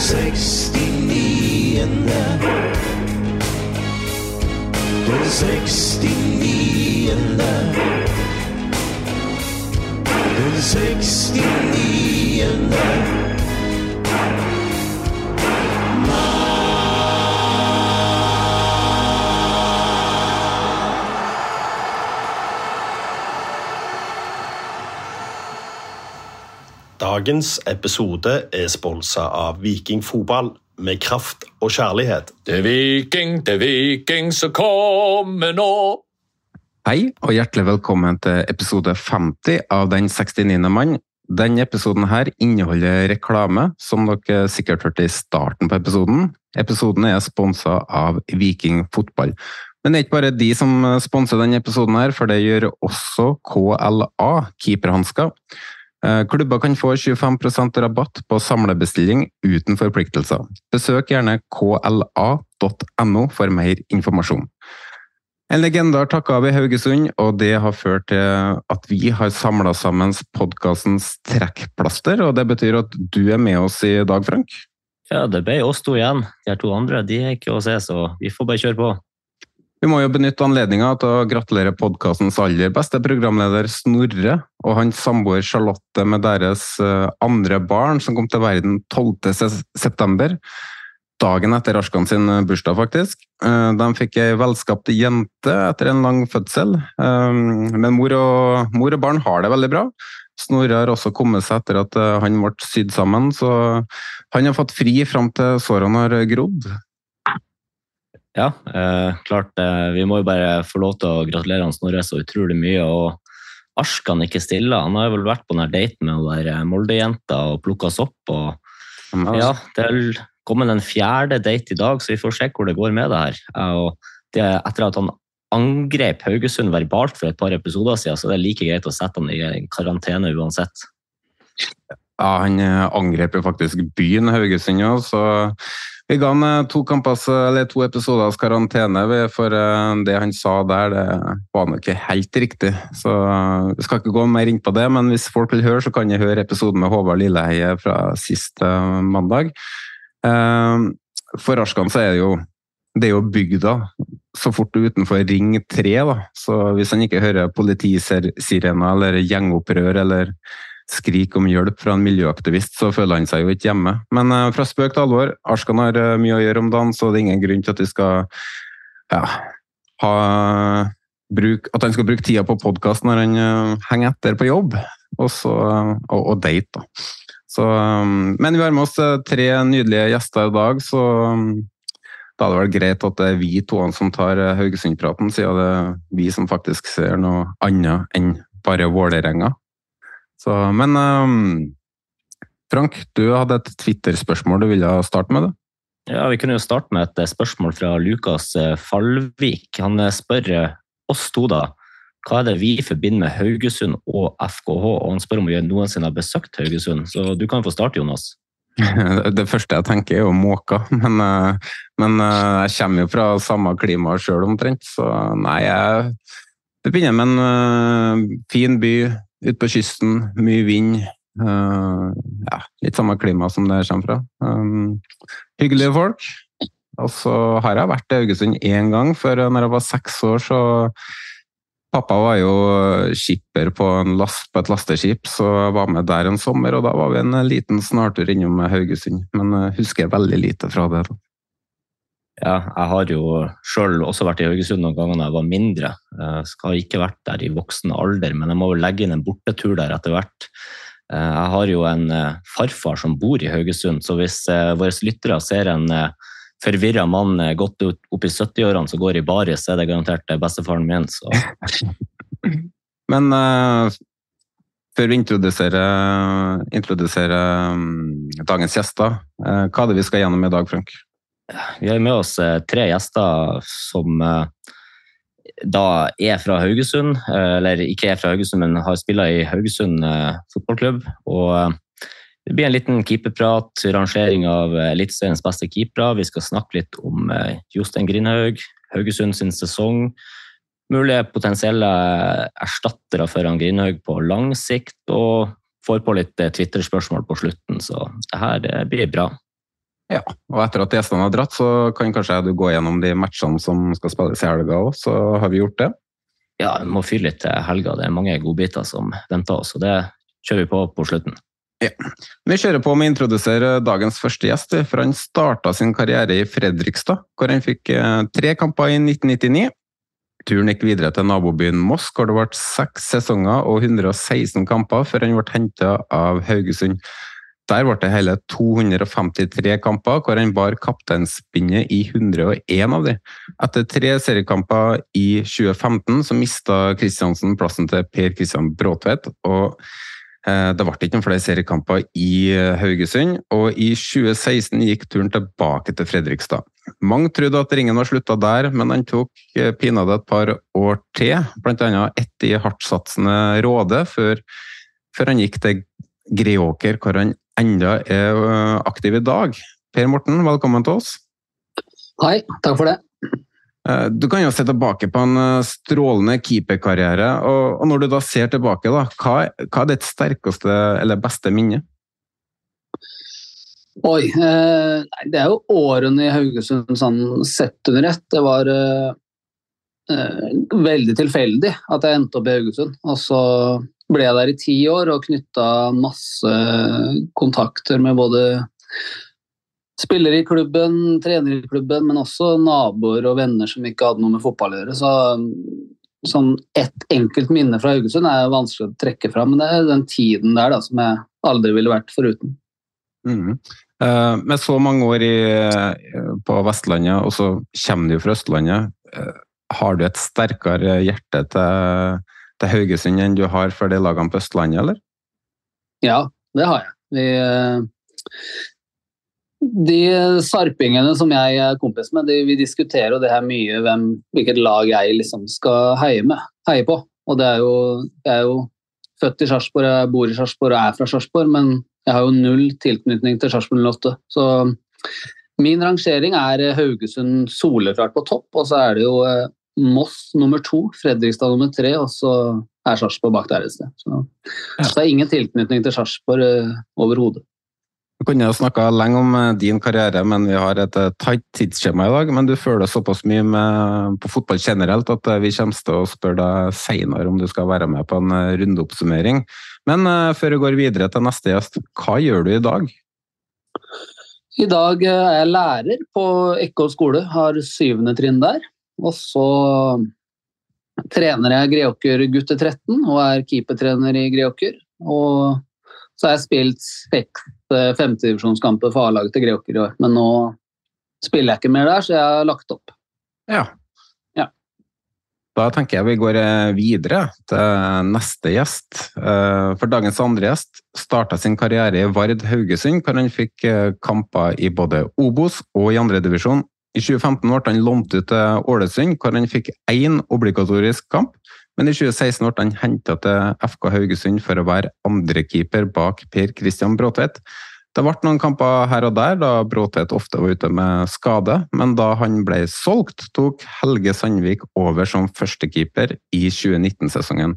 69. Den 69. Den 69. Dagens episode er sponsa av Viking Fotball med kraft og kjærlighet. Det er Viking, det er Viking som kommer nå. Hei, og hjertelig velkommen til episode 50 av Den 69. mann. Denne episoden her inneholder reklame, som dere sikkert hørte i starten på episoden. Episoden er sponsa av Viking fotball. Men det er ikke bare de som sponser denne episoden, her, for det gjør også KLA, keeperhansker. Eh, Klubber kan få 25% rabatt på samlebestilling uten forpliktelser. Besøk gjerne kla.no for mer informasjon. En legende har takka av i Haugesund, og det har ført til at vi har samla sammen podkastens trekkplaster. og Det betyr at du er med oss i dag, Frank. Ja, det ble oss to igjen. De to andre de er ikke å se, så vi får bare kjøre på. Vi må jo benytte anledninga til å gratulere podkastens aller beste programleder Snorre og hans samboer Charlotte med deres eh, andre barn, som kom til verden 12. september. Dagen etter Arskan sin bursdag, faktisk. Eh, De fikk ei velskapt jente etter en lang fødsel. Eh, Men mor og, mor og barn har det veldig bra. Snorre har også kommet seg etter at eh, han ble sydd sammen, så han har fått fri fram til sårene har grodd. Ja, eh, klart. Eh, vi må jo bare få lov til å gratulere han Snorre så utrolig mye. og Arskan ikke stille. Han har jo vel vært på den daten med hun der Molde-jenta og plukka sopp. og ja, Det er kommet en fjerde date i dag, så vi får se hvor det går med det her. Og det, etter at han angrep Haugesund verbalt for et par episoder siden, så det er like greit å sette han i karantene uansett. Ja, han eh, angrep jo faktisk byen Haugesund òg, så vi ga han eh, to, kampas, to episoders karantene for eh, det han sa der, det var nok ikke helt riktig. Så eh, vi skal ikke gå mer inn på det, men hvis folk vil høre, så kan de høre episoden med Håvard Lilleheie fra sist mandag. For Arskan så er det jo det er jo bygda så fort utenfor Ring 3, da. Så hvis han ikke hører politisirener eller gjengopprør eller skrik om hjelp fra en miljøaktivist, så føler han seg jo ikke hjemme. Men eh, fra spøk til alvor, Arskan har eh, mye å gjøre om dagen, så det er ingen grunn til at vi skal ja, ha bruk, at han skal bruke tida på podkast når han eh, henger etter på jobb, og, så, og, og date. da. Så, men vi har med oss tre nydelige gjester i dag, så da er det vel greit at det er vi to som tar Haugesund-praten, siden det er vi som faktisk ser noe annet enn bare Vålerenga. Så, men um, Frank, du hadde et Twitter-spørsmål du ville starte med? det? Ja, Vi kunne jo starte med et eh, spørsmål fra Lukas Falvik. Fallvik. Han eh, spør eh, oss to da, hva er det vi forbinder med Haugesund og FKH, og han spør om vi noensinne har besøkt Haugesund. Så du kan få starte, Jonas. Det første jeg tenker er jo måker. men, eh, men eh, jeg kommer jo fra samme klima sjøl omtrent, så nei, jeg Det begynner med en eh, fin by ute på kysten, mye vind. Uh, ja, litt samme klima som det kommer fra. Um, hyggelige folk. Og så har jeg vært i Haugesund én gang, for når jeg var seks år, så Pappa var jo skipper på, last, på, et lasteskip, så jeg var med der en sommer. og Da var vi en liten snartur innom Haugesund, men jeg husker veldig lite fra det. Ja, jeg har jo sjøl også vært i Haugesund noen ganger da jeg var mindre. Jeg skal ikke vært der i voksen alder, men jeg må vel legge inn en bortetur der etter hvert. Jeg har jo en farfar som bor i Haugesund, så hvis våre lyttere ser en forvirra mann eh, godt opp i 70-årene som går i baris, er det garantert eh, bestefaren min. Men uh, før vi introduserer, introduserer um, dagens gjester, uh, hva er det vi skal gjennom i dag, Frank? Vi har med oss uh, tre gjester som da er fra Haugesund, eller ikke er fra Haugesund, men har spilla i Haugesund fotballklubb. og det blir en liten keeperprat, rangering av eh, Eliteseriens beste keepere. Vi skal snakke litt om eh, Jostein Grindhaug, Haugesund sin sesong. Mulige potensielle erstattere for Grindhaug på lang sikt. Og får på litt eh, Twitter-spørsmål på slutten, så det her blir bra. Ja, og etter at gjestene har dratt, så kan kanskje du gå gjennom de matchene som skal spilles i helga òg, så har vi gjort det. Ja, vi må fyre litt til helga. Det er mange godbiter som venter oss, og det kjører vi på på slutten. Ja. Vi kjører på med å introdusere dagens første gjest, for han starta sin karriere i Fredrikstad, hvor han fikk eh, tre kamper i 1999. Turen gikk videre til nabobyen Moss, hvor det ble seks sesonger og 116 kamper før han ble henta av Haugesund. Der ble det hele 253 kamper, hvor han bar kapteinspinnet i 101 av dem. Etter tre seriekamper i 2015 så mista Kristiansen plassen til Per Kristian Bråtvedt. og Eh, det ble ikke noen flere seriekamper i eh, Haugesund, og i 2016 gikk turen tilbake til Fredrikstad. Mange trodde at ringen var slutta der, men han tok eh, pinadø et par år til, bl.a. ett i hardtsatsende Råde, før, før, han gikk til Greåker, hvor han enda er aktiv i dag. Per Morten, velkommen til oss. Hei, takk for det. Eh, du kan jo se tilbake på en eh, strålende keeperkarriere. Og, når du da ser tilbake, da, hva, hva er ditt sterkeste eller beste minne? Oi. Eh, det er jo årene i Haugesund sånn sett under ett. Det var eh, eh, veldig tilfeldig at jeg endte opp i Haugesund. Og så ble jeg der i ti år og knytta masse kontakter med både spillere i klubben, trenere i klubben, men også naboer og venner som ikke hadde noe med fotball å gjøre. Så sånn ett enkelt minne fra Haugesund er vanskelig å trekke fram, men det er den tiden der da, som jeg aldri ville vært foruten. Mm. Uh, med så mange år i, på Vestlandet, og så kommer du fra Østlandet. Uh, har du et sterkere hjerte til, til, Haugesund enn du har for de lagene på Østlandet, eller? Ja, det har jeg. Vi, uh, de sarpingene som jeg er kompis med, de, vi diskuterer jo det her mye hvem, hvilket lag jeg liksom skal heie, med, heie på. Og det er jo, jeg er jo født i Sarpsborg, jeg bor i Sarpsborg og er fra Sarpsborg, men jeg har jo null tilknytning til Sarpsborg 08. Så min rangering er Haugesund soleklart på topp, og så er det jo eh, Moss nummer to, Fredrikstad nummer tre, og så er Sarpsborg bak der et sted. Så, ja. så det er ingen tilknytning til Sarpsborg uh, overhodet. Vi kunne snakka lenge om eh, din karriere, men vi har et eh, tight tidsskjema i dag. Men du føler såpass mye med, på fotball generelt at vi kommer til å spørre deg seinere om du skal være med på en rundeoppsummering. Men før vi går videre til neste gjest, hva gjør du i dag? I dag er jeg lærer på Ekkå skole, har syvende trinn der. Og så trener jeg Greåker gutter 13 og er keepertrener i Greåker. Og så har jeg spilt seks eh, femtedivisjonskamper for A-laget til Greåker i år. Men nå spiller jeg ikke mer der, så jeg har lagt opp. Ja. ja. Da tenker jeg vi går eh, videre til neste gjest. Eh, for dagens andre gjest starta sin karriere i Vard Haugesund, hvor han fikk kamper i både Obos og i andredivisjon. I 2015 ble han lånt ut til Ålesund, hvor han fikk én obligatorisk kamp. Men i 2016 ble han henta til FK Haugesund for å være andrekeeper bak Per Christian Bråtvedt. Det ble noen kamper her og der da Bråtvedt ofte var ute med skade, men da han ble solgt, tok Helge Sandvik over som førstekeeper i 2019-sesongen.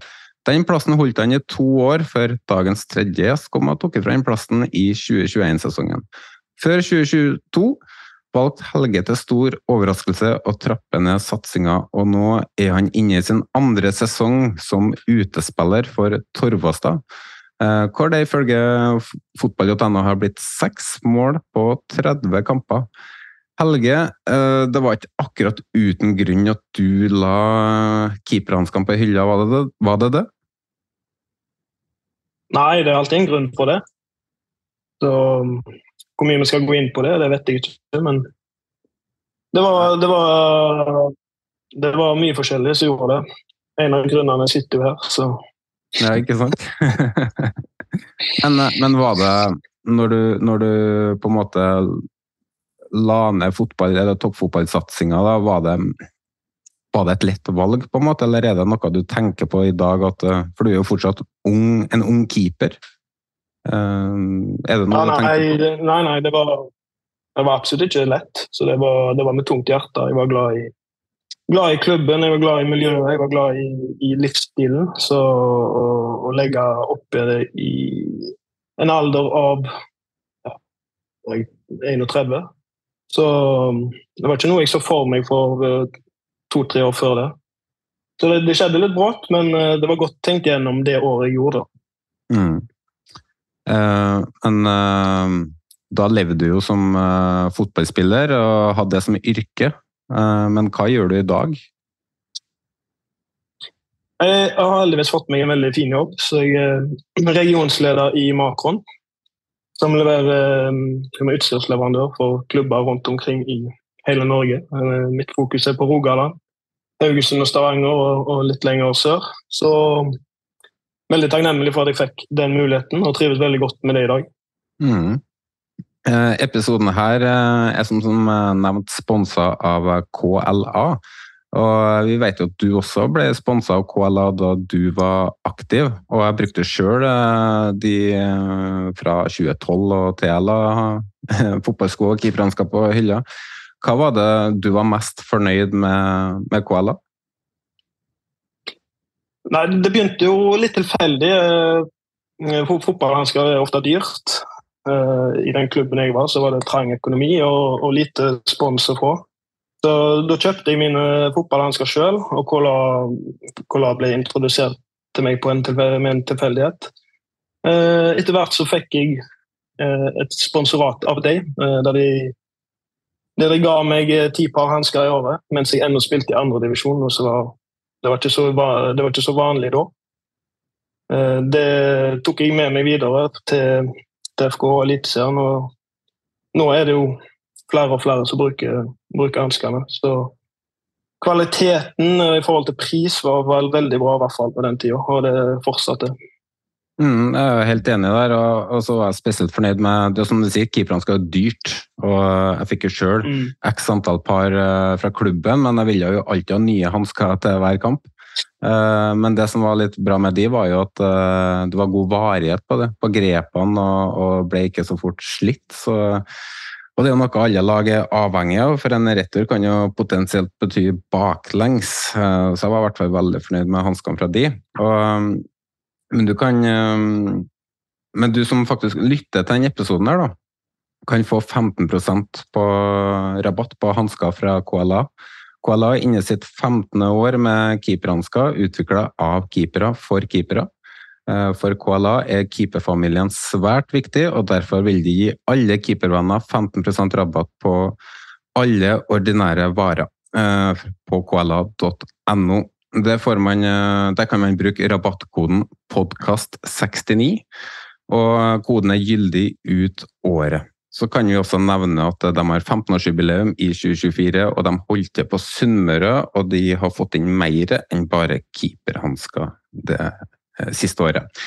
Den plassen holdt han i to år før dagens tredje gjest kom og tok ifra den plassen i 2021-sesongen. Før 2022 valgte Helge til stor overraskelse å trappe ned satsinga, og nå er han inne i sin andre sesong som utespiller for Torvastad. Eh, hvor det ifølge fotball.no har blitt seks mål på 30 kamper. Helge, eh, det var ikke akkurat uten grunn at du la keeperhanskene på hylla, var det det? Var det det? Nei, det er alltid en grunn for det. Så hvor mye vi skal gå inn på det, det vet jeg ikke. Men det var, det var, det var mye forskjellig som gjorde det. En av grunnene sitter jo her, så Ja, ikke sant? men, men, var det når du, når du på en måte la ned fotball, eller toppfotballsatsinga, var det var det et lett valg, på en måte, eller er det noe du tenker på i dag? At, for du er jo fortsatt ung, en ung keeper. Uh, er det noe nei, du tenker på? Nei, nei, det var, det var absolutt ikke lett. Så det var, det var, med tungt hjerte. Jeg var glad i, glad i klubben, jeg var glad i miljøet, jeg var glad i, i livsstilen. Så å, å legge oppi det i en alder av ja, 31 Så det var ikke noe jeg så for meg for uh, to-tre år før det. Så det, det, skjedde litt brått, men uh, det var godt tenkt gjennom det året jeg gjorde. Mm. Uh, men uh, da levde du jo som uh, fotballspiller og hadde det som yrke. men hva gjør du i dag? Jeg har heldigvis fått meg en veldig fin jobb. så Jeg er regionsleder i Makron. Som leverer som er utstyrsleverandør for klubber rundt omkring i hele Norge. Mitt fokus er på Rogaland, Haugesund og Stavanger og litt lenger sør. Så veldig takknemlig for at jeg fikk den muligheten, og trives veldig godt med det i dag. Mm. Eh, episoden her eh, er som, som eh, nevnt sponsa av KLA. Og vi vet jo at du også ble sponsa av KLA da du var aktiv. Og jeg brukte sjøl de fra 2012 og TLA fotballsko og keeperhansker på hylla. Hva var det du var mest fornøyd med, med KLA? Nei, Det begynte jo litt tilfeldig. Eh, fotballhansker er ofte dyrt. Eh, I den klubben jeg var, så var det trang økonomi og, og lite spons å få. Så Da kjøpte jeg mine fotballhansker sjøl, og Cola ble introdusert til meg en med en tilfeldighet. Eh, etter hvert så fikk jeg et sponsorat av dem, der de, der de ga meg ti par hansker i året mens jeg ennå spilte i andredivisjon. Det var ikke så, var ikke så vanlig da. Eh, det tok jeg med meg videre til, til FKH Eliteserien, og nå er det jo flere og flere som bruker, bruker hanskene. Så kvaliteten i forhold til pris var vel veldig bra, i hvert fall på den tida, og det fortsatte. Mm, jeg er helt enig der, og, og så var jeg spesielt fornøyd med det som du sier, keeperne skal være dyrt. og Jeg fikk jo sjøl mm. x antall par uh, fra klubben, men jeg ville jo alltid ha nye hansker til hver kamp. Uh, men det som var litt bra med de, var jo at uh, det var god varighet på det, på grepene, og, og ble ikke så fort slitt. så og det er noe alle lag er avhengig av, for en retur kan jo potensielt bety baklengs. Så jeg var i hvert fall veldig fornøyd med hanskene fra de. Og men du kan ehm, Men du som faktisk lytter til denne episoden her, da, kan få 15% på rabatt på hansker fra KLA. KLA er inne sitt 15. år med keeperhansker utvikla av keepere for keepere. Eh, for KLA er keeperfamilien svært viktig, og derfor vil de gi alle keepervenner 15% rabatt på alle ordinære varer eh, på kla.no. Man, eh, der kan man bruke rabattkoden podkast69, og koden er gyldig ut året. Så kan vi også nevne at de har 15-årsjubileum i 2024, og de holdt til på Sunnmøre, og de har fått inn mer enn bare keeperhansker det eh, siste året.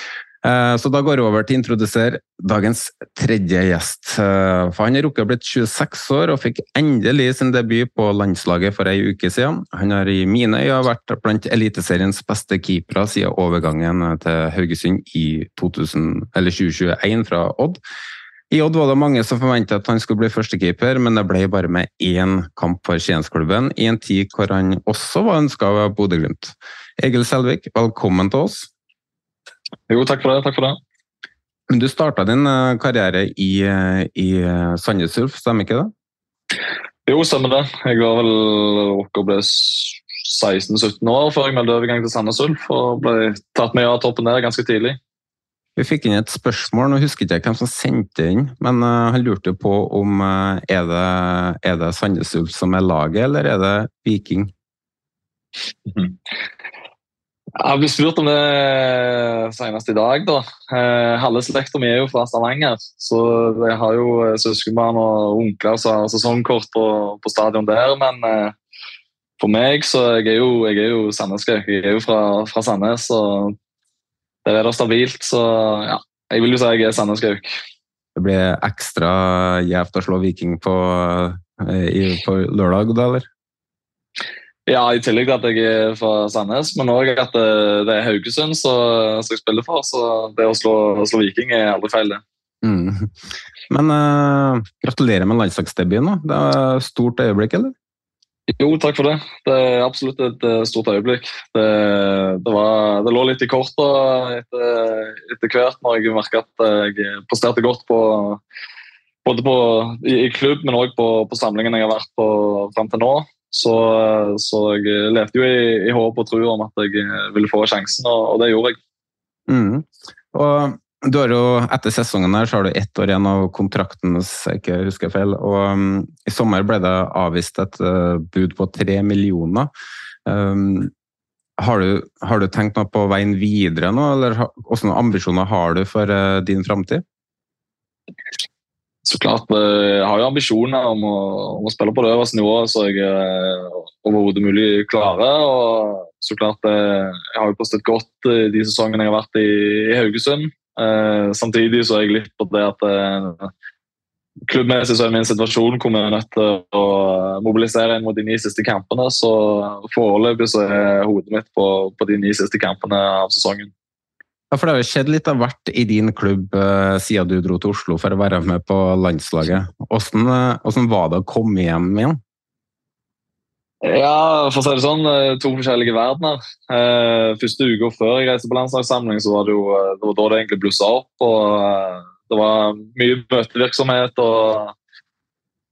Eh, så da går jeg over til å introdusere dagens tredje gjest. Eh, for Han er rukket å blitt 26 år og fikk endelig sin debut på landslaget for ei uke siden. Han har i mine øyne vært blant Eliteseriens beste keepere siden overgangen til Haugesund i 2000, 2021 fra Odd. I Odd var det mange som forventet at han skulle bli førstekeeper, men det ble bare med én kamp for Skiensklubben, i en tid hvor han også var ønska av Bodø-Glimt. Egil Selvik, velkommen til oss. Jo, takk for det. Takk for det. Men du starta din eh, karriere i, eh, i eh, Sandnes Ulf, stemmer ikke det? Jo, stemmer det. Jeg var vel rukket å bli 16-17 år før jeg meldte overgang til Sandnes Ulf og ble tatt med av toppen der ganske tidlig. Vi fikk inn et spørsmål, nå husker jeg ikke hvem som sendte inn, men han lurte på om er det, er det Sandnes Ulf som er laget, eller er det Viking? Jeg ble spurt om det senest i dag. da. Eh, halve slekta mi er jo fra Stavanger, så jeg har jo søskenbarn og onkler som har sesongkort på, på, stadion der. Men eh, for meg så jeg er jo, jeg er jo Sandneskauk. Jeg er jo fra, fra Sandnes, og der er det stabilt. Så ja, jeg vil jo si jeg er Sandneskauk. Det blir ekstra gjevt å slå Viking på, eh, på lørdag, da, eller? Ja, i tillegg til at jeg er fra Sandnes, men òg at det er Haugesund som jeg spiller for. Så det å slå, slå Viking er aldri feil, det. Mm. Men uh, gratulerer med landslagsdebuten. Det er et stort øyeblikk, eller? Jo, takk for det. Det er absolutt et stort øyeblikk. Det, det, var, det, lå litt i korta etter, etter, hvert når jeg merka at jeg presterte godt på både på, i, i klubb, men òg på, på samlingene jeg har vært på fram til nå. Så, så, jeg levde jo i, i håp og tro om at jeg ville få sjansen, og, og det gjorde jeg. Mm. Og du har jo, Etter sesongen her så har du ett år igjen av kontrakten, hvis jeg ikke husker feil. og um, I sommer ble det avvist et uh, bud på tre millioner. Um, har, du, har, du, tenkt noe på veien videre nå, eller hvilke ambisjoner har du for uh, din framtid? Så klart, eh, Jeg har jo ambisjoner om å, om å spille på det øverste nivået så jeg eh, overhodet mulig klarer. og så klart, eh, Jeg har jo prestert godt de sesongene jeg har vært i, i Haugesund. Eh, samtidig så er jeg litt på det at eh, klubbmessig så er min situasjon hvor vi er nødt til å mobilisere inn mot de ni siste kampene. Så foreløpig så er hodet mitt på, på de ni siste kampene av sesongen. Ja, for Det har jo skjedd litt av hvert i din klubb uh, siden du dro til Oslo for å være med på landslaget. Hvordan, hvordan var det å komme hjem igjen? Ja, for å si det sånn, eh, to forskjellige verdener. Første uka før jeg reiste på landslagssamling, så var det jo det var da det egentlig blussa opp. og Det var mye møtevirksomhet og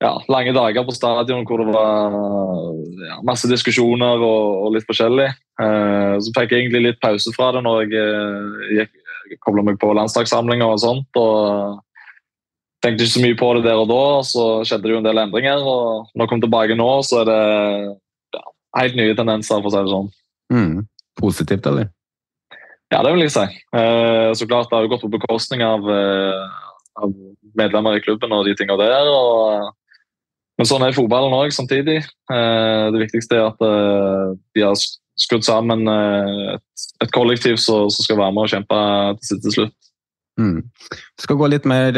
ja, lange dager på stadion hvor det var ja, masse diskusjoner og, og litt forskjellig. Eh, så fikk jeg egentlig litt pause fra det når jeg eh, kobla meg på landslagssamlinger og sånt. og Tenkte ikke så mye på det der og da, så skjedde det jo en del endringer. og Når jeg kom tilbake nå, så er det ja, helt nye tendenser, for å si det sånn. Mm. Positivt, eller? Ja, det vil jeg si. Eh, så klart Det har jo gått på bekostning av, av medlemmer i klubben og de tingene der. og men sånn er fotballen òg, samtidig. Det viktigste er at de har skrudd sammen et, et, kollektiv som skal være med og kjempe til, til slutt. Mm. Vi skal gå litt mer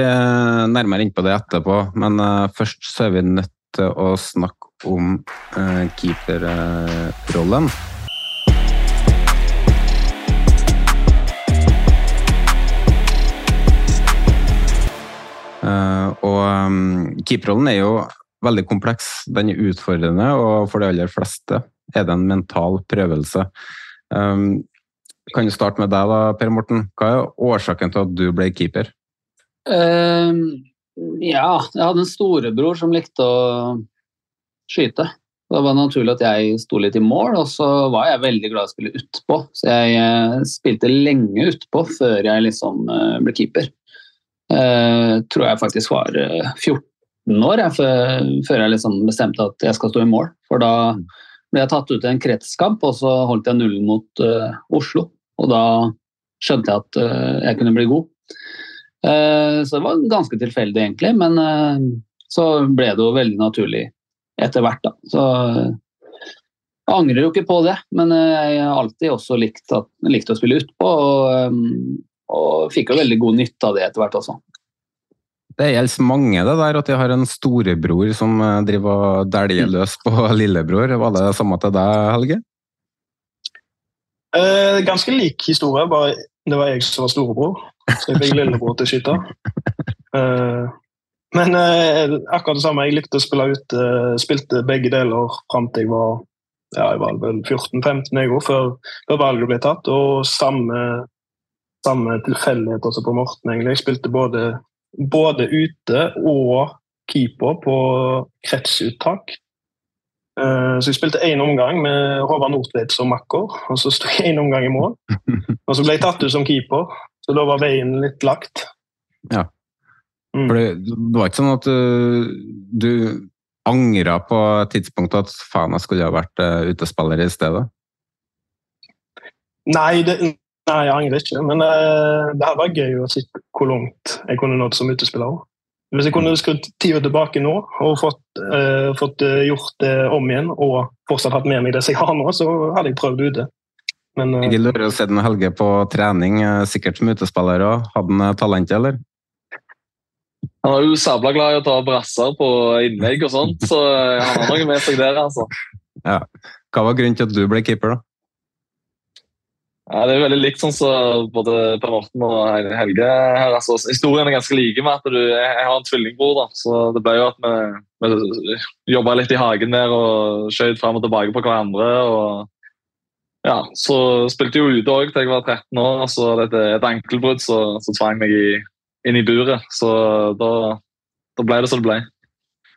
nærmere inn på det etterpå, men først så er vi nødt til å snakke om keeperrollen. og keeperrollen er jo veldig kompleks. Den er utfordrende, og for de aller fleste er det en mental prøvelse. Um, kan du starte med deg, da, Per Morten. Hva er årsaken til at du ble keeper? Um, ja, jeg hadde en storebror som likte å skyte. Det var naturlig at jeg sto litt i mål, og så var jeg veldig glad i å spille utpå. Så jeg eh, spilte lenge utpå før jeg liksom eh, ble keeper. Uh, tror jeg faktisk var 14 år jeg, før, før, jeg liksom bestemte at jeg skal stå i mål. For da ble jeg tatt ut en kretskamp, og så holdt jeg nullen mot uh, Oslo. Og da skjønte jeg at uh, jeg kunne bli god. Uh, så det var ganske tilfeldig, egentlig. Men så ble det jo veldig naturlig etter hvert, da. Så jeg angrer jo ikke på det, men jeg har alltid også likt, at, likt å spille utpå. Og, um, og fikk jo veldig god nytte av det etter hvert også. Det gjelder mange, det der at de har en storebror som eh, driver og dæljer løs på lillebror. Var det samme til deg, Helge? Eh, ganske lik historie, bare det var jeg som var storebror. Så jeg fikk lillebror til å skyte. Eh, men eh, akkurat det samme. Jeg likte å spille ut. Eh, spilte begge deler fram til jeg var ja, jeg var vel 14-15 jeg òg, før, før, valget ble tatt. Og samme, samme tilfeldighet også på Morten, egentlig. Jeg spilte både både ute og keeper på kretsuttak. Eh, så jeg spilte én omgang med Håvard Nordtveit som makker, og så sto jeg én omgang i mål. Og så ble jeg tatt ut som keeper, så da var veien litt lagt. Ja. For det, det var ikke sånn at uh, du angra på et tidspunkt at faen, jeg skulle ha vært uh, utespiller i stedet? Nei, det, nei jeg angrer ikke. Men uh, det hadde vært gøy å se hvor langt jeg kunne nådd som utespiller. Hvis jeg kunne skrudd tida tilbake nå og fått, uh, fått uh, gjort det om igjen og fortsatt hatt med meg det som jeg har nå, så hadde jeg prøvd ute. Men, uh, jeg lurer å se den Helge på trening, sikkert som utespiller òg. Hadde han talent, eller? Han er jo sabla glad i å ta brasser på innlegg og sånt, så han har noe med seg der, altså. Ja. Hva var grunnen til at du ble keeper, da? Ja, Det er veldig likt sånn som så både Per Morten og Helge her. Altså, historien er ganske like med at du, jeg har en tvillingbror. da, så Det ble jo at vi, vi jobba litt i hagen der og skjøt fram og tilbake på hverandre. og ja, Så spilte jeg jo ute òg til jeg var 13 år. så etter et ankelbrudd så, så tvang meg i, inn i buret. Så da, da ble det som det ble.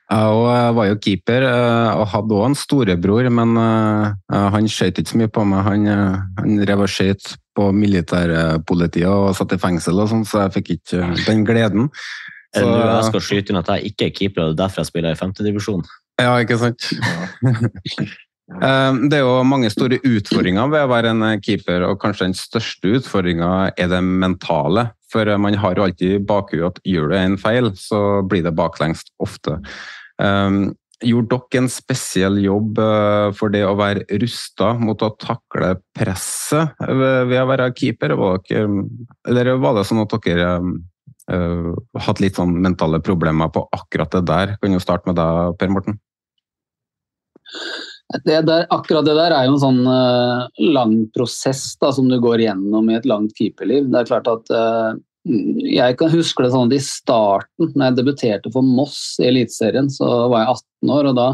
Jeg var jo keeper eh, og hadde òg en storebror, men eh, han skjøt ikke så mye på meg. Han, eh, han rev og skjøt på militærpolitiet og satt i fengsel, og sånn, så jeg fikk ikke den gleden. Så, jeg skal skyte inn at jeg ikke er keeper, og det er derfor jeg spiller i femtedivisjon. Ja, ikke sant? Det er jo mange store utfordringer ved å være en keeper, og kanskje den største utfordringa er det mentale. For man har jo alltid i bakhuet at gjør du en feil, så blir det baklengst ofte. Um, gjorde dere en spesiell jobb uh, for det å være rusta mot å takle presset ved, å være keeper? Var dere, eller var det sånn at dere uh, hatt litt sånn mentale problemer på akkurat det der? Kan jo starte med deg, Per Morten. Det der, akkurat det der er jo en sånn uh, lang prosess da, som du går gjennom i et langt keeperliv. Det er klart at jeg kan huske det sånn at I starten, når jeg debuterte for Moss i Eliteserien, så var jeg 18 år. og da,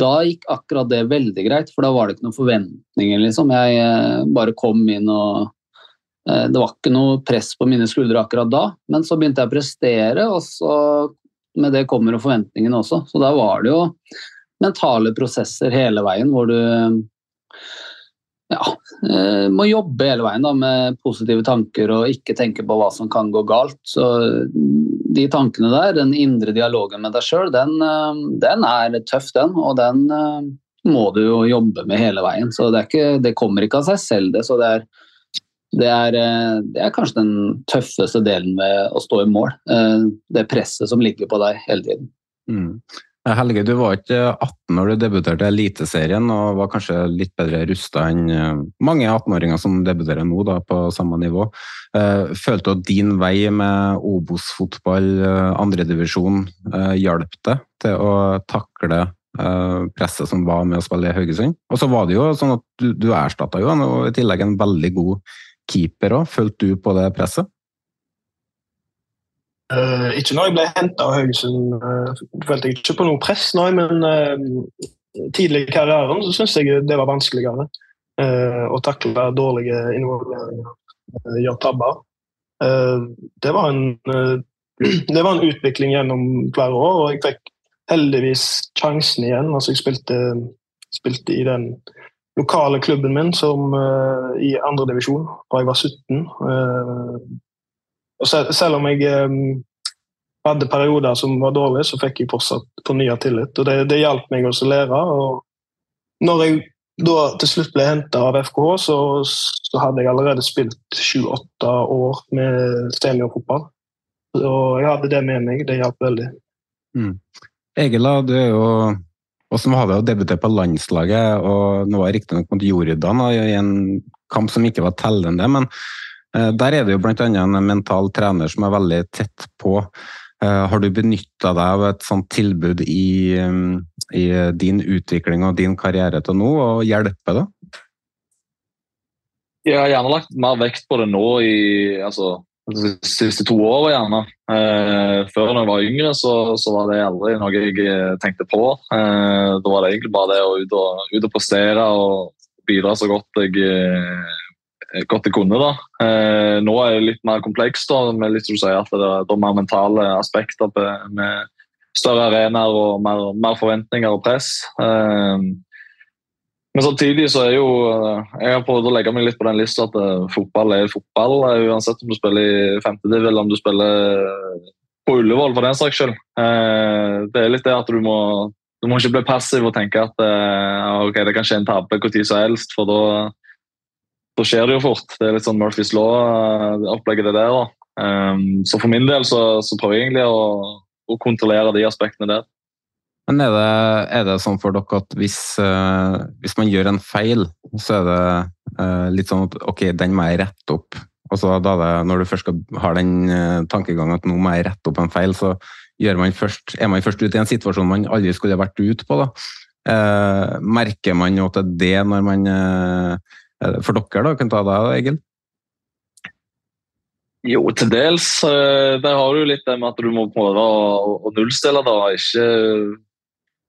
da, gikk akkurat det veldig greit, for da var det ikke noen forventninger. liksom. Jeg eh, bare kom inn og eh, Det var ikke noe press på mine skuldre akkurat da, men så begynte jeg å prestere, og så med det kommer forventningene også. Så da var det jo mentale prosesser hele veien hvor du ja, eh, må jobbe hele veien da, med positive tanker og ikke tenke på hva som kan gå galt. Så de tankene der, den indre dialogen med deg sjøl, den, eh, den, er tøff, den. Og den eh, må du jo jobbe med hele veien. Så det, ikke, det kommer ikke av seg selv, det. Så det er, det er, det er, kanskje den tøffeste delen ved å stå i mål. Det presset som ligger på deg hele tiden. Mm. Helge, du var ikke 18 når du debuterte i Eliteserien, og var kanskje litt bedre rusta enn eh, mange 18-åringer som debuterer nå, da, på samme nivå. Eh, følte du at din vei med Obos-fotball, eh, andredivisjon, hjalp deg til å takle presset som var med å spille i Haugesund? Og så var det jo sånn at du, du erstatta jo og i tillegg en veldig god keeper òg. Følte du på det presset? Uh, ikke når jeg ble henta av Haugesund, uh, følte jeg ikke på noe press, nei, men uh, tidlig i karrieren så syns jeg det var vanskeligere å takle dårlige involveringer, gjøre tabber. det, var en, det var en utvikling gjennom flere år, og jeg fikk heldigvis sjansen igjen. Altså, jeg spilte, spilte i den lokale klubben min som, i andredivisjon da jeg var 17. Og selv, selv om jeg um, hadde perioder som var dårlige, så fikk jeg fortsatt fornya tillit. Og det, det hjalp meg også å lære. og når jeg da til slutt ble henta av FKH, så, så, hadde jeg allerede spilt sju-åtte år med seniorfotball. Og jeg hadde det med meg. Det hjalp veldig. Mm. Egil, du er jo Hvordan var det å debutere på landslaget? og Nå var riktignok mot Jordan i en kamp som ikke var tellende, men der er det jo bl.a. en mental trener som er veldig tett på. Eh, har du benytta deg av et sånt tilbud i, mm, i, din utvikling og din karriere til nå, og hjelper det? Jeg har gjerne lagt mer vekt på det nå i altså, de siste to åra, gjerne. Eh, før når jeg var yngre, så, så, var det aldri noe jeg tenkte på. Eh, da var det egentlig bare det å ut og, ut og prestere og bidra så godt jeg Eh, godt jeg kunne. da. Eh, nå er det litt mer komplekst, med litt som du sier, at det er, det er mer mentale aspekter med større arenaer og mer, mer, forventninger og press. Men samtidig så er jo Jeg har prøvd å legge meg litt på den lista at fotball er fotball. Uansett om du spiller i femtediv eller om du spiller på Ullevål, for den saks skyld. Det er litt det at du må du må ikke bli passiv og tenke at uh, ok, det kan skje en tabbe når som helst, for da, da, skjer det jo fort. Det er litt sånn Murphys law-opplegget det der. da. Um, så for min del så, så prøver jeg egentlig å, å, kontrollere de aspektene der. Men er det, er det sånn for dere at hvis, uh, hvis, man gjør en feil, så er det uh, litt sånn at ok, den må jeg rette opp. Og så da det, Når du først skal, har den tankegangen at nå må jeg rette opp en feil, så man først, er man først ute i en situasjon man aldri skulle vært ute på. Da. Eh, merker man jo til det når man eh, For dere, da, kan ta deg, Egil? Jo, til dels. Eh, der har du litt det med at du må prøve å, nullstille. da, Ikke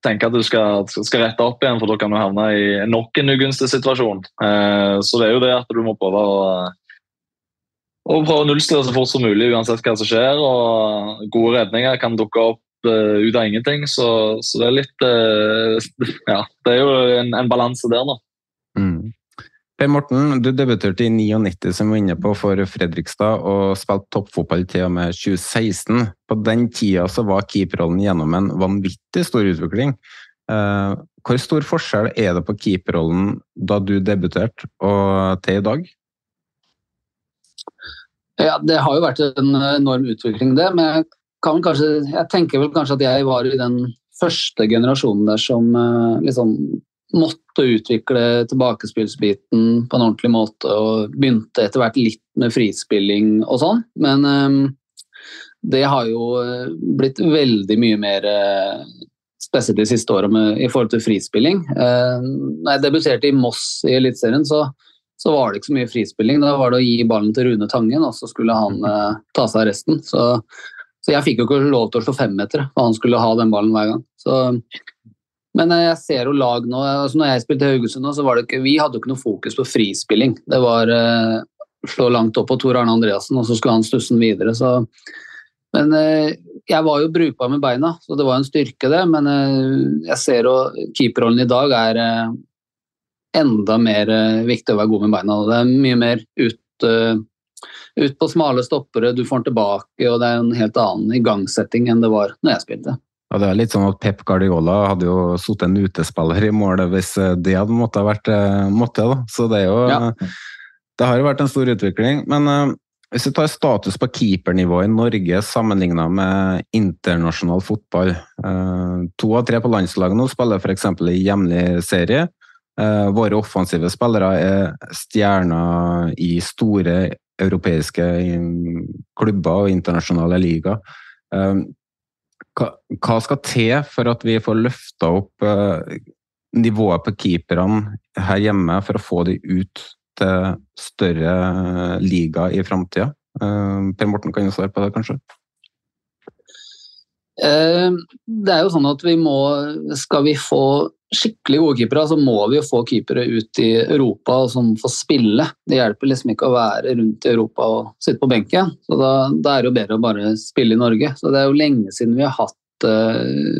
tenke at du skal, skal, rette opp igjen, for da kan du havne i nok en ugunstig situasjon. Eh, så det er jo det at du må prøve å og prøve å nullstille så fort som mulig uansett hva som skjer. og Gode redninger kan dukke opp uh, ut av ingenting. Så, så, det er litt Ja, det er jo en, en balanse der, da. Per Morten, du debuterte i 99 som var inne på for Fredrikstad og spilte toppfotball til og med 2016. På den tida så var keeperrollen gjennom en vanvittig stor utvikling. Uh, hvor stor forskjell er det på keeperrollen da du debuterte og til i dag? Ja, Det har jo vært en enorm utvikling, det. Men jeg, kanskje, jeg tenker vel kanskje at jeg var i den første generasjonen der som eh, liksom måtte utvikle tilbakespillsbiten på en ordentlig måte, og begynte etter hvert litt med frispilling og sånn. Men um, det har jo eh, blitt veldig mye mer spesielt de siste åra i forhold til frispilling. Uh, når jeg debuterte i Moss i Eliteserien, så så var det ikke så mye frispilling. Da var det å gi ballen til Rune Tangen, og så skulle han uh, ta seg av resten. Så, så, jeg fikk jo ikke lov til å slå femmeter, for han skulle ha den ballen hver gang. Så, men eh, jeg ser jo lag nå altså Når jeg spilte i Haugesund, så var det ikke, vi hadde jo ikke noe fokus på frispilling. Det var eh, slå langt opp på Tor Arne Andreassen, og så skulle han stusse den videre. Så, men eh, jeg var jo brukbar med beina, så det var en styrke, det. Men eh, jeg ser jo keeperrollen i dag er eh, enda mer eh, viktig å være god med beina. Det er mye mer ut, ut på smale stoppere, du får den tilbake, og det er en helt annen igangsetting enn det var når jeg spilte. Ja, det er litt sånn at Pep Guardiola hadde jo sittet en utespiller i målet hvis eh, det hadde måttet vært måtte. Da. Så det er jo ja. Det har jo vært en stor utvikling. Men uh, hvis vi tar status på keepernivå i Norge sammenligna med internasjonal fotball uh, To av tre på landslaget nå spiller f.eks. i hjemlig serie. Uh, våre offensive spillere er stjerner i store europeiske klubber og internasjonale liga. Hva, skal til for at vi får løfta opp uh, nivået på keeperne her hjemme for å få de ut til større liga i framtida? per Morten kan jo svare på det, kanskje? Det er jo sånn at vi må Skal vi få skikkelig gode keepere, så må vi jo få keepere ut i Europa som får spille. Det hjelper liksom ikke å være rundt i Europa og sitte på benken. Så da, da er det jo bedre å bare spille i Norge. Så det er jo lenge siden vi har hatt uh,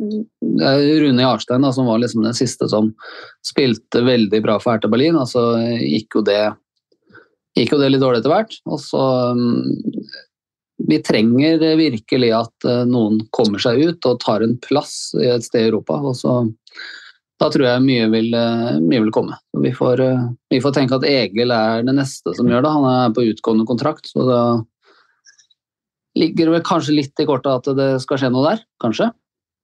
Rune Jarstein da, som var liksom den siste som spilte veldig bra for Hertha Berlin. Og så gikk jo det, gikk jo det litt dårlig etter hvert. Og så um, vi trenger virkelig at eh, noen kommer seg ut og tar en plass i et sted i Europa. og så da tror jeg mye vil, eh, mye vil komme. Vi får, eh, vi får, tenke at Egil er det neste som gjør det. Han er på utgående kontrakt, så da ligger det vel kanskje litt i kortet at det skal skje noe der. Kanskje.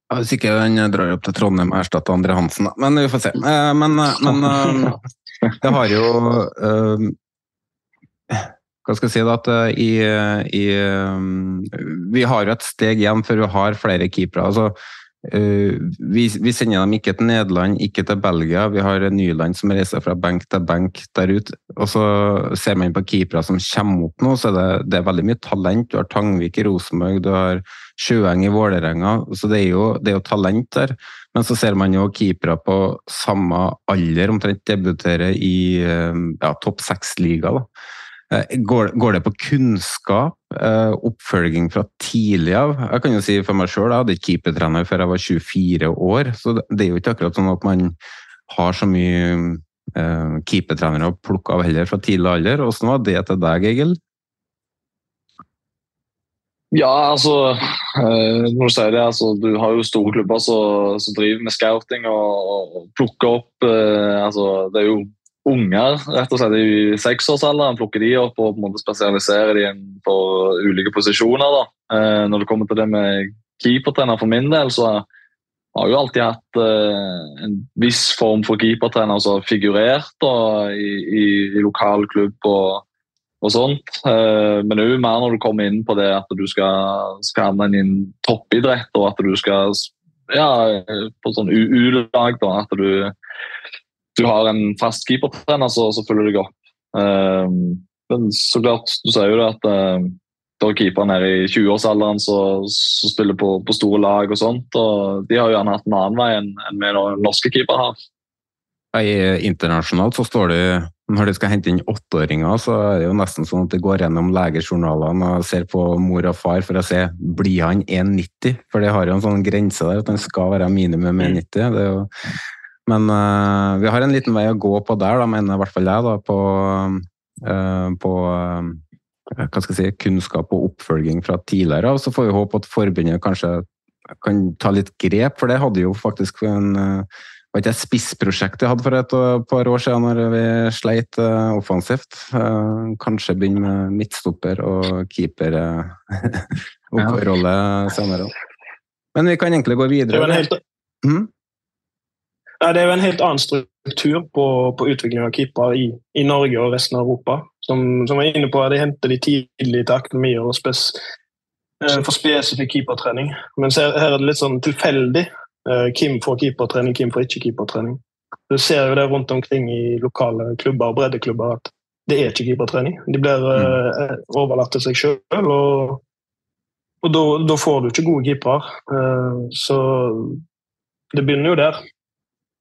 Ja, hvis ikke han drar opp til Trondheim og erstatter Andre Hansen, da. Men vi får se. Men, men det har jo hva skal jeg si da, at eh, i, i, eh, Vi har jo et steg igjen før vi har flere keepere. altså eh, vi, vi, sender dem ikke til Nederland, ikke til Belgia. Vi har Nyland som reiser fra benk til benk der ute. Og så ser man på keepere som kommer opp nå, så det, det er veldig mye talent. Du har Tangvik i Rosenborg, du har Sjøeng i Vålerenga. Så det er, jo, det er jo talent der. Men så ser man jo keepere på samme alder omtrent debutere i ja, topp seks-liga. Går, går, det på kunnskap, oppfølging fra tidlig av? Jeg kan jo si for meg sjøl, jeg hadde ikke keepertrener før jeg var 24 år, så det er jo ikke akkurat sånn at man har så mye keepertrenere å plukke av heller fra tidlig alder. Hvordan var det til deg, Egil? Ja, altså eh, når Du sier det, altså, du har jo store klubber som, driver med scouting og, og plukker opp eh, altså, Det er jo unger rett og slett i seksårsalderen. Plukker de opp og på en måte spesialiserer de på ulike posisjoner. da. Eh, når det kommer til det med keepertrener for min del, så har jeg jo alltid hatt eh, en viss form for keepertrener som har figurert da, i, i, i lokal klubb og og sånt. Eh, men òg mer når du kommer inn på det at du skal, skal havne en toppidrett, og at du skal ja, på sånn U-lag. At du, du, har en fast keepertrener så følger du deg opp. Eh, men så klart, du sier jo det at uh, da er i 20-årsalderen som spiller på, på, store lag og sånt. og De har jo gjerne hatt en annen vei enn, enn vi norske keepere har. Internasjonalt så står det når de skal hente inn åtteåringer, så er det jo nesten sånn at de går gjennom legejournalene og ser på mor og far for å se blir han 1,90, for det har jo en sånn grense der at han skal være minimum 1,90. Det er Jo... Men uh, vi har en liten vei å gå på der, da, mener i hvert fall jeg, da, på, uh, på uh, hva skal jeg si, kunnskap og oppfølging fra tidligere. Og så får vi håpe at forbundet kanskje kan ta litt grep, for det hadde jo faktisk en var ikke et spissprosjekt jeg hadde for et par år siden når vi sleit offensivt. Kanskje begynne med midtstopper og keeper-rolle uh, senere. Men vi kan egentlig gå videre. Det er, helt, mm? Ja, det er jo en helt annen struktur på, på utvikling av keeper i, i, Norge og resten av Europa. Som, som jeg er inne på, De henter de tidlig til akademier og spes, for spesifikk keepertrening. Men her, her er det litt sånn tilfeldig hvem eh, får keepertrening, hvem får ikke keepertrening. Du ser jo det rundt omkring i lokale klubber og breddeklubber at det er ikke keepertrening. De blir mm. uh, overlatt til seg sjøl, og, og da, får du ikke gode keepere. Uh, så det begynner jo der.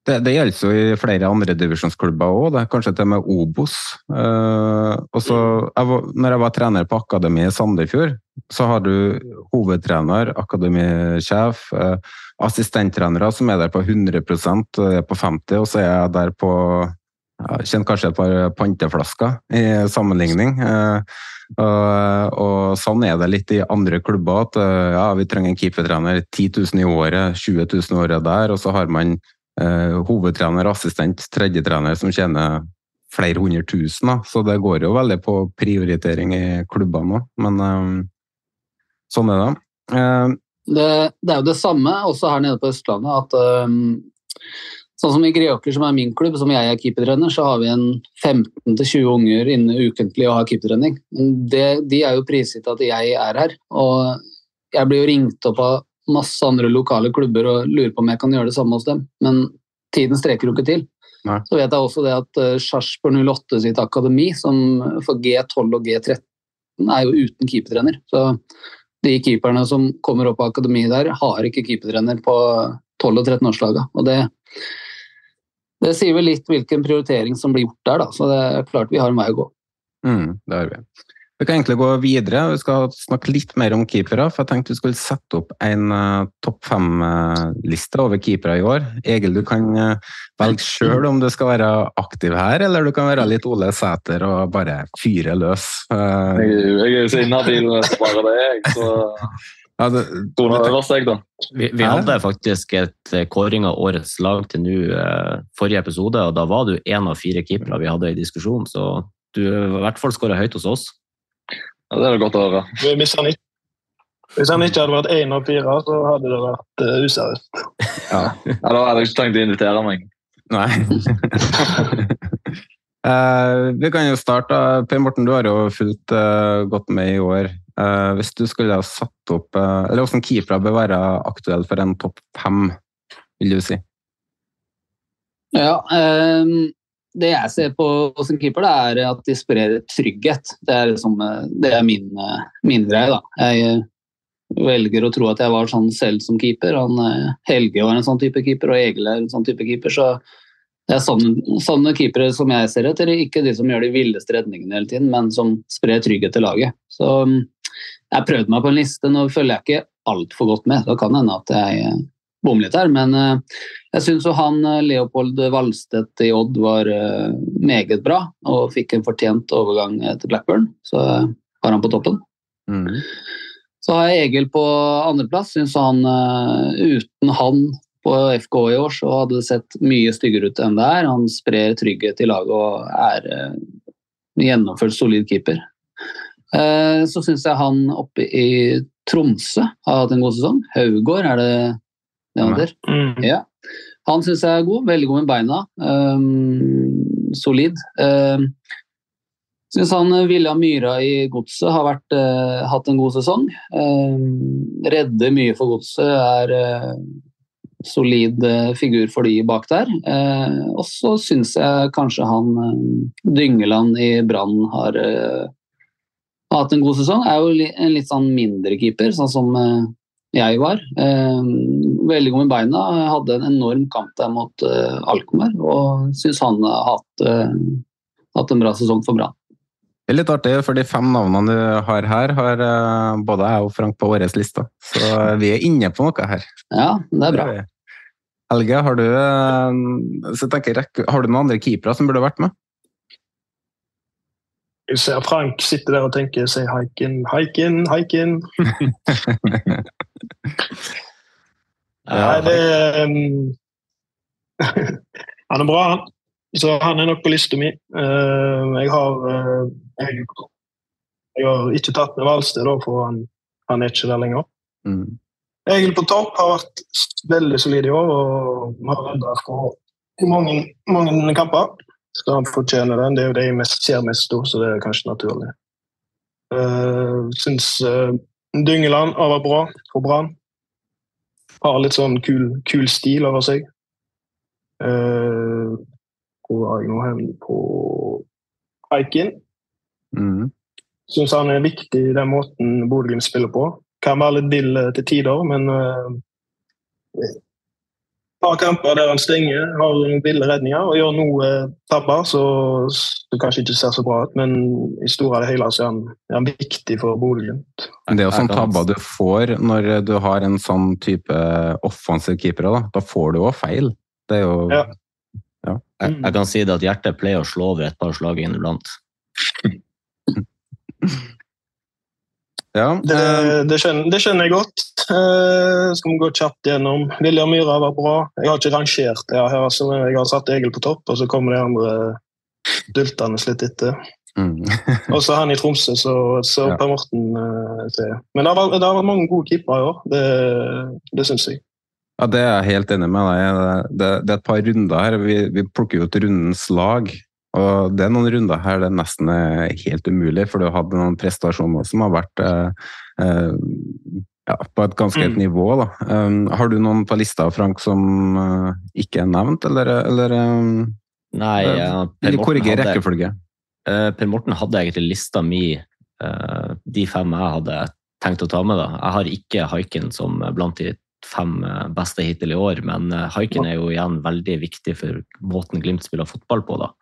Det, det gjelder jo i flere andredivisjonsklubber òg, kanskje til og med Obos. Eh, også, jeg når jeg var trener på Akademiet i Sandefjord, så har du hovedtrener, akademisjef, eh, assistenttrenere som er der på 100 og er på 50 og så er jeg der på jeg kjenner kanskje et par panteflasker i sammenligning. Eh, og, og, sånn er det litt i andre klubber. At eh, ja, vi trenger en keepertrener 10 000 i året, 20 000 i året der. Og så har man eh, hovedtrener, assistent, tredjetrener som tjener flere hundre tusen. Da. Så det går jo veldig på prioritering i klubbene òg. Men eh, sånn er det. Eh, det, det, er jo det samme også her nede på Østlandet. at um, Sånn som i Greåker, som er min klubb, som jeg er keepertrener, så har vi en 15-20 unger inne ukentlig og har keepertrening. De er jo prisgitt at jeg er her. Og jeg blir jo ringt opp av masse andre lokale klubber og lurer på om jeg kan gjøre det samme hos dem. Men tiden strekker jo ikke til. Nei. Så vet jeg også det at uh, Sarpsborg 08 sitt akademi, som for G12 og G13, er jo uten keepertrener. Så de keeperne som kommer opp på akademiet der, har ikke keepertrener på 12- og 13-årslaga. Og det, det, sier vel litt hvilken prioritering som blir gjort der, da. Så det er klart vi har en vei å gå. Mm, det har vi. Vi kan egentlig gå videre. Vi skal snakke litt mer om keepere. for Jeg tenkte vi skulle sette opp en uh, topp fem-liste over keepere i år. Egil, du kan uh, velge sjøl om du skal være aktiv her, eller du kan være litt Ole Sæter og bare fyre løs. Uh, jeg, jeg, er så inhabil bare det, jeg. Så ja, det, øverst, jeg, da. Vi, vi, hadde faktisk et kåring av årets lag til nå forrige episode, og da var du én av fire keepere vi hadde i diskusjon, så du i hvert fall skåra høyt hos oss. Ja, det er det godt å høre. Hvis han ikke, hvis han ikke hadde vært én av fire, så hadde det vært uh, useriøst. Ja. ja, da hadde jeg ikke tenkt å invitere meg. Nei. uh, vi kan jo starte. Per Morten, du har jo fulgt uh, godt med i år. Uh, hvis du skulle ha satt opp Eller hvordan keepere bør være aktuelle for en topp fem, vil du si? Ja, um, det jeg ser på en keeper, er at de sprer trygghet. Det er, liksom, det er min, min, greie. da. Jeg velger å tro at jeg var sånn selv som keeper. Han, Helge var en sånn type keeper, og Egil er en sånn type keeper. Så Det er sånne, sånne keepere som jeg ser etter, ikke de som gjør de villeste redningene hele tiden, men som sprer trygghet til laget. Så mm, jeg prøvde meg på en liste, nå følger jeg ikke altfor godt med. Da kan det hende at jeg bommer litt her, men eh, jeg syns jo han eh, Leopold Valstedt i Odd var eh, meget bra og fikk en fortjent overgang til Blackburn, så var har han på toppen. Mm. Så har jeg Egil på andreplass. Syns han uten han på FK i år, så hadde det sett mye styggere ut enn det er. Han sprer trygghet i laget og er gjennomført solid keeper. Så syns jeg han oppe i Tromsø har hatt en god sesong. Haugård, er det det han? Ja. Han syns jeg er god. Veldig god med beina. Um, solid. Um, Syns han eh, William Myhra i Godset har vært, uh, hatt en god sesong. Um, redder mye for Godset, er uh, solid eh, figur for de bak der. Eh, og så syns jeg kanskje han eh, Dyngeland i Brann har eh, hatt en god sesong. Er jo en litt sånn mindre keeper, sånn som eh, jeg var. Eh, veldig god med beina. Hadde en enorm kamp der mot eh, Alkmaar, og syns han har hatt, eh, hatt en bra sesong for Brann. Det er litt artig, for de fem navnene du har her, har eh, både jeg og Frank på vår liste. Så vi er inne på noe her. Ja, det er bra. Helge, har du, eh, så tenker, har du noen andre keepere som burde vært med? Jeg ser Frank sitte der og tenke Say haiken, haiken, haiken. Nei, det Han er bra, han. Så han er nok på lista mi. Eh, jeg har eh, jeg, jeg har ikke tatt med Valsted, for han, han er ikke der lenger. Mm. Egil på topp har vært veldig solid i år og har redda FK i mange, mange kamper. Så han fortjener den. Det er jo det jeg mest, ser mest da, så det er kanskje naturlig. Uh, syns uh, Dyngeland har vært bra for Brann. Har litt sånn kul, kul stil over seg. Uh, hvor var jeg nå hen? På Eiken. Mm. Syns han er viktig i den måten Bodø-Glimt spiller på. Kan være litt vill eh, til tider, men uh, par kamper der han stenger, har ville redninger og gjør noe uh, tabber så det kanskje ikke ser så bra ut, men i store og det hele så er han, er han viktig for Bodø-Glimt. Det er jo sånn tabber du får når du har en sånn type offensiv keeper. Da, da får du òg feil. Det er jo Ja. Jeg, jeg kan si det at hjertet pleier å slå over et par slag inniblant. Ja, Det, det, skjønner, det skjønner jeg godt. Uh, skal vi gå kjapt gjennom. William Myhra var bra. Jeg har ikke rangert det her, altså. jeg har satt Egil på topp, og så kommer de andre dultende litt etter. Mm. Også han i Tromsø, så, så Ja. Per Morten uh. Men det har, vært- mange gode keepere i år, det, det syns jeg. Ja, Det er jeg helt enig med deg det, det er et par runder her. Vi, vi plukker jo ut rundens lag. Og det er noen runder her det nesten er helt umulig, for du har hatt noen prestasjoner som har vært eh, eh, ja, på et ganske høyt Mm. nivå. Da. Um, har du noen på lista, Frank, som uh, ikke er nevnt, eller, eller um, Nei, eh, ja, Per Morten hadde-? Eh, Per Morten hadde egentlig lista mi, uh, de fem jeg hadde tenkt å ta med. da. Jeg har ikke Haiken som blant de fem eh, beste hittil i år, men eh, Haiken er jo igjen veldig viktig for måten Glimt spiller fotball på. da.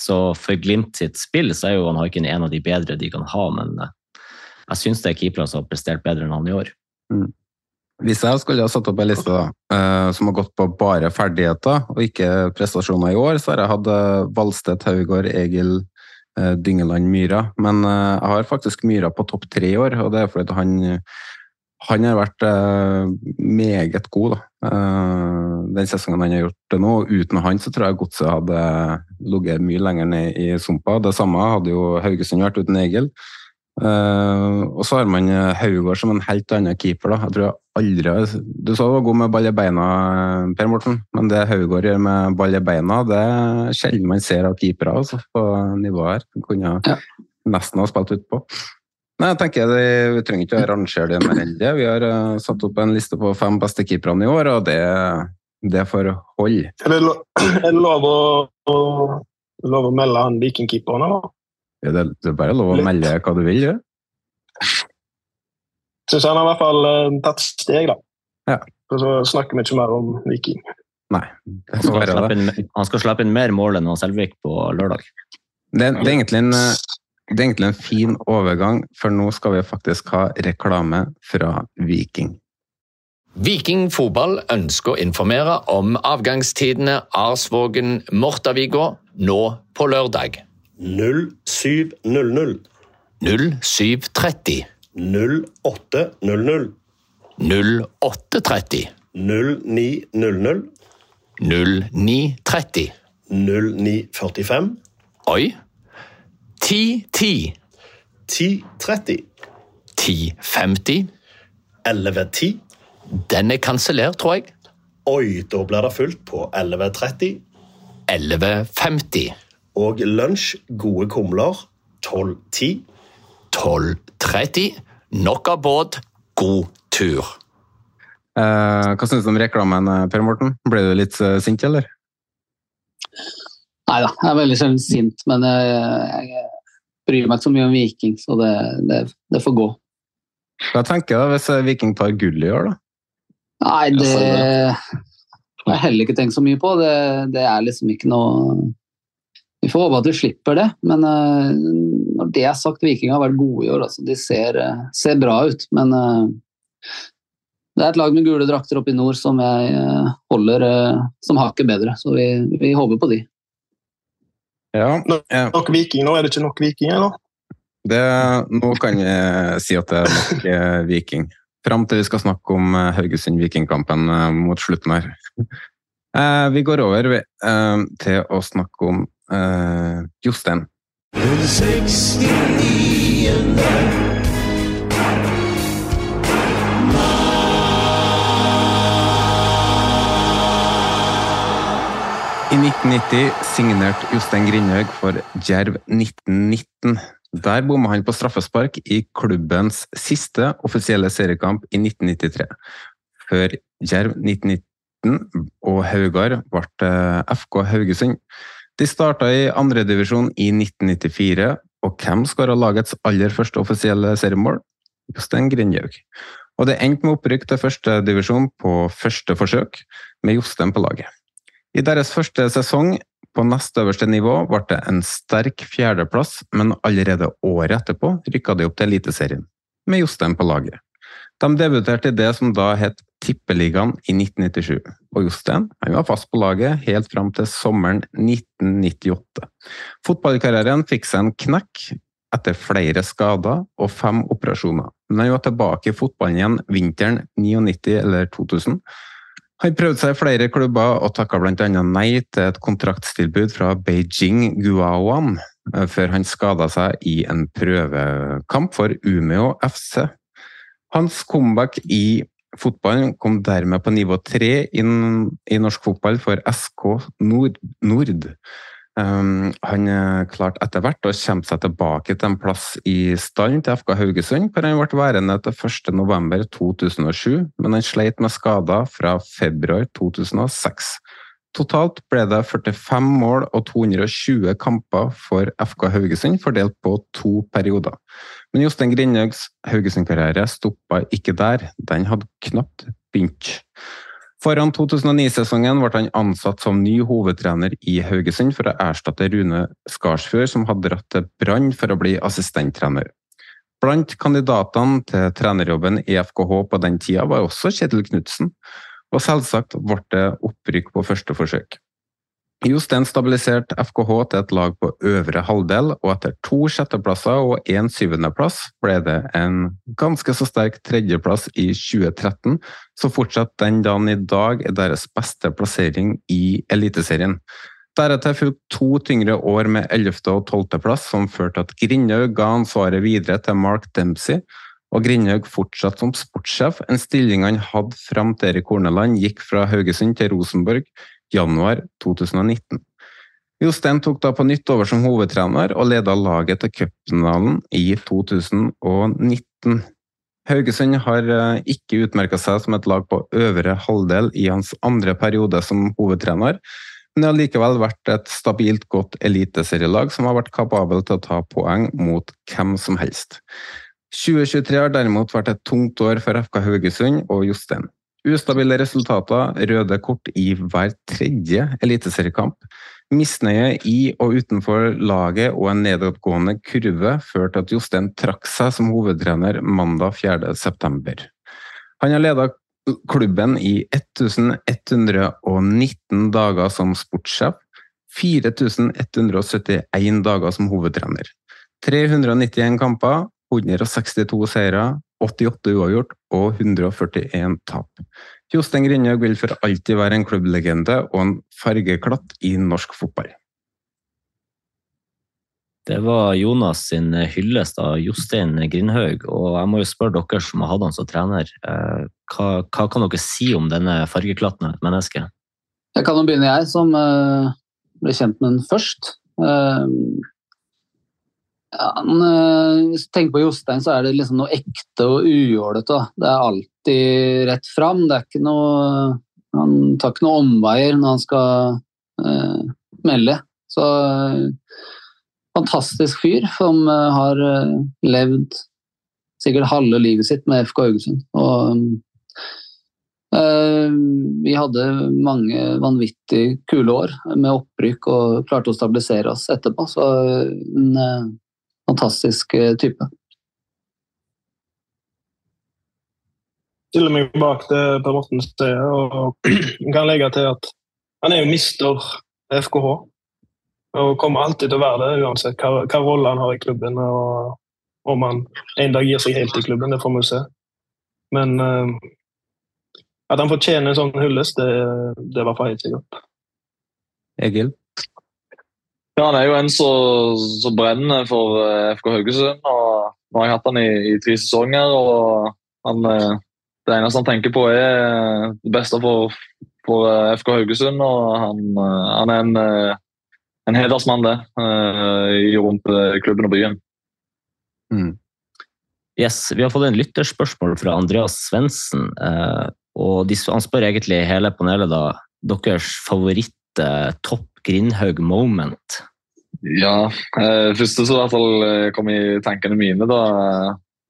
Så for Glimt sitt spill så er jo han Haiken en av de bedre de kan ha, men eh, jeg syns det er keepere som har prestert bedre enn han i år. Hvis jeg skulle ha satt opp en liste da, eh, som har gått på bare ferdigheter og ikke prestasjoner i år, så har jeg hatt eh, Valstedt, Haugård, Egil, Dyngeland, Myra. Men jeg har faktisk Myra på topp tre i år, og det er fordi han, han har vært eh, meget god. Da. Eh, den sesongen han har gjort det nå. Uten han så tror jeg Godset hadde ligget mye lenger ned i sumpa. Det samme hadde jo Haugesund vært uten Egil. Eh, og så har man eh, Haugård som en helt annen keeper. Da. Jeg tror jeg aldri Du sa du var god med ball i beina, eh, Per Morten, men det Haugård gjør med ball i beina, det er sjelden man ser av keepere altså, på nivået her. Kunne nesten ha spilt utpå. Nei, jeg tenker det, Vi trenger ikke å rangere det mer enn det. Vi har uh, satt opp en liste på fem beste keeperne i år, og det, det får holde. Er det, lo- er det lov å, å, lov å melde han vikingkeeperen, eller? Ja, Det, det er bare lov å melde hva du vil du. Syns han har i hvert fall uh, tatt steg, da. Ja. Og så snakker vi ikke mer om Viking. Nei. Han skal, slappe inn, han skal slappe inn mer mål enn Selvik på lørdag. Det, det, er egentlig en, det er egentlig en fin overgang, for nå skal vi faktisk ha reklame fra Viking. Viking fotball ønsker å informere om avgangstidene Arsvågen-Mortavika nå på lørdag. 0700. 0730. 0800. 0830. 0900. 0930. 0945. Oi. 1010. 1030. 1050. 1110. Den er kansellert, tror jeg. Oi, da blir det fullt på 11.30. 11.50. Og lunsj, gode kumler, 12.10. 12.30. Nok av båt, god tur. Eh, hva syns du om reklamen, eh, Per Morten? Ble du litt uh, sint, eller? Nei da, jeg er veldig sjelden sint, men jeg, jeg, bryr meg ikke så mye om Viking, så det, det, det får gå. Hva tenker du hvis Viking tar gull i år, da? Nei, det har jeg heller ikke tenkt så mye på. Det, det, er liksom ikke noe Vi får håpe at vi slipper det, men uh, når det er sagt, Viking har vært gode i år. Altså. De ser, uh, ser, bra ut, men uh, det er et lag med gule drakter oppe i nord som jeg holder som hakket bedre, så vi, vi, håper på de. Ja, ja. Nok Viking nå? Er det ikke nok Viking, eller? Det, nå kan jeg si at det er nok Viking. Fram til vi skal snakke om eh, Haugesund-Vikingkampen eh, mot slutten her. Eh, vi går over til å snakke om Jostein. I 1990 signerte Jostein Grindhaug for Djerv 1919. Der bomma han på straffespark i klubbens siste offisielle seriekamp i 1993. Før Djerv 1919 og Haugar ble FK Haugesund. De starta i andredivisjon i 1994, og hvem skåra lagets aller første offisielle seriemål? Jostein Grindhaug. Og det endte med opprykk til førstedivisjon på første forsøk, med Jostein på laget. I deres første sesong på nest øverste nivå ble det en sterk fjerdeplass, men allerede året etterpå rykka de opp til Eliteserien, med Jostein på laget. De debuterte i det som da het Tippeligaen i 1997, og Jostein var fast på laget helt fram til sommeren 1998. Fotballkarrieren fikk seg en knekk etter flere skader og fem operasjoner, men han var tilbake i fotballen igjen vinteren 99 eller 2000 han prøvde seg i flere klubber og takka bl.a. nei til et kontraktstilbud fra Beijing Guaoan eh, før han skada seg i en prøvekamp for Umeå FC. Hans comeback i fotballen kom dermed på nivå tre i norsk fotball for SK Nord. Nord. Um, han klarte etter hvert å kjempe seg tilbake til en plass i stallen til FK Haugesund, hvor han ble værende til 1.11.2007, men han sleit med skader fra februar 2006. Totalt ble det 45 mål og 220 kamper for FK Haugesund, fordelt på to perioder. Men Jostein Grindhaugs Haugesund-karriere stoppa ikke der, den hadde knapt begynt. Foran 2009-sesongen ble han ansatt som ny hovedtrener i Haugesund for å erstatte Rune Skarsfjord, som hadde dratt til Brann for å bli assistenttrener. Blant kandidatene til trenerjobben i FKH på den tida var også Kjetil Knutsen, og selvsagt ble det opprykk på første forsøk. Jostein stabiliserte FKH til et lag på øvre halvdel, og etter to sjetteplasser og én syvendeplass ble det en ganske så sterk tredjeplass i 2013, så fortsatt den dagen i dag er deres beste plassering i Eliteserien. Deretter fulgte to tyngre år med 11. og 12. plass, som førte at Grindhaug ga ansvaret videre til Mark Dempsey, og Grindhaug fortsatte som sportssjef, en stilling han hadde fram til Erik Horneland gikk fra Haugesund til Rosenborg januar 2019. Jostein tok da på nytt over som hovedtrener og leda laget til cupfinalen i 2019. Haugesund har eh, ikke utmerka seg som et lag på øvre halvdel i hans andre periode som hovedtrener, men det har likevel vært et stabilt godt eliteserielag som har vært kapabel til å ta poeng mot hvem som helst. 2023 har derimot vært et tungt år for FK Haugesund og Jostein. Ustabile resultater, røde kort i hver tredje eliteseriekamp, misnøye i og utenfor laget og en nedadgående kurve førte til at Jostein trakk seg som hovedtrener mandag 4.9. Han har leda klubben i 1119 dager som sportssjef, 4171 dager som hovedtrener. 391 kamper, 162 seire, 88 uavgjort og 141 tap. Jostein Grindhaug vil for alltid være en klubblegende og en fargeklatt i norsk fotball. Det var Jonas sin hyllest av Jostein Grindhaug, og jeg må jo spørre dere som har hatt han som trener, eh, hva, hva, kan dere si om denne fargeklatten av et menneske? Jeg kan jo begynne, jeg, som uh, ble kjent med den først. Ja, hvis du tenker på Jostein, så er det liksom noe ekte og ujålete. Det er alltid rett fram. Det er ikke noe Han tar ikke noe omveier når han skal eh, melde. Så fantastisk fyr som eh, har eh, levd sikkert halve livet sitt med FK Haugesund. Og eh, vi hadde mange vanvittig kule år med opprykk og klarte å stabilisere oss etterpå. Så en fantastisk type. stiller meg bak det Per Morten sier, og kan legge til at han er jo mister FKH. Og kommer alltid til å være det, uansett hva, hva rolle han har i klubben. og Om han en dag gir seg helt i klubben, det får vi se. Men uh, at han fortjener en sånn hyllest, det, det var for helt sikkert. Egil? Ja, han er jo en som brenner for eh, FK Haugesund. og Nå har jeg hatt han i, i tre sesonger. og han, eh, Det eneste han tenker på, er det beste for, for FK Haugesund. og Han, han er en en hedersmann, det, rundt eh, klubben og byen. Mm. Yes, Vi har fått en lytterspørsmål fra Andreas Svendsen. Og Han spør egentlig hele panelet da, deres favoritt topp Grindhaug moment. Ja, Eh, første som i hvert fall kom i tankene mine, da,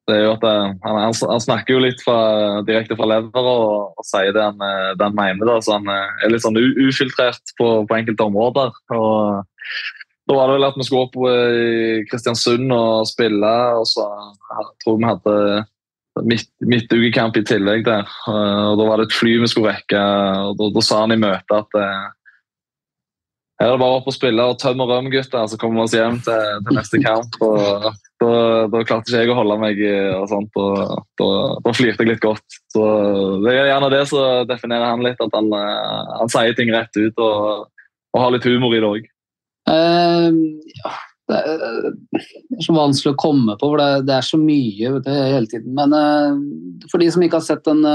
det er jo at han, han, han, snakker jo litt fra, direkte fra lever og, og sier det han, det han, mener. Da, så Han er litt sånn ufiltrert på, på enkelte områder. og da var det vel at vi skulle opp i Kristiansund og spille. og så jeg tror vi hadde midt, midtukekamp i tillegg der. og Da var det et fly vi skulle rekke. og Da, da sa han i møtet at her er det bare opp og spille og tøm røm, gutter, så kommer vi oss hjem til, til neste kamp. og da, da, klarte ikke jeg å holde meg, og sånt, og da, da flirte jeg litt godt. Så Det er gjerne det som definerer han litt, at han, han sier ting rett ut og, og har litt humor i det òg. Uh, ja, det, er, så vanskelig å komme på, for det, er så mye du, hele tiden. Men uh, for de som ikke har sett den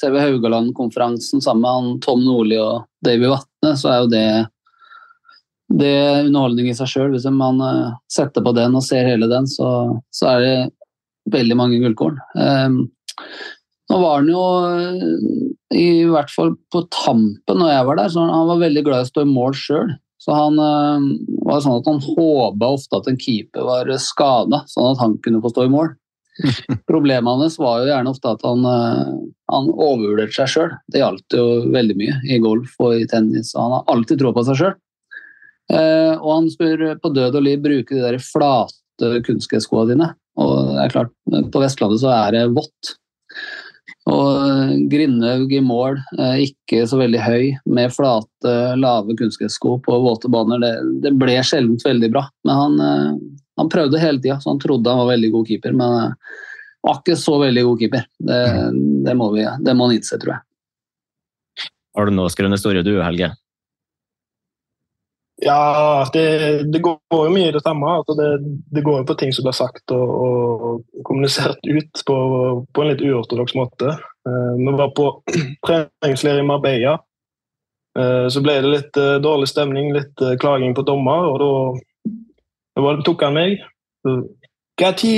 TV Haugaland-konferansen sammen med Tom Nordli og Davy Vatne, så er jo det det er underholdning i seg sjøl. Hvis man uh, setter på den og ser hele den, så, så er det veldig mange gullkorn. nå var han jo i hvert fall på tampen når jeg var der, så han var veldig glad i å stå i mål sjøl. Så han var sånn at han håpa ofte at en keeper var skada, sånn at han kunne få stå i mål. Problemet hans var jo gjerne ofte at han, han overvurderte seg sjøl. Det gjaldt jo veldig mye i golf og i tennis. og Han har alltid tro på seg sjøl. Uh, og han spør på død og liv bruke de der flate kunstgresskoa dine. Og det er klart, på Vestlandet så er det vått. Og Grindhaug i mål, eh, ikke så veldig høy, med flate, lave kunstgressko på våte baner. Det, det ble sjelden veldig bra. Men han, eh, han prøvde hele tida, så han trodde han var veldig god keeper. Men eh, var ikke så veldig god keeper. Det, det, må, vi, det må han innse, tror jeg. Har du noe skrønne historie du, Helge? Ja, det, det, går jo mye i det samme. Altså det, det, går jo på ting som blir sagt og, og kommunisert ut på, på, en litt uortodoks måte. Uh, vi var på treningsleir i Marbella. Uh, så ble det litt uh, dårlig stemning, litt klaging på dommer, og da, tok han meg. Når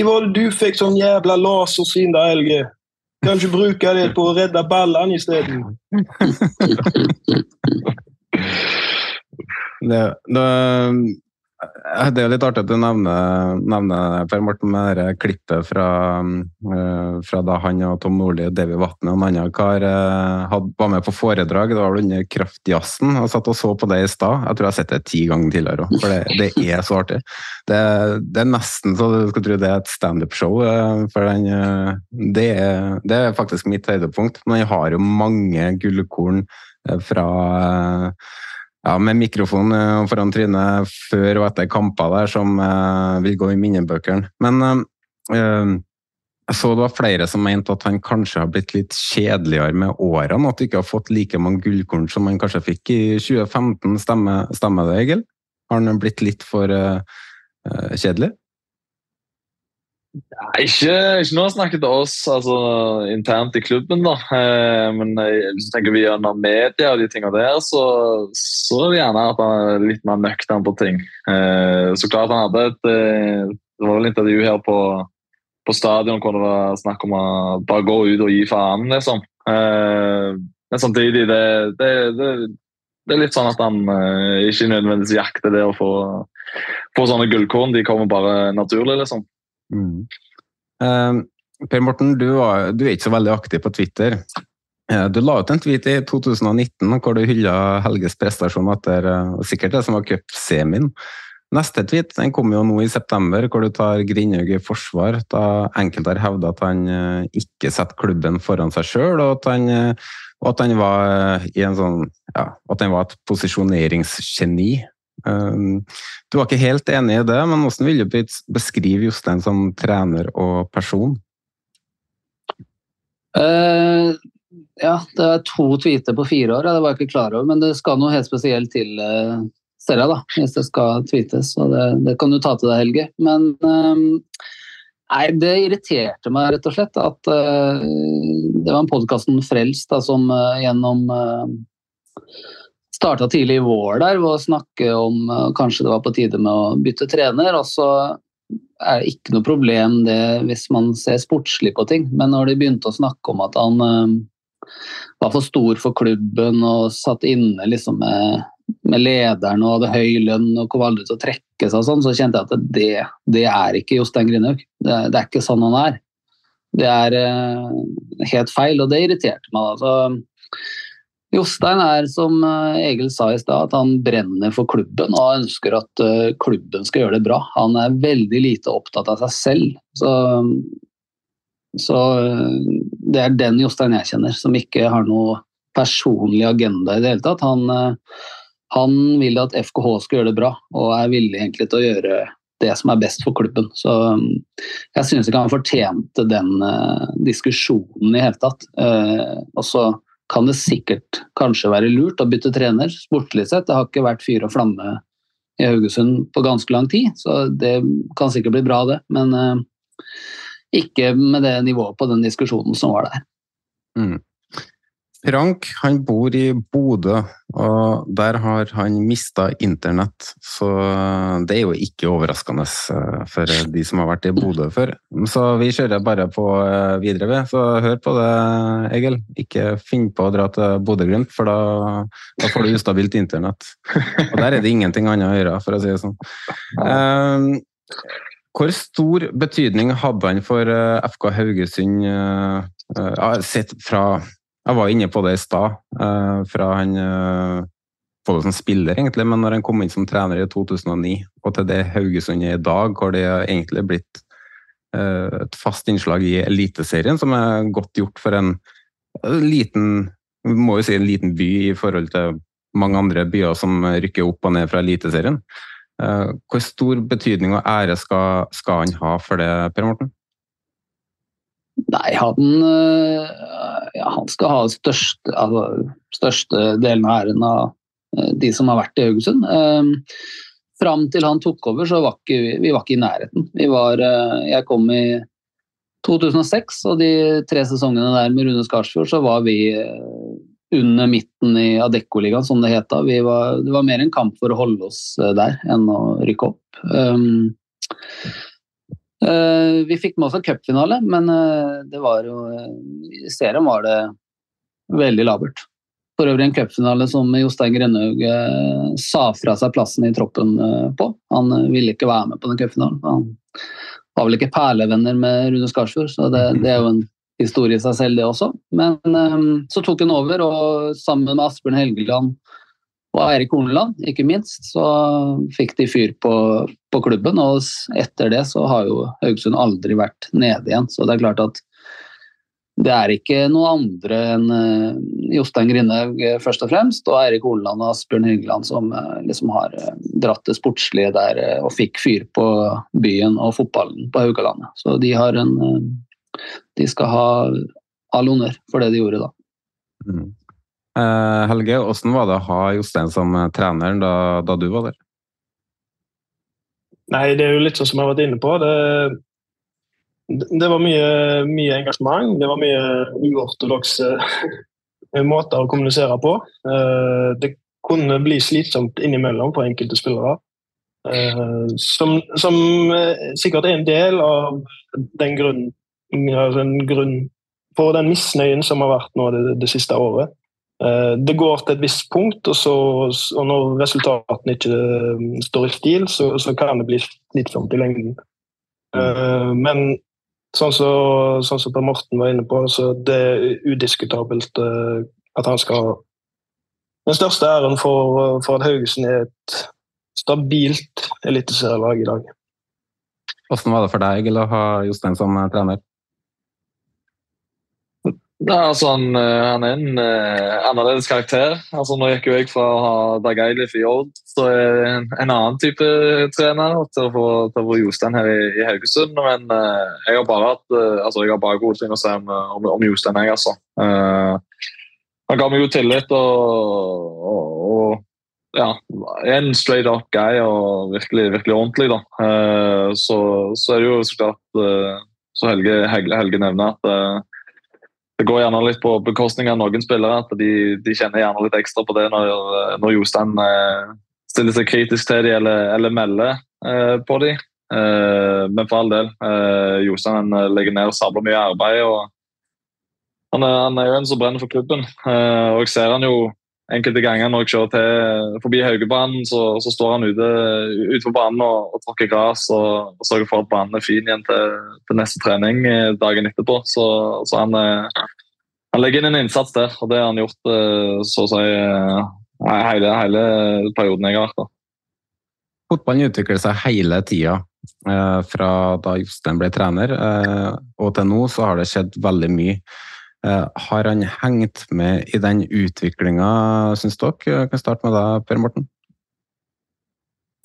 var det du fikk sånn jævla lasersyn da, Helge? Kan ikke bruke det på å redde ballene isteden? Det, det, Det er litt artig at du nevner, nevner Per Morten med det klippet fra, uh, fra, da han og Tom Nordli og Davy Vatne og en annen kar uh, var med på foredrag. Det var under Kraftjazzen. og satt og så på det i stad. Jeg tror jeg har sett det ti ganger tidligere òg, for det, det, er så artig. Det, er nesten så du skal tro det er et standup-show. For den, det, er, det er faktisk mitt høydepunkt. Men jeg har jo mange gullkorn fra ja, med mikrofon eh, foran trynet før og etter kamper der som uh, vil gå i minnebøkene. Men jeg så det var flere som mente at han kanskje har blitt litt kjedeligere med årene. At du ikke har fått like mange gullkorn som han kanskje fikk i 2015. Stemmer, stemmer det, Egil? Har han blitt litt for uh, kjedelig? Ikke, ikke noe snakket til oss altså, internt i klubben, da. Eh, men hvis du tenker vi gjennom media og de tingene der, så, så er det gjerne at han er litt mer nøktern på ting. Eh, så klart han hadde et eh, Det var vel intervju her på, på stadion hvor det var snakk om å bare gå ut og gi faen, liksom. Eh, men samtidig, det, det, det, det, er litt sånn at han eh, ikke nødvendigvis jakter det å få, få sånne gullkorn. De kommer bare naturlig, liksom. Mm. Uh, per Morten, du, var, du, er ikke så veldig aktiv på Twitter. Uh, du la ut en tweet i 2019 hvor du hylla Helges prestasjon etter uh, sikkert det som var cupsemien. Neste tweet den kom jo nå i september, hvor du tar Grindhaug i forsvar. Da enkelte har hevda at han eh, ikke setter klubben foran seg sjøl, og og at han var i en sånn ja, at han var et posisjoneringsgeni. Ehm, du var ikke helt enig i det, men hvordan vil du beskrive Jostein som trener og person? Uh, ja, det er to tweeter på fire år, det var jeg ikke klar over. Men det skal noe helt spesielt til, uh, ser jeg, da, hvis det skal tweetes. Så det, det, kan du ta til deg, Helge. Men uh, nei, det irriterte meg rett og slett at uh, det var en podkasten Frelst da, som gjennom starta tidlig i vår der ved å snakke om uh, kanskje det var på tide med å bytte trener. og så er det ikke noe problem det hvis man ser sportslig på ting, men når de begynte å snakke om at han uh, var for stor for klubben og satt inne liksom med, med lederen og hadde høy lønn og kom aldri til å trekke seg, og sånn, så kjente jeg at det, det er ikke Jostein Grinhaug. Det, det, er ikke sånn han er. Det er uh, helt feil, og det irriterte meg. Altså, Jostein er, som eh, Egil sa i stad, at han brenner for klubben og ønsker at eh, klubben skal gjøre det bra. Han er veldig lite opptatt av seg selv. Så, så eh, det er den Jostein jeg kjenner, som ikke har noe personlig agenda i det hele tatt. Han, han vil at FKH skal gjøre det bra, og er villig egentlig til å gjøre det som er best for klubben. Så jeg syns ikke han fortjente den diskusjonen i hele tatt. og så kan det sikkert kanskje være lurt å bytte trener, sportlig sett. Det har ikke vært fyr og flamme i Haugesund på ganske lang tid, så det kan sikkert bli bra, det. Men uh, ikke med det nivået på den diskusjonen som var der. Mm. Frank han bor i Bodø, og der har han mista internett. Så det er jo ikke overraskende eh, for de som har vært i Bodø før. Så vi kjører bare på eh, videre, ved. Så hør på det, Egil. Ikke finn på å dra til Bodø-Glimt, for da, da, får du ustabilt internett. Og der er det ingenting annet å gjøre, for å si det sånn. Um, hvor stor betydning hadde han for FK Haugesund, sett fra jeg var inne på det i stad, uh, fra han både som spiller, egentlig, men når han kom inn som trener i 2009, og til det Haugesund er i dag, hvor det egentlig er blitt uh, et fast innslag i Eliteserien, som er godt gjort for en liten må jo si en liten by i forhold til mange andre byer som rykker opp og ned fra Eliteserien. Hvor stor betydning og ære skal, skal han ha for det, Per Morten? Nei, han, eh, ja, han skal ha største, altså, største delen av æren av eh, de som har vært i Haugesund. Um, fram til han tok over, så var ikke, vi var ikke i nærheten. Var, jeg kom i 2006, og de tre sesongene der med Rune Skarsfjord, så var vi under midten i Adeccoligaen, som det het da. Det var mer en kamp for å holde oss der enn å rykke opp. Um, Eh, vi fikk med oss en cupfinale, men eh, det var jo I serien var det veldig labert. For øvrig en cupfinale som Jostein Grønhaug eh, sa fra seg plassen i troppen eh, på. Han eh, ville ikke være med på den cupfinalen. Han var vel ikke perlevenner med Rune Skarsfjord, så det, det, er jo en historie i seg selv, det også. Men eh, så tok hun over, og sammen med Asbjørn Helgeland og Eirik Horneland, ikke minst, så fikk de fyr på, på, klubben. Og etter det så har jo Haugesund aldri vært nede igjen. Så det er klart at det er ikke noen andre enn eh, Jostein Grindhaug eh, først og fremst, og Eirik Horneland og Asbjørn Hyggeland som eh, liksom har dratt det sportslige der og fikk fyr på byen og fotballen på Haugalandet. Så de har en De skal ha all honnør for det de gjorde da. Mm. Eh, Helge, hvordan var det å ha Jostein som eh, trener da, da, du var der? Nei, Det er jo litt sånn som jeg har vært inne på. Det, det var mye, mye, engasjement. Det var mye uortodokse måter å kommunisere på. Eh, det kunne bli slitsomt innimellom for enkelte spillere. Som, som sikkert er en del av den grunnen, den grunn for den misnøyen som har vært nå det, det siste året. Eh, det går til et visst punkt, og, så, og når resultatene ikke eh, står i stil, så, så kan det bli slitsomt i lengden. Mm. Men sånn som så, sånn Per Morten var inne på, så det er udiskutabelt at han skal ha den største æren for, for at Haugesund er et stabilt eliteserielag i dag. Hvordan var det for deg å ha Jostein som trener? Ja, altså han, eh, han, er en uh, annerledes karakter. Altså Nå gikk jo jeg fra å ha Dag Eilif i Odd, så er en, en annen type trener, til å få, til å få Jostein her i, i Haugesund. Men uh, jeg har bare hatt uh, altså jeg har bare gode ting å si om, om, om Jostein. Jeg, altså. han ga meg jo tillit og, og, og ja, en straight up guy og virkelig, virkelig ordentlig. da. Så, så, er det jo så klart så Helge, Helge, Helge nevner at det går gjerne litt på bekostning av noen spillere. at De, de kjenner gjerne litt ekstra på det når, når Jostein eh, stiller seg kritisk til dem eller, eller melder eh, på dem. Eh, men for all del, eh, Jostein eh, legger ned og sabler mye arbeid. og han er, han er, jo en som brenner for klubben. Eh, og jeg ser han jo enkelte ganger når jeg kjører til forbi Haugebanen, så, så, står han ute, ute på banen og, og tråkker gress og, og, sørger for at banen er fin igjen til, til neste trening eh, dagen etterpå. Så, så han, eh, han, legger inn en innsats der, og det har han gjort eh, så å si hele, hele perioden jeg har vært der. Fotballen utvikler seg hele tida. Fra da Jostein ble trener og til nå så har det skjedd veldig mye. Eh, har han hengt med i den utviklinga, syns dere? Jeg kan starte med deg, Per Morten.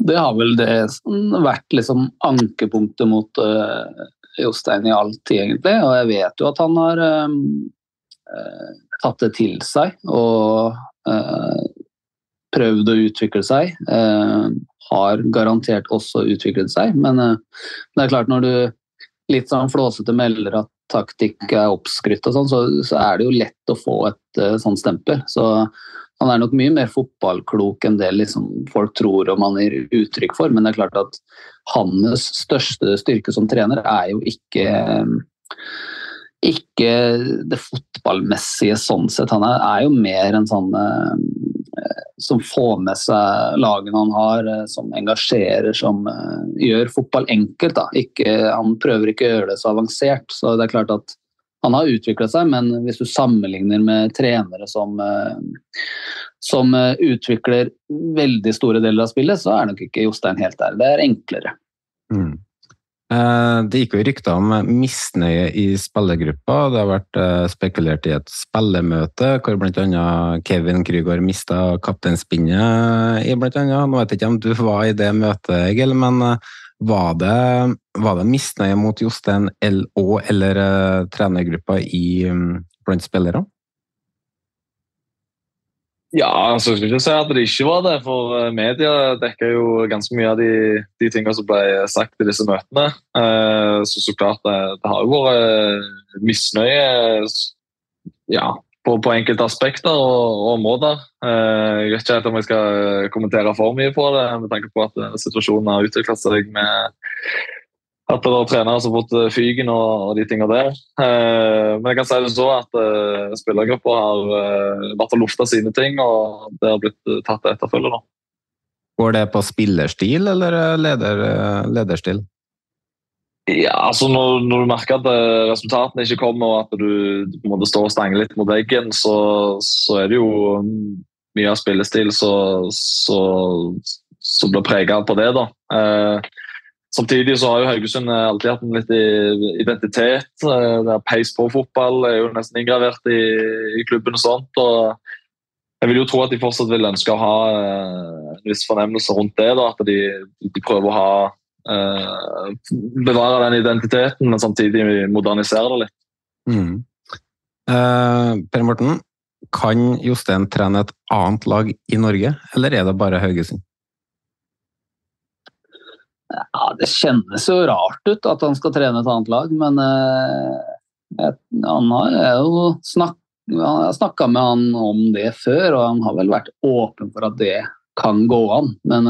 Det har vel det vært liksom ankepunktet mot uh, Jostein i all tid, egentlig. Og jeg vet jo at han har uh, tatt det til seg og uh, prøvd å utvikle seg. har garantert også utviklet seg, men det er klart når du litt sånn flåsete melder at taktikk er oppskrytt og sånn, så, så, er det jo lett å få et uh, sånt stempel. Så han er nok mye mer fotballklok enn det liksom, folk tror og man gir uttrykk for. Men det er klart at hans største styrke som trener er jo ikke ikke det fotballmessige sånn sett. Han er, er jo mer en sånn uh, som får med seg lagene han har, uh, som engasjerer, som uh, gjør fotball enkelt. Ikke, han prøver ikke å gjøre det så avansert. Så det er klart at han har utvikla seg, men hvis du sammenligner med trenere som, som utvikler veldig store deler av spillet, så er nok ikke Jostein helt der. Det er enklere. Mm. Eh, det gikk jo rykter om misnøye i spillergruppa. Det har vært eh, spekulert i et spillemøte hvor bl.a. Kevin Krygård mista kapteinspinnet i blant. Nå vet jeg ikke om du var i det møtet, Egil, men eh, var det, var det misnøye mot Jostein LÅ eller trenergruppa i, mm, blant spillere? Ja, altså, jeg skulle ikke si at det ikke var det, for eh, media dekker jo ganske mye av de, de tingene som ble sagt i disse møtene. Eh, så så klart, det, det har jo vært eh, misnøye ja, på, på, enkelte aspekter og, og områder. Jeg vet ikke om jeg skal kommentere for mye på det, med tanke på at situasjonen har utvikla seg med at det var trenere som har fått eh, fyken og, og de tingene der. Eh, men jeg kan si det så at eh, spillergruppa har vært og lufta sine ting, og det har blitt eh, tatt etterfølge nå. Går det på spillerstil eller eh, leder, eh, lederstil? Ja, altså når, når du merker at eh, resultatene ikke kommer, og at du, du på en måte står og stanger litt mot veggen, så, så er det jo mm, mye av spillestil som blir prega på det. da. Eh, Samtidig så har jo Haugesund eh, alltid hatt en litt identitet. Eh, det Peis på-fotball er jo nesten inngravert i, i, klubben. og sånt, og Jeg vil jo tro at de fortsatt vil ønske å ha eh, en viss fornemmelse rundt det. da, At de, de prøver å ha bevare den identiteten, men samtidig modernisere det litt. Mm. Eh, per Morten, kan Jostein trene et annet lag i Norge, eller er det bare Haugesund? Ja, Det kjennes jo rart ut at han skal trene et annet lag, men eh, han har jo snakk, snakka med han om det før, og han har vel vært åpen for at det kan gå an. Men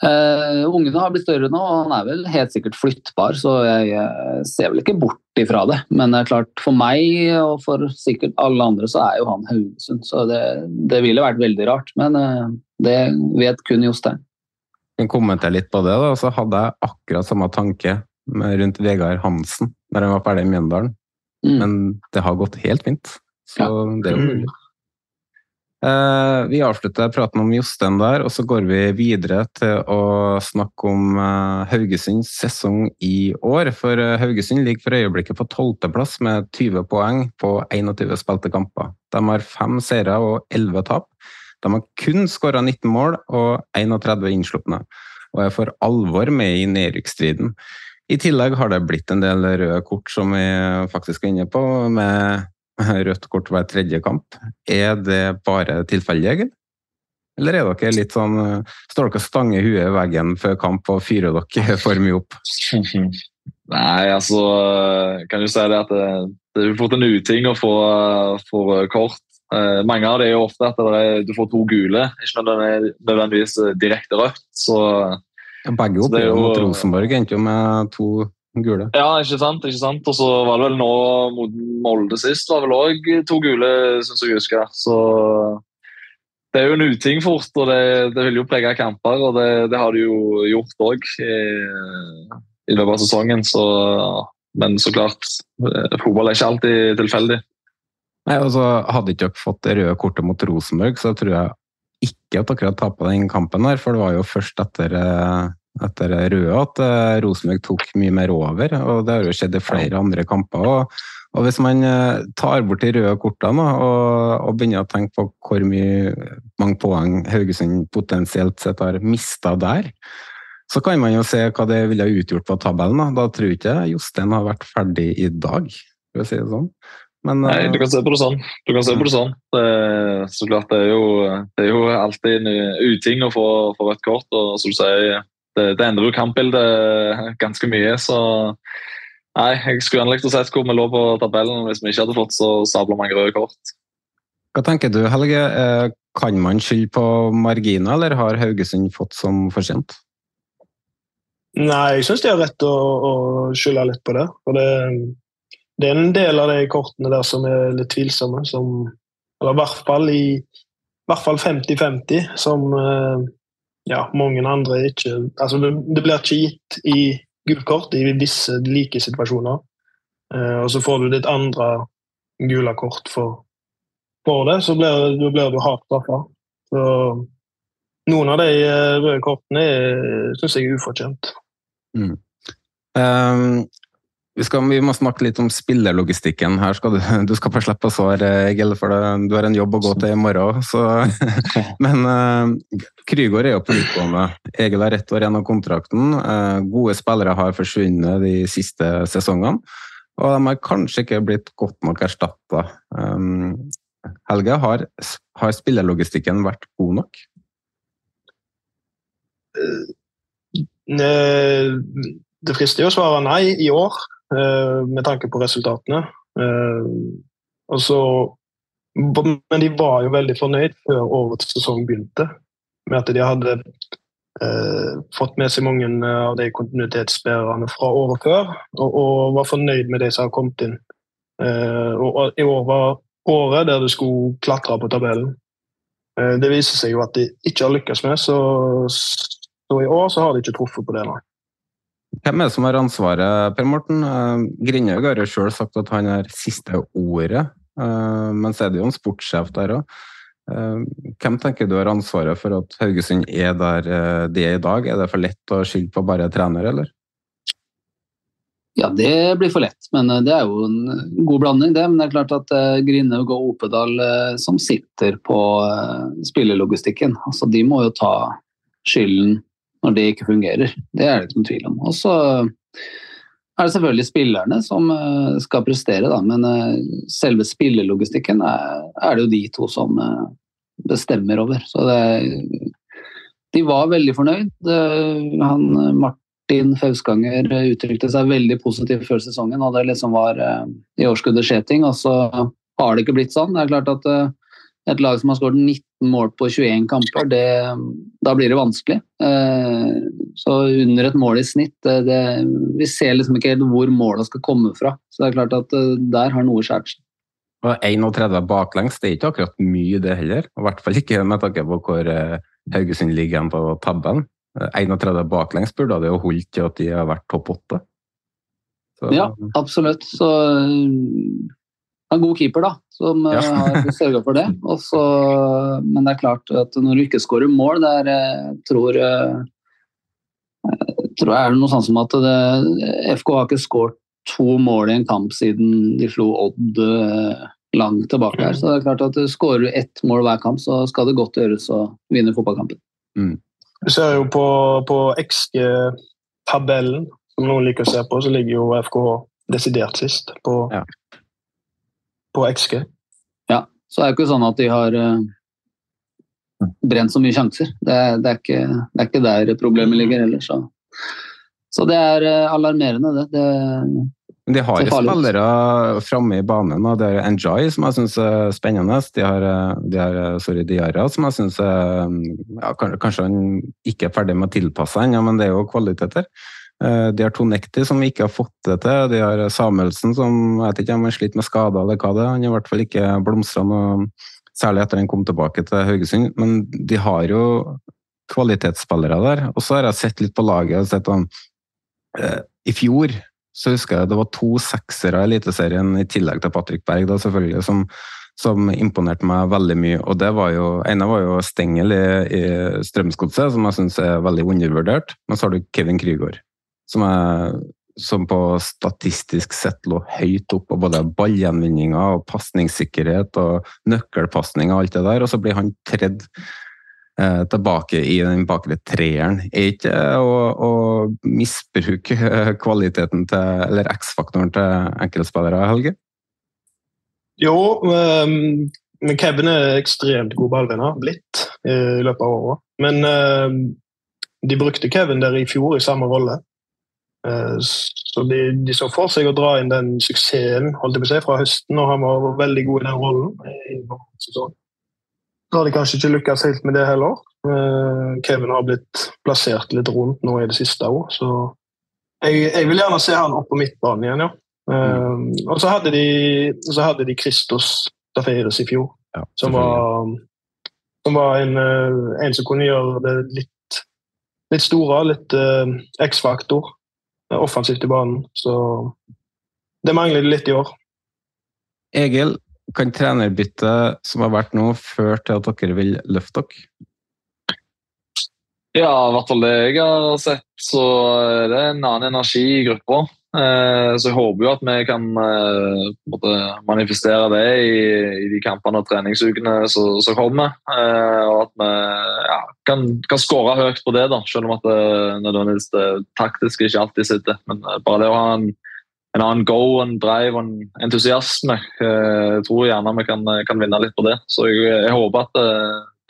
eh, ungene har blitt større nå, og han er vel helt sikkert flyttbar, så jeg, jeg ser vel ikke bort ifra det. Men det er klart, for meg og for sikkert alle andre så er jo han Haugesund, så det, det ville vært veldig rart. Men eh, det vet kun Jostein kan kommentere litt på det, da, så hadde jeg akkurat samme tanke rundt Vegard Hansen når han var ferdig i Mjøndalen. Mm. Men det har gått helt fint. Så ja. det er jo mulig. Eh, vi avslutter praten om Jostein der, og så går vi videre til å snakke om eh, Haugesunds sesong i år. For eh, Haugesund ligger for øyeblikket på tolvteplass med 20 poeng på 21 spilte kamper. De har fem seire og 11 tap. De har kun skåra 19 mål og 31 innslupne, og er for alvor med i nedrykksstriden. I tillegg har det blitt en del røde kort som vi faktisk er inne på, med rødt kort hver tredje kamp. Er det bare tilfeldig, egentlig? Eller er dere litt sånn Står dere og stanger huet i veggen før kamp og fyrer dere for mye opp? Nei, altså Kan du si det at det, det er fort en uting å få, få kort mange av det er jo ofte at er, du får to gule, ikke nødvendigvis direkte rødt. Så, Begge oppgjørene mot Rosenborg endte jo med to gule. Ja, ikke sant. ikke sant? Og så var det vel nå mot Molde sist, var vel òg to gule, syns jeg husker. Så det er jo en uting fort, og det, det vil jo prege kamper. Og det, det har de jo gjort òg i, i, løpet av sesongen. Så, men så klart, eh, fotball er ikke alltid tilfeldig. Nei, altså, Hadde ikke dere fått det røde kortet mot Rosenborg, så tror jeg ikke at dere hadde tapa den kampen. her, For det var jo først etter, eh, etter røde at uh, Rosenborg tok mye mer over. og Det har jo skjedd i flere andre kamper. og, og Hvis man uh, tar bort de røde kortene og, og, begynner å tenke på hvor mye, mange poeng Haugesund potensielt sett har mista der, så kan man jo se hva det ville utgjort på tabellen. Da, da tror jeg ikke Jostein har vært ferdig i dag, for å si det sånn. Men, Nei, du kan se på det sånn. Du kan se på det sånn. Det, så klart, det er, jo, det er jo alltid en uting å få, få rødt kort. og som du sier, det, det endrer jo kampbildet ganske mye. så Nei, jeg skulle gjerne likt å sett hvor vi lå på tabellen hvis vi ikke hadde fått så sabla mange røde kort. Hva tenker du, Helge? Eh, kan man skylde på marginer, eller har Haugesund fått som fortjent? Nei, jeg syns de har rett å, å skylde litt på det. For det det er en del av de kortene der som er litt tvilsomme. Som, eller i hvert fall i hvert fall 50-50, som eh, ja, mange andre ikke altså det, det blir ikke gitt i gult kort i visse like situasjoner. Eh, og så får du ditt andre gule kort for, for det, så blir, blir du hardt straffa. Noen av de eh, røde kortene syns jeg er ufortjent. Mm. Um, vi, skal, vi, må snakke litt om spillerlogistikken. Her skal du, du skal få slippe å svare, Egil, for det, du har en jobb å gå til i morgen. Så, men uh, Krygård er jo på utgående. Egil har ett år igjen av kontrakten. Uh, gode spillere har forsvunnet de siste sesongene. Og de har kanskje ikke blitt godt nok erstatta. Um, Helge, har, har spillerlogistikken vært god nok? Det frister jo å svare nei i år. Eh, med tanke på resultatene. Eh, så, men de var jo veldig fornøyd før årets sesong begynte, med at de hadde eh, fått med seg mange av de kontinuitetsbærerne fra året før, og, og var fornøyd med de som har kommet inn. Eh, og, og I år var året der du skulle klatre på tabellen. Eh, det viser seg jo at de ikke har lykkes med, så, så i år så har de ikke truffet på det. Nei. Hvem er det som har ansvaret, Per Morten? Grindhaug har jo sjøl sagt at han har siste ordet, men så er det jo en sportssjef der òg. Hvem tenker du har ansvaret for at Haugesund er der de er i dag? Er det for lett å skylde på bare trener, eller? Ja, det blir for lett, men det er jo en god blanding, det. Men det er klart at Grindhaug og Opedal som sitter på spillelogistikken, altså de må jo ta skylden når det ikke fungerer. Det er det ikke noen tvil om. Og så er det selvfølgelig spillerne som eh, skal prestere, da. Men eh, selve spillelogistikken er, er, det jo de to som eh, bestemmer over. Så det, de var veldig fornøyd. Han, Martin Fauskanger uttrykte seg veldig positivt før sesongen, og det liksom var i årskuddet skjeting. Og så har det ikke blitt sånn. Det er klart at et lag som har skåret 19 mål på 21 kamper, det, da blir det vanskelig. Eh, så under et mål i snitt det, det, Vi ser liksom ikke helt hvor måla skal komme fra. Så det er klart at eh, der har noe skjært seg. Og 31 baklengs, det er ikke akkurat mye det heller. I hvert fall ikke med tanke på hvor eh, Haugesund ligger på tabben. 31 baklengs burde det jo holdt til at de har vært topp åtte. Ja, absolutt. Så en god keeper, da, som ja. Eh, har sørga for det. Også, men det er klart at når du ikke skårer mål, det er eh, tror, jeg eh, tror jeg er det noe sånn som at det, FK har ikke skåret to mål i en kamp siden de slo Odd langt tilbake her. Så det er klart at du skårer ett mål hver kamp, så skal det godt gjøres å vinne fotballkampen. Mm. Du ser jo på, på XG-tabellen, som noen liker å se på, så ligger jo FK desidert sist. på ja på XG. Ja, så er det ikke sånn at de har uh, brent så mye sjanser. Det, det, er ikke, det, er ikke, der problemet ligger heller. Så, så det er uh, alarmerende, det. det de har jo spillere framme i banen. og Det er Enjoy, som jeg syns er spennende. De har, eh, de har sorry, Diarra, som jeg syns ja, Kanskje han ikke er ferdig med å tilpasse ennå, men det er jo kvaliteter. Eh, de har Tonekti, som ikke har fått det til. De har Samuelsen, som jeg vet ikke om han sliter med skader eller hva det er. Han har i hvert fall ikke blomstra noe særlig etter han kom tilbake til Haugesund. Men de har jo kvalitetsspillere der. Og så har jeg sett litt på laget og sett om eh, I fjor så husker jeg det var to seksere i Eliteserien i tillegg til Patrick Berg, da selvfølgelig, som, som imponerte meg veldig mye. Og det var jo, ene var jo Stengel i, i Strømsgodset, som jeg syns er veldig undervurdert. Men så har du Kevin Krygård som, er, som på statistisk sett lå høyt opp på både ballgjenvinninger og pasningssikkerhet og nøkkelpasning og alt det der, og så blir han tredd eh, tilbake i den bakre treeren. Er ikke å, å misbruke kvaliteten til, eller X-faktoren til enkeltspillere, Helge? Jo, um, Kevin er ekstremt god ballvinner, blitt i løpet av året. Men um, de brukte Kevin der i fjor i samme rolle. Eh, så de, de, så for seg å dra inn den suksessen holdt jeg på å si, fra høsten, og han var veldig god i den rollen. Så har de kanskje ikke lykkes helt med det heller. Eh, Kevin har blitt plassert litt rundt nå i det siste òg, så jeg, jeg vil gjerne se han opp på midtbanen igjen, ja. Mm. Og så hadde de så hadde de Christos Taferes i fjor, ja, som, var, som var en, en, som kunne gjøre det litt, litt store, litt uh, X-faktor offensivt i banen. Så det mangler litt i år. Egil, kan trenerbyttet som har vært nå, føre til at dere vil løfte dere? Ja, i hvert fall det jeg har sett, så er det en annen energi i gruppa. Eh, så jeg håper jo at vi kan eh, manifestere det i, i, de kampene og treningsukene som kommer. Eh, og at vi ja, kan, kan skåre høyt på det, da, selv om at det, det taktiske ikke alltid sitter. Men bare det å ha en, en annen go, en drive og en entusiasme, jeg tror gjerne vi kan, kan, vinne litt på det. Så jeg, jeg håper at det,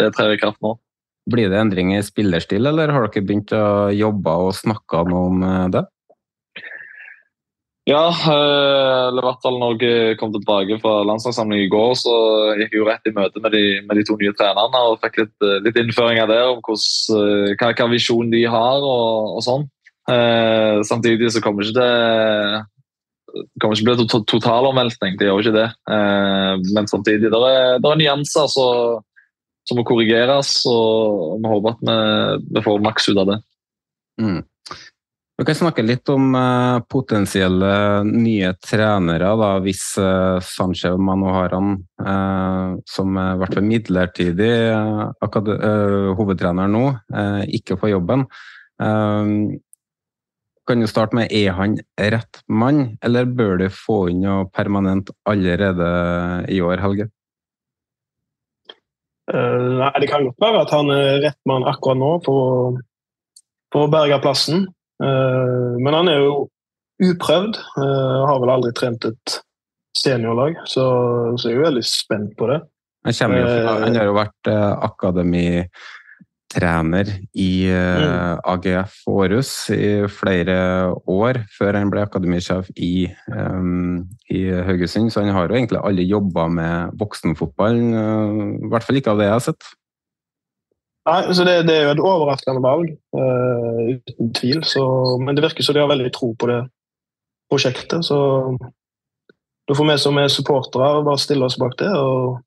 det trer i kraft nå. Blir det endring i spillerstil, eller har dere begynt å jobbe og snakke noe om det? Ja, eller i hvert fall når jeg kom tilbake fra landslagssamling i går, så gikk jeg jo rett i møte med de, med de to nye trenerne og fikk litt, litt innføringer der om hvordan, hva, hva visjon de har og, og sånn. Eh, samtidig så kommer ikke det kommer ikke bli to totalomveltning, det gjør ikke det. Eh, men samtidig det er er, nyanser som må korrigeres, og vi håper at vi, vi får maks ut av det. Mm. Vi kan snakke litt om uh, potensielle nye trenere, da, hvis uh, Sanchez Manoharan, uh, som i hvert fall midlertidig hovedtrener nå, ikke får jobben. kan du starte med er han rett mann, eller bør du få inn noe permanent allerede i år, Helge? nei, Det kan godt være at han er rett mann akkurat nå for, for å. Eh, men han er jo uprøvd. Eh, har vel aldri trent et seniorlag, så, jeg er jo veldig spent på det. Han, jo, han har jo vært eh, akademitrener i. AGF Århus i flere år, før han ble akademisjef i, i Haugesund. Så han har jo egentlig aldri jobba med voksenfotballen, i hvert fall ikke av det jeg har sett. Nei, så det, det, er jo et overraskende valg, uh, uten tvil. Så, men det virker som de har veldig tro på det prosjektet. Så da får vi som er supportere bare stille oss bak det og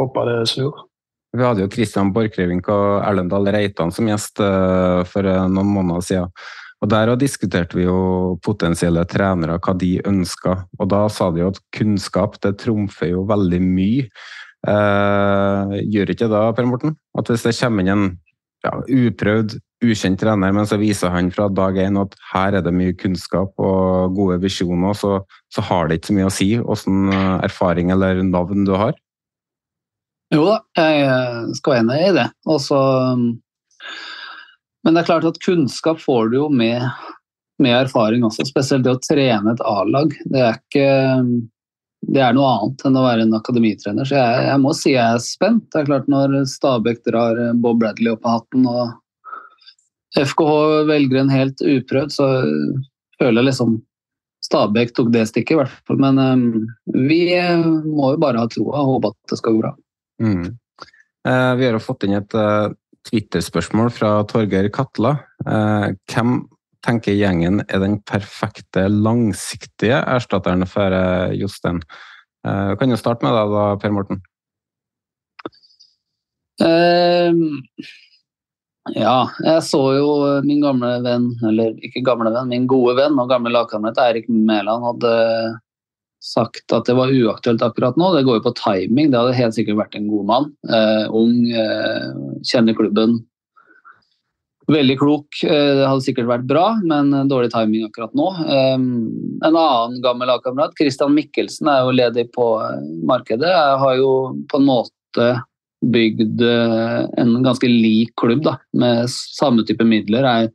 håpe det snur. Vi hadde jo Kristian Borchgrevink og Erlendal Reitan som gjest uh, for uh, noen måneder siden. Og Der diskuterte vi jo potensielle trenere, hva de ønska. Og da sa de jo at kunnskap det trumfer jo veldig mye. Uh, gjør ikke da, Per Morten? At hvis det kommer inn en ja, uprøvd, ukjent trener, men så viser han fra dag én at her er det mye kunnskap og gode visjoner, så, så har det ikke så mye å si hvilken eh, erfaring eller navn du har? Jo da, jeg eh, skal være enig i det. Også, men det er klart at kunnskap får du jo med, med erfaring også, spesielt det å trene et A-lag. Det er ikke det er noe annet enn å være en akademitrener. Så jeg, jeg, må si jeg er spent. Det er klart Når Stabæk drar Bob Bradley opp av hatten og FKH velger en helt uprøvd, så føler jeg liksom Stabæk tok det stikket, i hvert fall. Men um, vi må jo bare ha troa og håpe at det skal gå bra. Mm. Eh, vi har fått inn et uh, Twitter-spørsmål fra Torgeir Katla. Eh, hvem tenker gjengen er den perfekte langsiktige erstatteren for eh, Jostein. Uh, kan du starte med deg da, Per Morten? Uh, ja, jeg så jo min gamle venn, eller ikke gamle venn, min gode venn og gamle lagkamerat Eirik Mæland hadde sagt at det var uaktuelt akkurat nå. Det går jo på timing. Det hadde helt sikkert vært en god mann. Uh, ung, kjenner klubben, Veldig klok. Eh, det hadde sikkert vært bra, men dårlig timing akkurat nå. Ehm, en annen gammel lagkamerat, Christian Mikkelsen, er jo ledig på eh, markedet. Jeg har jo på en måte bygd eh, en ganske lik klubb da, med samme type midler. Jeg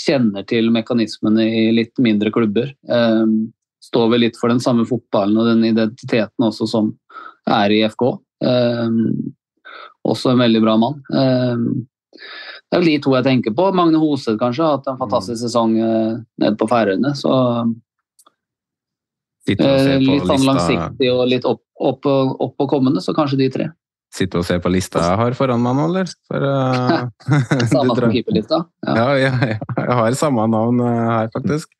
kjenner til mekanismene i litt mindre klubber. Ehm, står vel litt for den samme fotballen og den identiteten også som er i FK. Ehm, også en veldig bra mann. Det er vel de to jeg tenker på. Magne Hoseth kanskje har hatt en fantastisk sesong eh, nede på Færøyene. Så eh, litt sånn langsiktig og litt opp, opp, opp og kommende, så kanskje de tre. Sitter og ser på lista jeg har foran meg nå, eller? For, uh, samme som keeperlista? Ja. Ja, ja, ja, jeg har samme navn her, faktisk.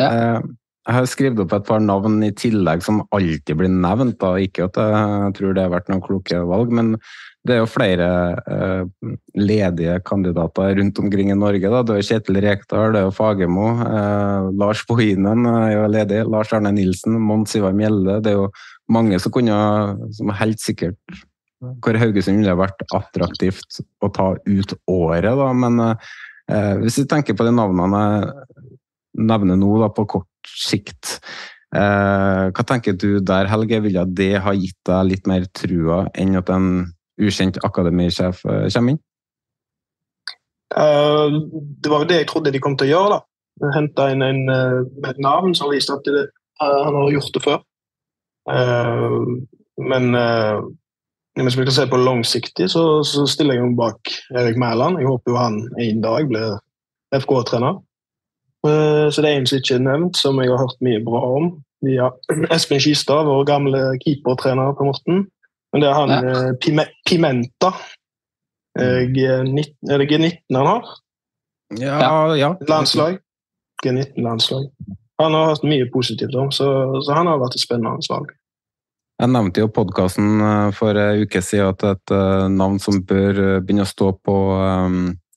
Ja. Uh, jeg har skrevet opp et par navn i tillegg som alltid blir nevnt. Da. Ikke at jeg tror det har vært noen kloke valg, men det er jo flere eh, ledige kandidater rundt omkring i Norge. Da. Det er Kjetil Rekdal, det er Fagermo, eh, Lars Bohinen er jo ledig, Lars Arne Nilsen, Mons Ivar Mjelde. Det er jo mange som kunne, som helt sikkert hvor Haugesund ville vært attraktivt å ta ut året, da. Men eh, hvis vi tenker på de navnene jeg nevner nå, da, på kort sikt. hva tenker du der, Helge? Ville det ha gitt deg litt mer trua enn at en ukjent akademisjef eh, kommer inn? Uh, det var jo det jeg trodde de kom til å gjøre. da. Hente inn en, med et navn som viste at det, han har gjort det før. Men hvis vi skal se på langsiktig, så, så stiller jeg meg bak Erik Mæland. Jeg håper jo han en dag blir FK-trener. Eh, Så det er en som ikke er nevnt, som jeg har hørt mye bra om. Via Espen Skistad, vår gamle keepertrener på Morten. Men det er han eh, Pime Pimenta. Eh, G19, er det G19 han har? Ja, ja. Landslag. G19-landslag. Han har hatt mye positivt om, så, så han har vært et spennende valg. Jeg nevnte jo podkasten for en uke siden at et eh, navn som bør eh, begynne å stå på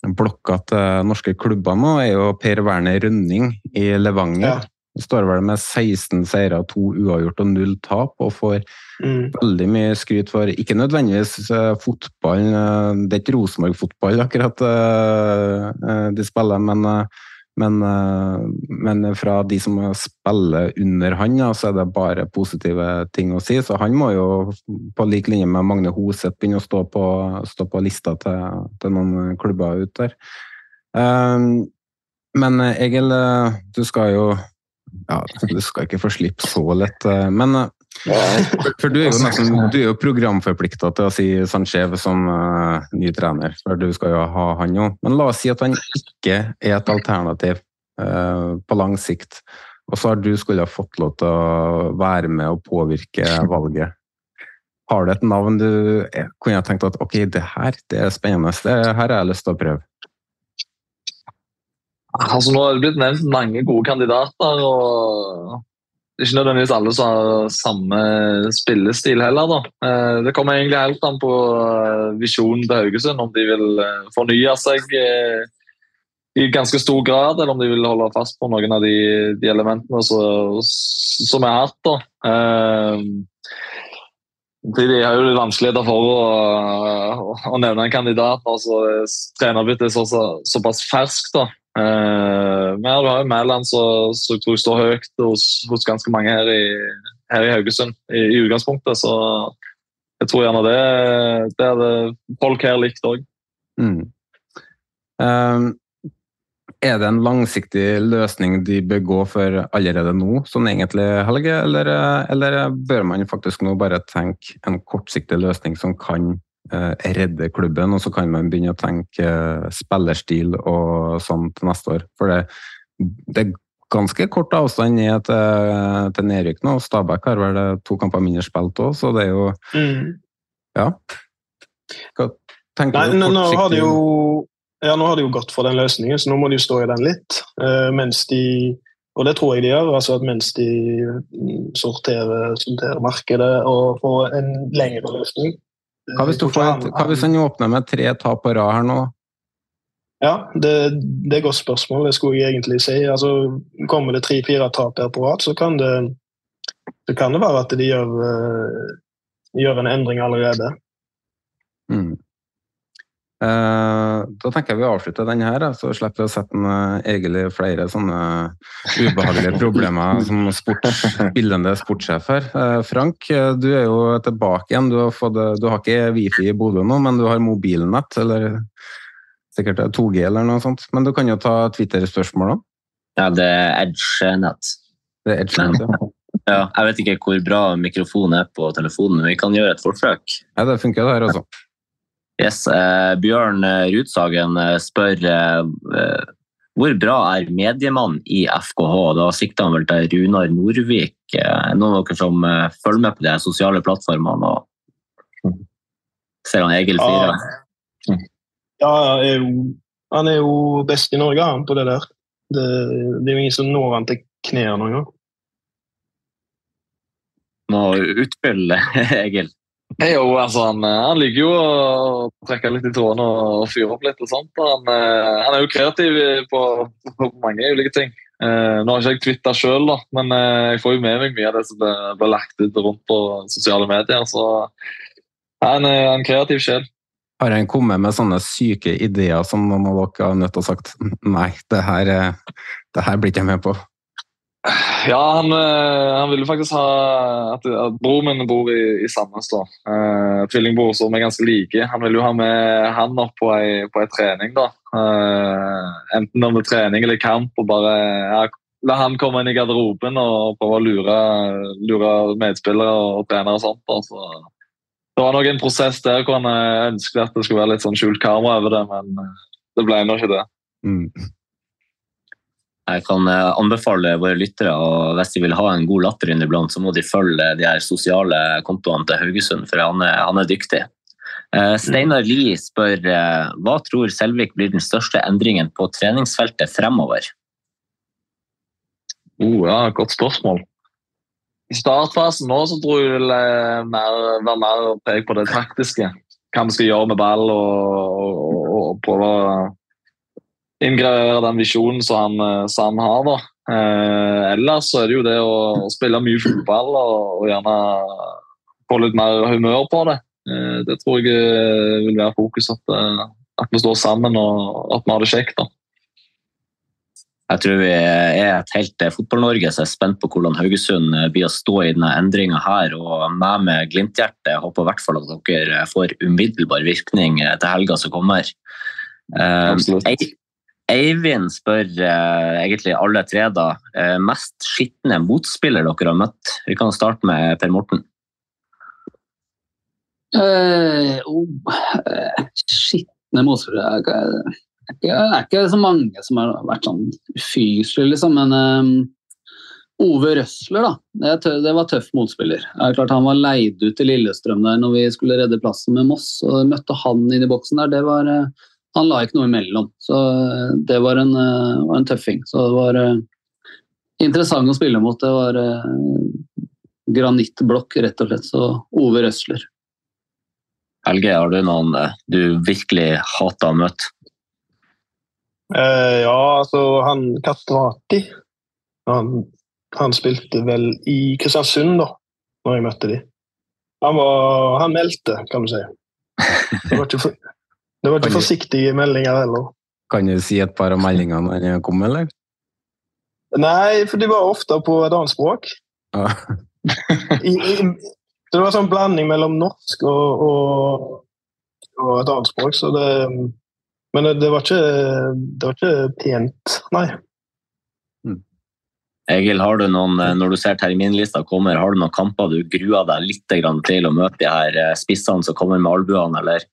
blokka til norske klubber nå, er jo Per Werner Rønning i Levanger. Han står vel med 16 seire, to uavgjort og null tap, og får Mm. veldig mye skryt for ikke nødvendigvis fotballen. fotball, eh, det er ikke Rosenborg-fotball akkurat eh, eh, de spiller, men, eh, men, eh, men fra de som spiller under han, så er det bare positive ting å si. Så han må jo på lik linje med Magne Hoseth begynne å stå på, stå på lista til, til noen klubber ut der. Eh, men eh, Egil, eh, du skal jo ja, du skal ikke få slippe så lett, eh, men eh, for du er jo nesten du er jo programforplikta til å si Sanchez som uh, ny trener, for du skal jo ha han jo. Men la oss si at han ikke er et alternativ uh, på lang sikt, og så har du skulle ha fått lov til å være med og påvirke valget. Har du et navn du kunne ha tenkt at ok, det her det er spennende, det her har jeg lyst til å prøve? Altså, nå har det blitt nevnt mange gode kandidater. og det er Ikke nødvendigvis alle som har samme spillestil heller. da. Eh, Det kommer egentlig helt an på eh, visjonen til Haugesund, om de vil eh, fornye seg i ganske stor grad, eller om de vil holde fast på noen av de, de elementene som, er hatt. da. De har jo vanskeligheter for å, å, å nevne en kandidat når så trenerbyttet er så, så, såpass ferskt. Eh, men du har jo Mæland som tror jeg står høyt hos, hos ganske mange her i, her i Haugesund i, i utgangspunktet. Så jeg tror gjerne det, det hadde folk her likt òg. Mm. Um, er det en langsiktig løsning de bør gå for allerede nå, sånn egentlig, Helge? Eller, eller bør man faktisk nå bare tenke en kortsiktig løsning som kan eh, redde klubben, og så kan man begynne å tenke eh, spillerstil og sånn til neste år? For det, det er ganske kort avstand ned til, til nedrykk nå. Stabæk har vel to kamper mindre spilt òg, så det er jo Mm. Ja. Hva tenker Nei, du nå, nå, har de jo, ja, nå har de jo gått for den løsningen, så nå må de jo stå i den litt. Uh, mens de og det tror jeg de gjør, altså at mens de mm, sorterer, sorterer markedet og får en lengre løsning. Hva hvis, et, hva hvis han åpner med tre tap på rad her nå? Ja, det, det er et godt spørsmål. Det skulle jeg egentlig si. Altså, kommer det tre-fire tap her på rad, så kan det, så kan det være at de gjør, eh, gjør en endring allerede. Mm. Eh, da tenker jeg vi avslutter den her, så slipper vi å sette en, egentlig flere sånne ubehagelige problemer som spillende sportssjef her. Eh, Frank, eh, du er jo tilbake igjen. Du har, fått, du har ikke wifi i Bodø nå, men du har mobilnett, eller sikkert 2G eller noe sånt. Men du kan jo ta Twitter-spørsmål da. Ja, det er Edge-nett. Det er Edge-nett, ja. Ja, jeg vet ikke hvor bra mikrofonen er på telefonen, men vi kan gjøre et forsøk. Ja, det funker det her også. Yes, eh, Bjørn eh, Rudsagen eh, spør eh, eh, hvor bra er mediemann i FKH? Da sikter han vel til Runar Norvik. Eh, noen av dere som følger med på de sosiale plattformene og ser han Egil fire? Ja, han er jo, han er jo best i Norge han, på det der. Det, det er jo ingen som når han til knærne noen gang. Må utfylle, Egil. Jo, altså, han, han liker jo å trekke litt i trådene og fyre opp litt. og sånt. Han, eh, han er jo kreativ på, på mange ulike ting. Eh, nå har ikke jeg twitta sjøl, men eh, jeg får jo med meg mye av det som blir, lagt ut rundt på sosiale medier. Så han er en kreativ sjel. Har han kommet med sånne syke ideer som noen av dere har nødt til å sagt nei, det her, eh, det her blir ikke jeg med på? Ja, han, eh, han ville faktisk ha at, at broren min bor i, i Sandnes. da. Eh, tvillingbror som er ganske like. Han ville jo ha med han opp på ei, på ei trening. da. Uh, enten om det er trening eller kamp. og bare ja, La han komme inn i garderoben og prøve å lure, lure medspillere og trenere og sånt. da. Så, det var nok en prosess der hvor han ønsket at det skulle være litt sånn skjult kamera over det, men det ble nå ikke det. Mm. Jeg kan eh, anbefale våre lyttere og hvis de vil ha en god latter inniblant, så må de følge de her sosiale kontoene til Haugesund, for han er, han er dyktig. Eh, Steinar Lie spør eh, hva tror Selvik blir den største endringen på treningsfeltet fremover? Oh, ja, godt spørsmål. I startfasen nå så tror jeg det vil eh, mer, være mer preg på det taktiske. Hva vi skal gjøre med ball og, og, og, og prøve å den visjonen som han, eh, han har. da. Eh, ellers så er det jo det å, å spille mye fotball og, og, gjerne få litt mer humør på det. Eh, det tror jeg eh, vil være fokus, at, eh, at vi står sammen og at vi har det kjekt. da. Jeg tror vi er et helt Fotball-Norge som er spent på hvordan Haugesund blir å stå i denne endringa her. Og meg med Glimt-hjerte håper i hvert fall at dere får umiddelbar virkning til helga som kommer. Absolutt. Eivind spør eh, egentlig alle tre da, eh, mest skitne motspiller dere har møtt. Vi kan starte med Per Morten. Uh, oh, skitne motspillere Det er ikke så mange som har vært sånn ufyselige, liksom. Men um, Ove Røsler, da. Det, det, var tøff motspiller. Er klart Han var leid ut til Lillestrøm der når vi skulle redde plassen med Moss. og Møtte han inn i boksen der. Det var uh, han la ikke noe imellom. Så eh, det var en, eh, var en tøffing. Så det var uh, interessant å spille mot. Det var uh, granittblokk, rett og slett. Så Ove Røsler. Helge, har du noen du virkelig hater å møte? Uh, ja, altså han Kastrati han, han, spilte vel i Kristiansund da når jeg møtte de. Han, var, han meldte, kan du si. Det var ikke for, det var ikke forsiktige meldinger heller. Kan du si et par av meldingene han kom med, eller? Nei, for de var ofte på et annet språk. Ah. I, i, det var sånn blanding mellom norsk og, og, og et annet språk, så det Men det, det, var, ikke, det var ikke pent, nei. Mm. Egil, har du noen, når du ser terminlista kommer, har du noen kamper du gruer deg litt til å møte de her eh, spissene som kommer med albuene, eller?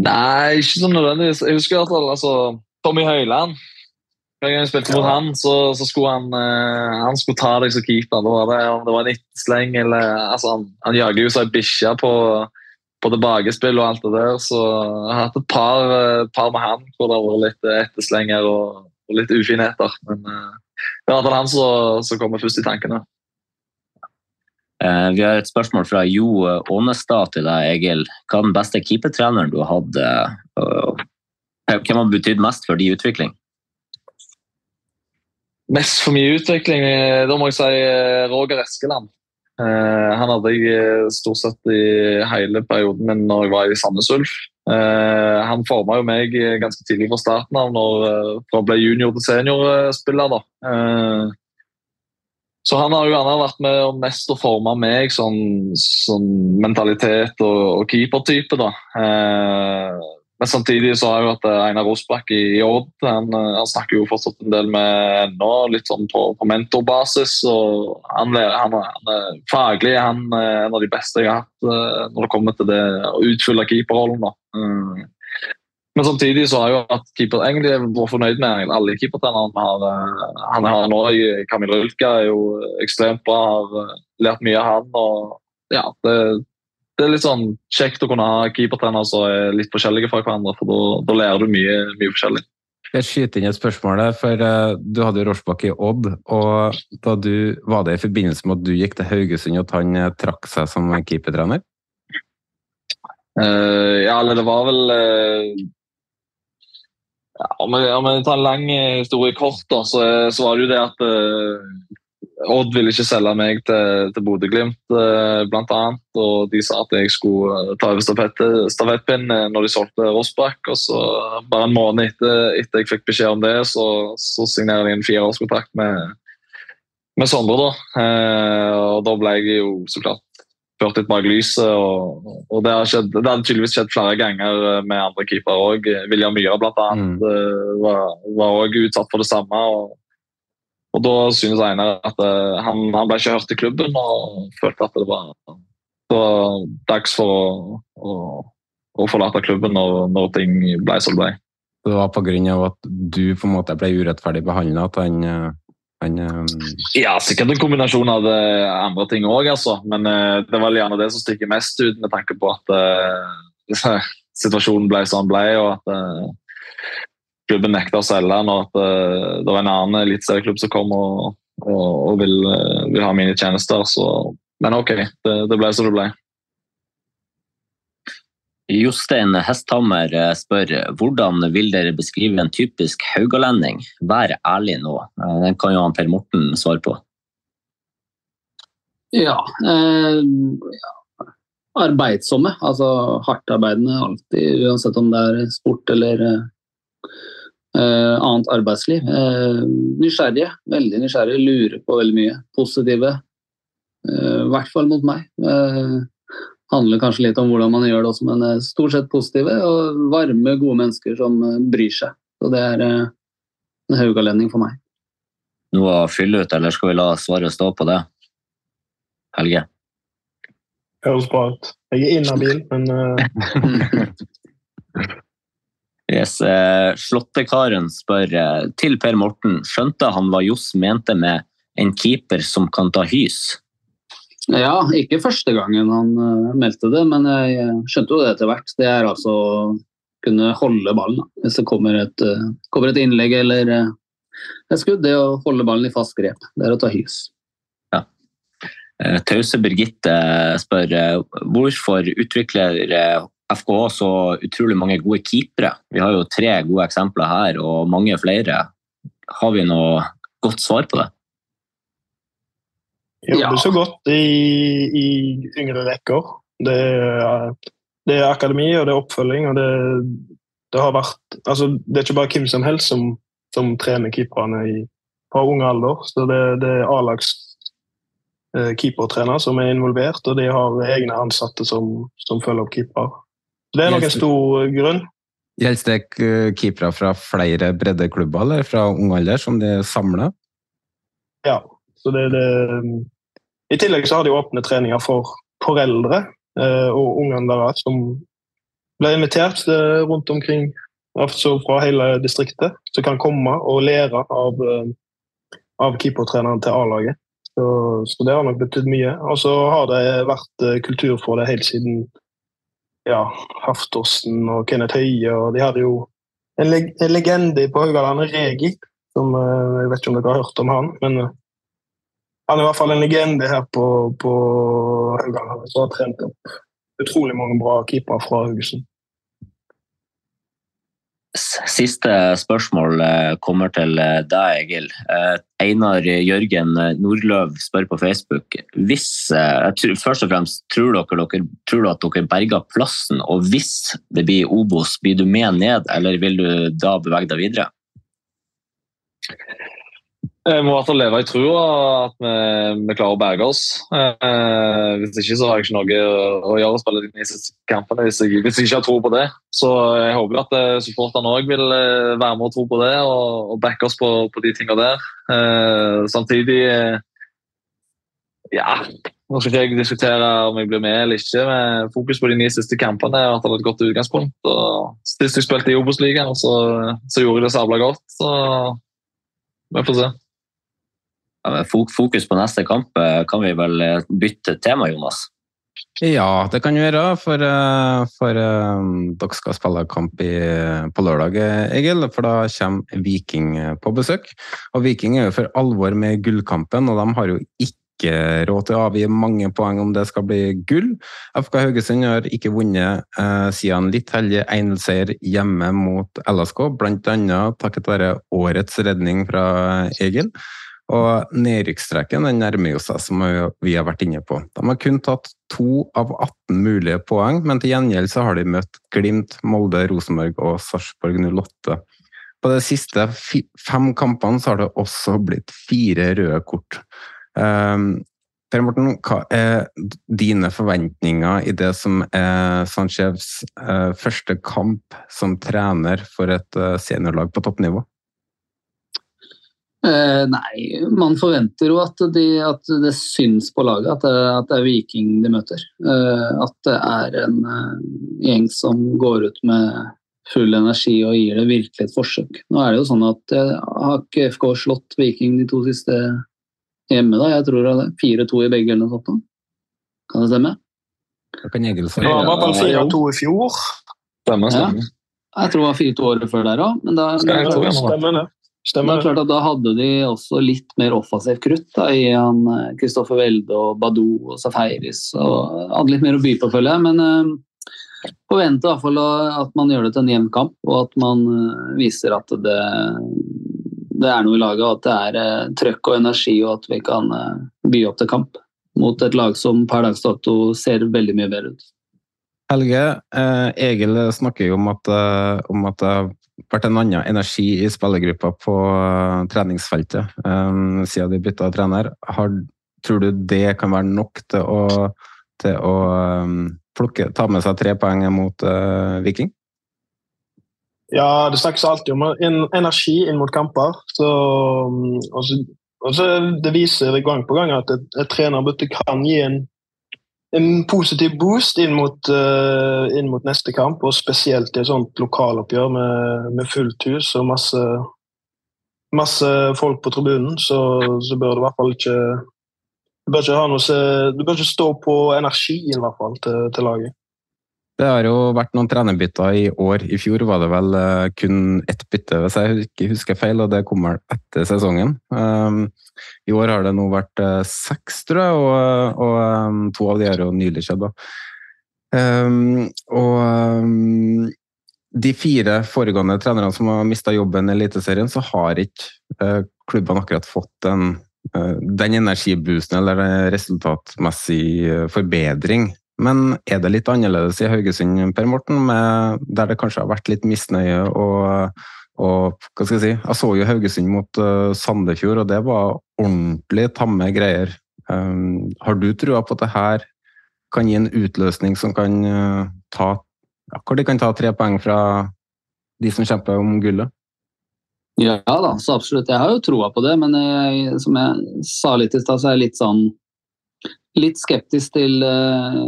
Nei, ikke sånn nødvendigvis. Jeg husker at altså, Tommy Høiland Hver gang jeg spilte mot han, så, så skulle han, uh, han skulle ta deg som keeper. Da var det, om det var en ettersleng eller altså, Han, han jager jo seg bikkje på, på tilbakespill og alt det der, så jeg har hatt et par, uh, par med han hvor det har vært litt etterslenger og, og litt ufinheter. Men uh, det i han som kommer først i tankene. Eh, vi har et spørsmål fra Jo Ånestad til deg, Egil. Hva er den beste keepertreneren du har hatt? Eh, hvem har betydd mest for din utvikling? Mest for min utvikling? Eh, da må jeg si Roger Eskeland. Han hadde jeg stort sett i hele perioden min når jeg var i Sandnes Ulf. Han forma meg ganske tidlig fra starten av, når, fra å bli junior til seniorspiller. da. Så han har jo gjerne vært med og mest å forme meg sånn, sånn mentalitet og, og keepertype. Eh, men samtidig så har jo at Einar Rosbakk i, i Odd. Han, eh, han, snakker jo fortsatt en del med nå, litt sånn på, på mentorbasis. og han, han, han, er faglig han er en av de beste jeg har hatt eh, når det kommer til det å utfylle keeperrollen. da. Mm. Men samtidig så har jo at keeper egentlig vært fornøyd med alle keepertrenerne vi har. Eh, han har nå, Kamil Rulka, er jo ekstremt bra, har eh, lært mye av han. og ja, det, det, er litt sånn kjekt å kunne ha keepertrenere som er litt forskjellige fra hverandre, for da lærer du mye, mye forskjellig. Jeg skyter inn et spørsmål der, for uh, Du hadde jo Rorsbakk i Odd. og da du, Var det i forbindelse med at du gikk til Haugesund at han uh, trakk seg som keepertrener? Uh, ja, eller det var vel om, vi tar en lang historie kort, da, så, så var det jo det at uh, Odd ville ikke selge meg til, til Bodø-Glimt, uh, bl.a. Og de sa at jeg skulle eh, ta over stafettpinnen når de solgte Rossbakk. Og så bare en måned etter, etter jeg fikk beskjed om det, så, så signerer de en fireårskontrakt med, med Sondre. da. Uh, og da ble jeg jo så klart ført litt bak lyset. Og, og det, har skjedd, det har tydeligvis skjedd flere ganger eh, med andre keepere òg. William Myhre bl.a. Mm. Eh, var òg utsatt for det samme. og, og Da synes Einar at uh, han, han, ble ikke hørt i klubben og følte at det var, det var dags for å, å, å, forlate klubben når, når ting ble som det ble. Det var pga. at du på en måte ble urettferdig behandla at han, eh, han eh, Ja, sikkert en kombinasjon av det andre ting òg, altså. Men uh, det var gjerne det som stikker mest ut, med tanke på at uh, situasjonen ble som den ble, og at uh, klubben nekta å selge den, og at det var en annen eliteserieklubb som kom og, og, og vil, vil, ha mine tjenester. Så, men ok, det, det ble som det ble. Jostein Hesthammer eh, spør hvordan vil dere beskrive en typisk haugalending? Vær ærlig nå. Eh, den kan jo han Per Morten svare på. Ja, eh, Arbeidsomme. Altså hardtarbeidende alltid, uansett om det er sport eller eh, annet arbeidsliv. Eh, nysgjerrige. Veldig nysgjerrige. Lurer på veldig mye. Positive. Eh, I hvert fall mot meg. Eh, handler kanskje litt om hvordan man gjør det også, men eh, stort sett positive og varme, gode mennesker som eh, bryr seg. Så det er eh, en haugalending for meg. Noe å fylle ut, eller skal vi la svaret stå på det? Helge? Høres bra ut. Jeg er inhabil, men uh... yes, Slåttekaren spør til Per Morten. Skjønte han hva Johs mente med en keeper som kan ta hys? Ja, ikke første gangen han uh, meldte det, men jeg skjønte jo det etter hvert. Det er altså å kunne holde ballen. Hvis det kommer et, uh, kommer et innlegg eller uh, et skudd, det å holde ballen i fast grep. Det er å ta hys. Ja. Tause Birgitte spør hvorfor utvikler FKH så utrolig mange gode keepere? Vi har jo tre gode eksempler her, og mange flere. Har vi noe godt svar på det? Jobber ja. så godt i, i yngre rekker. Det det er, akademi og det er oppfølging. og det, det, har vært, altså, det er ikke bare hvem som helst som, som trener keeperne i, fra ung alder. så Det, det er A-lags eh, keepertrener som er involvert, og de har egne ansatte som, som følger opp keeper. Det er nok en stor grunn. Gjelder det eh, keepere fra flere breddeklubber eller fra ung alder som de samler? Ja, så det, det, I tillegg så har de åpne treninger for foreldre eh, og ungene deres som blir invitert eh, rundt omkring altså fra hele distriktet, som kan komme og lære av, eh, av keepertreneren til A-laget. Så, så, det har nok betydd mye. Og så har det vært eh, kultur for det helt siden ja, Haftorsen og Kenneth Høie. og De hadde jo en, leg en legende på Haugalandet, Regi, som eh, jeg vet ikke om dere har hørt om han. men han er i hvert fall en legende her på, på Haugalandet, som har trent opp utrolig mange bra keepere fra Haugesund. Siste spørsmål eh, kommer til eh, deg, Egil. Eh, Einar Jørgen Nordløv spør på Facebook hvis, først og fremst, tror dere, dere, tror du at dere berger plassen, og hvis det blir Obos, blir du med ned, eller vil du da bevege deg videre? Vi må i hvert fall leve i trua at vi, vi, klarer å berge oss. Eh, hvis ikke så har jeg ikke noe å gjøre å spille de neste kampene hvis jeg, hvis jeg, ikke har tro på det. Så jeg håper at eh, supporterne òg vil eh, være med og tro på det og, og backe oss på, på de tingene der. Eh, samtidig eh, Ja, nå skal ikke jeg diskutere om jeg blir med eller ikke. med Fokus på de ni siste kampene har hatt et godt utgangspunkt. og Sist jeg spilte i Obos-ligaen, så, så gjorde jeg det sabla godt. så vi får se. Fokus på neste kamp, eh, kan vi vel eh, bytte tema, Jonas? Ja, det kan vi gjøre, for, eh, for um, dere skal spille kamp i, på lørdag, Egil. For da kommer Viking på besøk. Og Viking er jo for alvor med gullkampen, og de har jo ikke råd til å avgi mange poeng om det skal bli gull. FK Haugesund har ikke vunnet eh, siden litt heldig 1-seier hjemme mot LSK, bl.a. takket være årets redning fra Egil. Og nedrykkstreken den nærmer jo seg, som vi har vært inne på. De har kun tatt to av 18 mulige poeng, men til gjengjeld så har de møtt Glimt, Molde, Rosenborg og Sarpsborg 08. På de siste fem kampene så har det også blitt fire røde kort. Um, per Morten, hva er dine forventninger i det som er Sanchevs uh, første kamp som trener for et uh, seniorlag på toppnivå? Eh, nei, man forventer jo at, de, at, det syns på laget at det, at det er Viking de møter. Eh, at det er en eh, gjeng som går ut med full energi og gir det virkelig et forsøk. Nå er det jo sånn at jeg har ikke FK slått Viking de to siste hjemme, da. Jeg tror det er 4-2 i begge eller noe sånt. Kan det stemme? Det kan Egil gjøre Det var i hvert fall 4-2 i fjor. Stemmer, Ja. Jeg tror det var 4-2 året før der òg, men da, Skal jeg tro igjen, da. Stemmer det. er klart at da hadde de også litt mer offensivt krutt da, i han eh, Kristoffer Welde og Badou og Safaris. og Hadde litt mer å by på, føler jeg. Men eh, forventer i hvert fall at man gjør det til en jevn kamp, og at man eh, viser at det, det er noe i laget, og at det er eh, trøkk og energi, og at vi kan eh, by opp til kamp mot et lag som per dags dato ser veldig mye bedre ut. Helge, eh, Egil snakker jo om at, eh, om at vært en annen energi i spillergruppa på eh, treningsfeltet um, siden de bytta trener. Har, tror du det kan være nok til å, til å um, plukke, ta med seg tre poeng mot uh, Viking? Ja, det snakkes alltid om en, energi inn mot kamper. Så, mm, og så, og så det viser gang på gang at et, et trenerbytte kan gi en, en positiv boost inn mot, uh, inn mot neste kamp. Og spesielt i et sånt lokaloppgjør med, med fullt hus og masse, masse folk på tribunen, så, så bør det i hvert fall ikke du bør ikke, noe, du bør ikke stå på energien i hvert fall til, til laget. Det har jo vært noen trenerbytter i år. I fjor var det vel eh, kun ett bytte, hvis jeg ikke husker feil, og det kommer etter sesongen. Um, I år har det nå vært eh, seks, tror jeg, og, og um, to av de har jo nylig skjedd. Um, og um, de fire foregående trenerne som har mista jobben i Eliteserien, så har ikke klubbene akkurat fått den, den energiboosten eller resultatmessig forbedring. Men er det litt annerledes i Haugesund, Per Morten, med, der det kanskje har vært litt misnøye og, og hva skal jeg si, jeg så jo Haugesund mot uh, Sandefjord, og det var ordentlig tamme greier. Um, har du trua på at det her kan gi en utløsning som kan uh, ta ja, hvor de kan ta tre poeng fra de som kjemper om gullet? Ja da, så absolutt. Jeg har jo troa på det, men jeg, som jeg sa litt i stad, så er jeg litt sånn Litt skeptisk til eh,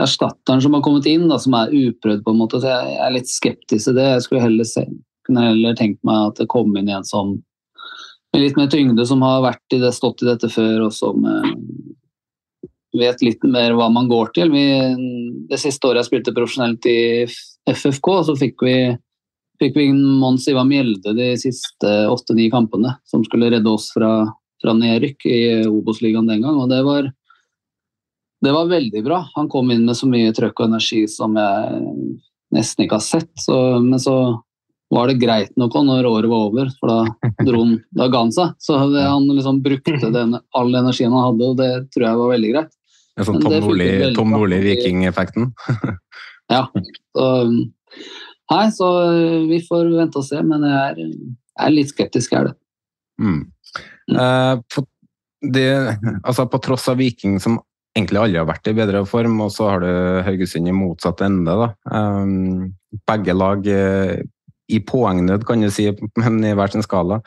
erstatteren som har kommet inn, da, som er uprøvd, på en måte. Så jeg er litt skeptisk til det. Jeg skulle heller, se, kunne heller tenkt meg at det kom inn en som med litt mer tyngde, som har vært i det, stått i dette før, og som eh, vet litt mer hva man går til. Vi, det siste året jeg spilte profesjonelt i FFK, så fikk vi fikk vi Mons Ivar Mjelde de siste åtte-ni kampene, som skulle redde oss fra, fra nedrykk i Obos-ligaen den gang. Og det var, det var veldig bra. Han kom inn med så mye trøkk og energi som jeg nesten ikke har sett. Så, men så var det greit nok når året var over, for da, dro han, da ga han seg. Så det, han liksom brukte den, all energien han hadde, og det tror jeg var veldig greit. En sånn Tom Nordli- veldig Nordli-Viking-effekten. Ja. Så, nei, så vi får vente og se, men jeg er, jeg er litt skeptisk, er det. Mm. Eh, på, det, altså på tross av Viking, som egentlig aldri har vært i bedre form, og så har du Haugesund i motsatt ende. Da. Um, begge lag eh, i poengnød, kan du si, men i hver sin skala.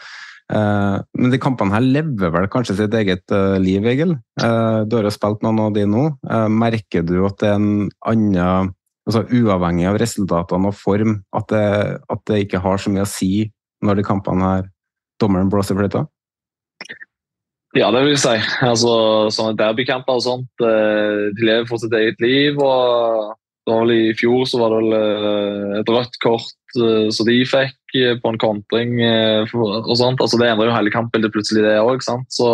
Eh, men de kampene her lever vel kanskje sitt eget eh, liv, Egil? Eh, du har jo spilt noen av de nå. Eh, merker du at det er en annen altså Uavhengig av resultatene og form, at det, at det ikke har så mye å si når de kampene her dommeren blåser fløyta? Ja, det vil jeg si. Altså, sånne derbykamper og sånt, eh, de lever for sitt eget liv. og I fjor så var det vel eh, et rødt kort eh, som de fikk på en kontring. og sånt. Altså, det endrer jo hele kampbildet plutselig, det òg. Så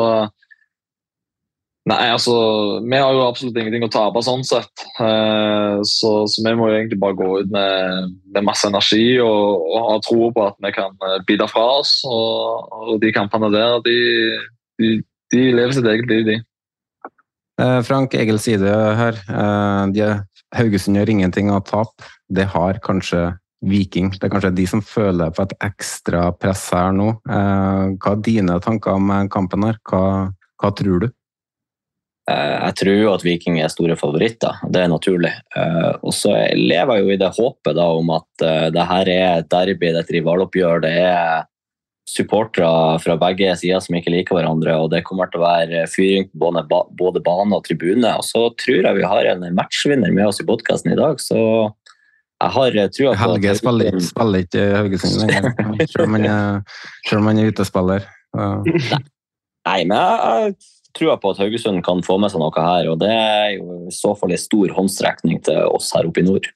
Nei, altså, Vi har jo absolutt ingenting å tape sånn sett. Så, så vi må jo egentlig bare gå ut med, med masse energi og, og ha tro på at vi kan bite fra oss. Og, og de kampene der, de, de, de lever sitt eget liv, de. Eh, Frank Egil sier det her. Eh, de, Haugesund gjør ingenting av tap. Det har kanskje Viking. Det er kanskje de som føler på et ekstra press her nå. Eh, hva er dine tanker om kampen her? Hva, hva tror du? Eh, Jeg tror jo at Viking er store favoritter, det er naturlig. Eh, Og så lever jeg jo i det håpet da om at det her er et derby, det er et rivaloppgjør. Det er supportere fra begge sider som ikke liker hverandre, og det kommer til å være fyring på både, bane og tribune. Og så tror jeg vi har en matchvinner med oss i podkasten i dag, så jeg har eh, trua på Helge spiller ikke, spiller ikke Haugesund lenger, selv om han er, er utespiller. Nei, men jeg har trua på at Haugesund kan få med seg noe her, og det er jo i så fall en stor håndstrekning til oss her oppe i nord.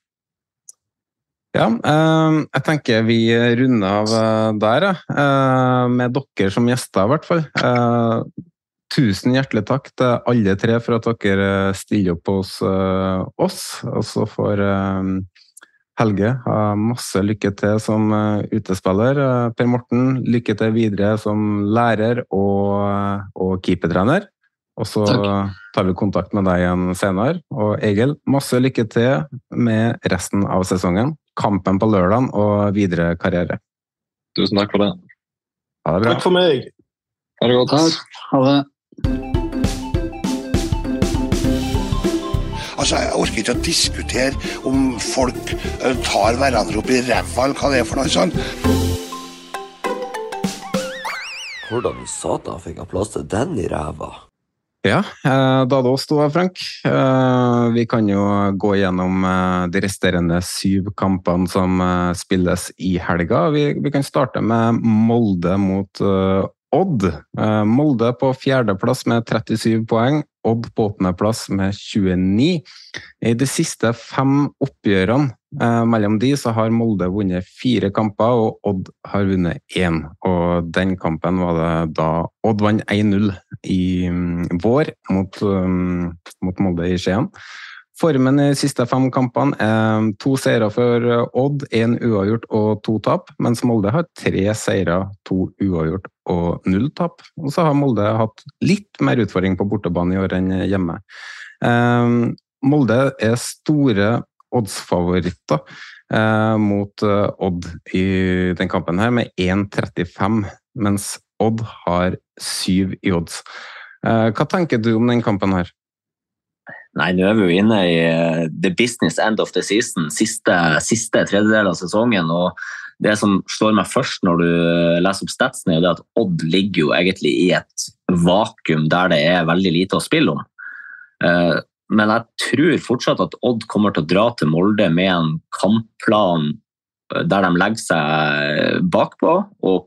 Ja, eh, jeg tenker vi runder av eh, der, eh, med dere som gjester i hvert fall. Eh, tusen hjertelig takk til alle tre for at dere stiller opp hos oss. Og så får Helge ha masse lykke til som utespiller. Per Morten, lykke til videre som lærer og, og keepertrener. Og så tar vi kontakt med deg igjen senere. Og Egil, masse lykke til med resten av sesongen. Kampen på lørdag og videre karriere. Tusen takk for det. Ha det bra. Takk for meg. Ha det godt. Takk. Ha det. Altså, Jeg orker ikke å diskutere om folk eh, tar hverandre opp i ræva eller hva det er for noe sånt. Hvordan satan fikk jeg plass til den i ræva? Ja, eh, da det også to, Frank. Eh, Vi kan jo gå gjennom eh, de resterende syv kampene som spilles i helga. Vi, vi kan starte med Molde mot Odd. Molde på fjerdeplass med 37 poeng. Odd på åttendeplass med 29. I de siste fem oppgjørene mellom de så har Molde vunnet fire kamper, og Odd har vunnet én. Og den kampen var det da Odd vant 1-0 i mm, vår mot, mm, mot Molde i Skien. Formen i de siste fem kampene er to seire for Odd, én uavgjort og to tap, mens Molde har tre seire, to uavgjort og null tap. Og så har Molde hatt litt mer utfordring på bortebane i år enn hjemme. Eh, Molde er store oddsfavoritter eh, mot eh, Odd i den kampen her, med 1,35, mens Odd har syv i odds. Eh, hva tenker du om den kampen her? Nei, nå er vi jo inne i eh, the business end of the season, siste, siste tredjedel av sesongen. og Det som slår meg først når du eh, leser opp statsen, er at Odd ligger jo egentlig i et vakuum der det er veldig lite å spille om. Eh, Men jeg tror fortsatt at Odd kommer til å dra til Molde med en kampplan der de legger seg bakpå og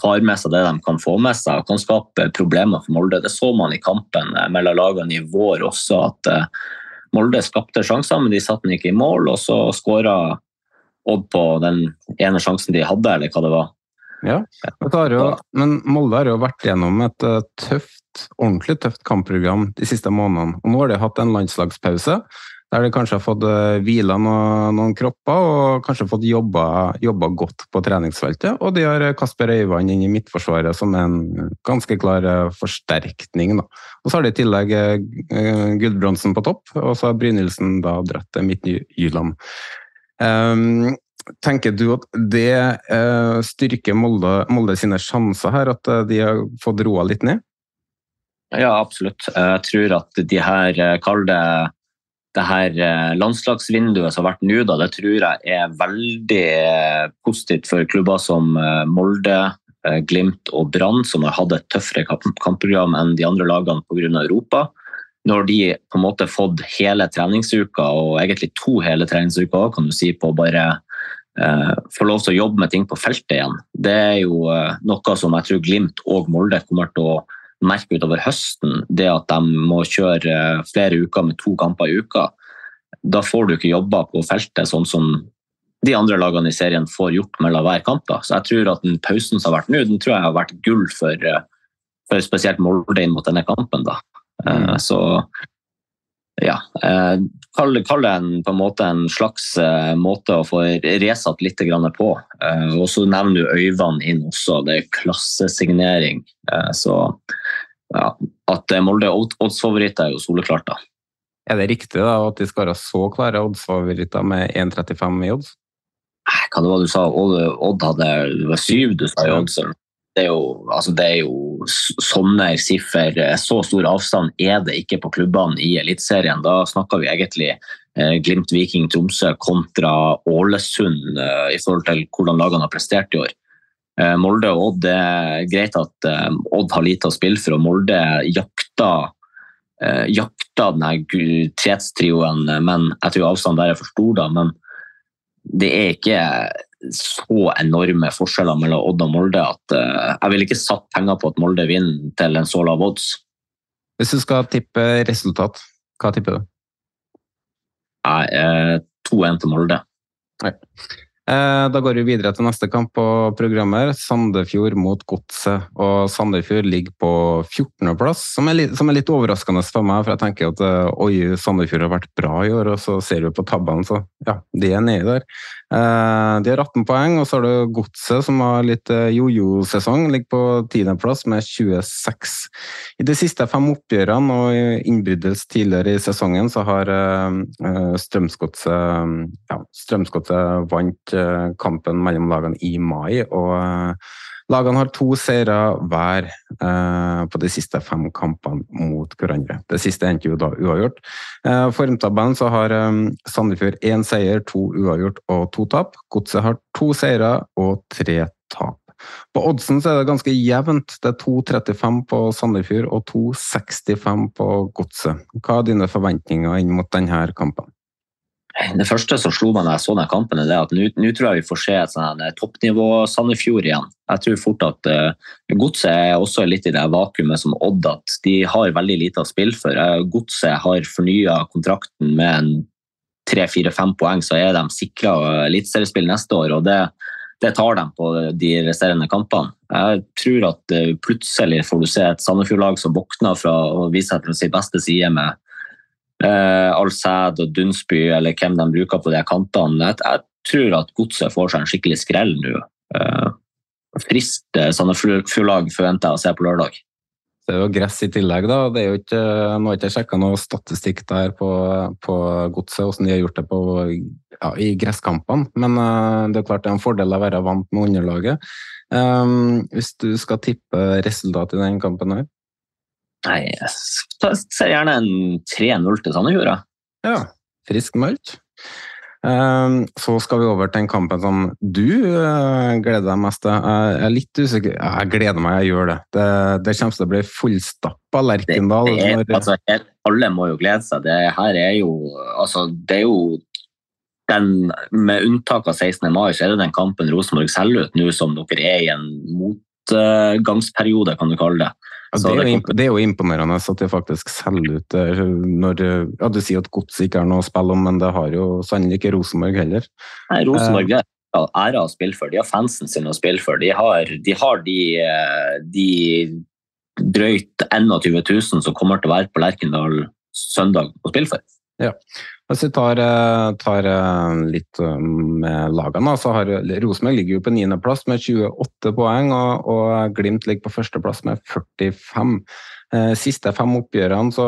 tar med seg det de kan få med seg og kan skape problemer for Molde. Det så man i kampen mellom lagene i vår også, at eh, Molde skapte sjanser, men de satte den ikke i mål. Og så skåra Odd på den ene sjansen de hadde, eller hva det var. Ja, jo, men Molde har jo vært gjennom et eh, tøft, ordentlig tøft kampprogram de siste månedene. Og nå har de hatt en landslagspause der de kanskje har fått uh, hvila noen, noen, kropper og kanskje fått jobba, jobba, godt på treningsfeltet. Og de har Kasper Øyvand inn i midtforsvaret som en ganske klar forsterkning. Da. Og så har de i tillegg Gudbrandsen på topp, og så har Brynildsen da dratt til Midtjylland. Um, Tenker du at det uh, styrker Molde, Molde, sine sjanser her, at uh, de har fått roa litt ned? Ja, absolutt. Jeg tror at de her, kall det det her landslagsvinduet som har vært nå, det tror jeg er veldig positivt for klubber som Molde, Glimt og Brann, som har hatt et tøffere kampprogram enn de andre lagene pga. Europa. Når de på en måte fått hele treningsuka, og egentlig to hele treningsuker, kan du si, på bare eh, få lov til å jobbe med ting på feltet igjen. Det er jo eh, noe som jeg tror Glimt og Molde kommer til å merke utover høsten. Det at de må kjøre flere uker med to kamper i uka. Da får du ikke jobba på feltet sånn som de andre lagene i serien får gjort mellom hver kamp. Da. Så jeg tror at den pausen som har vært nå, den tror jeg har vært gull for, for spesielt Molde inn mot denne kampen. da. Mm. Så ja, kall, kall det en, på en, måte en slags måte å få resatt litt på. Og så nevner du Øyvand inn også, det er klassesignering. Så ja, at Molde er oddsfavoritter er jo soleklart, da. Er det riktig da, at de skal være så klare oddsfavoritter med 1,35 i odds? Hva det var du sa? Odd hadde det var syv du sa i odds? Det er, jo, altså det er jo sånne siffer. Så stor avstand er det ikke på klubbene i Eliteserien. Da snakker vi egentlig eh, Glimt, Viking, Tromsø kontra Ålesund eh, i forhold til hvordan lagene har prestert i år. Eh, Molde og Odd, det er greit at eh, Odd har lite å spille for, og Molde jakter, jakta denne tretstrioen, men jeg tror avstanden der er for stor. da, men det er ikke så enorme forskjeller mellom Odd og Molde at uh, jeg ville ikke satt penger på at Molde vinner til en så lav odds. Hvis du skal tippe resultat, hva tipper du? Nei, uh, 2-1 til Molde. Nei. Eh, da går vi videre til neste kamp på programmet. Sandefjord mot Godset. Og Sandefjord ligger på 14.-plass, som, som, er litt overraskende for meg. For jeg tenker at eh, oi, Sandefjord har vært bra i år, og så ser vi på tabbene, så ja, de er nedi der. Eh, de har 18 poeng, og så har du Godset, som har litt jojo-sesong. Ligger på 10.-plass med 26. I de siste fem oppgjørene og innbrytelse tidligere i sesongen, så har Strømsgodset ja, Strømsgodset vant kampen mellom lagene i mai. og eh, Lagene har to seire hver eh, på de siste fem kampene mot hverandre. Det siste endte jo da uavgjort. Eh, Formtabellen så har eh, Sandefjord én seier, to uavgjort og to tap. Godset har to seire og tre tap. På oddsen så er det ganske jevnt. Det er 2,35 på Sandefjord og 2,65 på Godset. Hva er dine forventninger inn mot denne kampen? Det første som slo meg da jeg så den kampen, er at nå tror jeg vi får se et sånn toppnivå Sandefjord igjen. Jeg tror fort at uh, Godset er også litt i det vakuumet som Odd, at de har veldig lite å spille for. Uh, Godset har fornya kontrakten med en tre-fire-fem poeng, så er de sikra eliteseriespill neste år. og det, det tar dem på de resterende kampene. Jeg tror at plutselig får du se et Sandefjord-lag som våkner fra å vise seg til sin beste side med eh, Alsæd og Dunsby, eller hvem de bruker på de kantene. Jeg, tror at Godset får seg en skikkelig skrell nå. Eh, frist eh, Sandefjord-lag forventer jeg å se på lørdag. Det er jo gress i tillegg, da. Det er jo ikke, nå har jeg ikke sjekka noe statistikk der på, på godset, hvordan de har gjort det på, ja, i gresskampene. Men uh, det er klart det er en fordel å være vant med underlaget. Um, hvis du skal tippe resultatet i den kampen her? Nei, jeg ser gjerne en 3-0 til Sandefjord. Ja, frisk meldt. Ehm, så skal vi over til en kamp som du eh, gleder deg mest til. Jeg er litt usikker Jeg gleder meg, jeg gjør det. Det, det kommer til å bli fullstappa Lerkendal. Det, det er, altså, alle må jo glede seg. Det her er jo altså, Det er jo den, Med unntak av 16. mai, så er det den kampen Rosenborg selger ut nå som dere er i en motgangsperiode, kan du kalle det. Ja, det, er det, er jo, imponerende at det faktisk selger ut eh, når ja, Du sier at Godset ikke er noe å spille om, men det har jo sannelig ikke Rosenborg heller. Nei, Rosenborg er æra å spille for. De har fansen sin å spille for. De har de, har de, eh, de drøyt 21 000 som kommer til å være på Lerkendal søndag og spille for. Ja. Hvis vi tar, eh, tar eh, litt eh, med lagene, så har Rosenborg ligger jo på niendeplass med 28 poeng, og, og, Glimt ligger på førsteplass med 45. Siste fem oppgjørene så,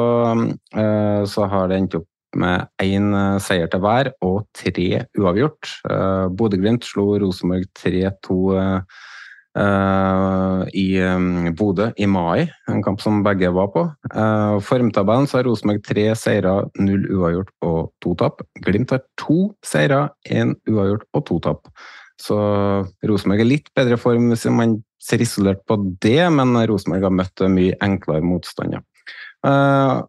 så har det endt opp med én seier til hver og tre uavgjort. Bodø-Glimt slo Rosenborg 3-2 Uh, i um, Bodø i mai, en kamp som begge var på. Uh, formtabellen så har Rosenborg tre seire, null uavgjort og to tap. Glimt har to seire, én uavgjort og to tap. Så Rosenborg er litt bedre form hvis man ser isolert på det, men Rosenborg har møtt mye enklere motstander. Uh,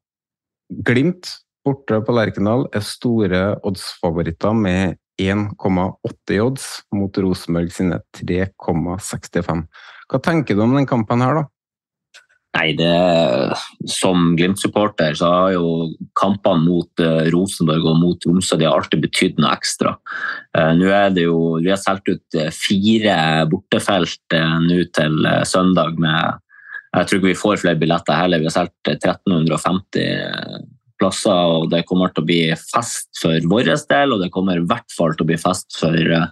Glimt borte på Lerkendal er store oddsfavoritter med 1,80 odds mot Rosenborg sine 3,65. Hva tenker du om den kampen her, da? Nei, det, Som Glimt-supporter så har jo kampene mot uh, Rosenborg og mot Tromsø alltid betydd noe ekstra. Uh, nå er det jo, Vi har solgt ut uh, fire bortefelt nå til søndag med Jeg tror ikke vi får flere billetter heller. Vi har solgt 1350 plasser, og det kommer til å bli fest for vår del, og det kommer i hvert fall til å bli fest for, eh,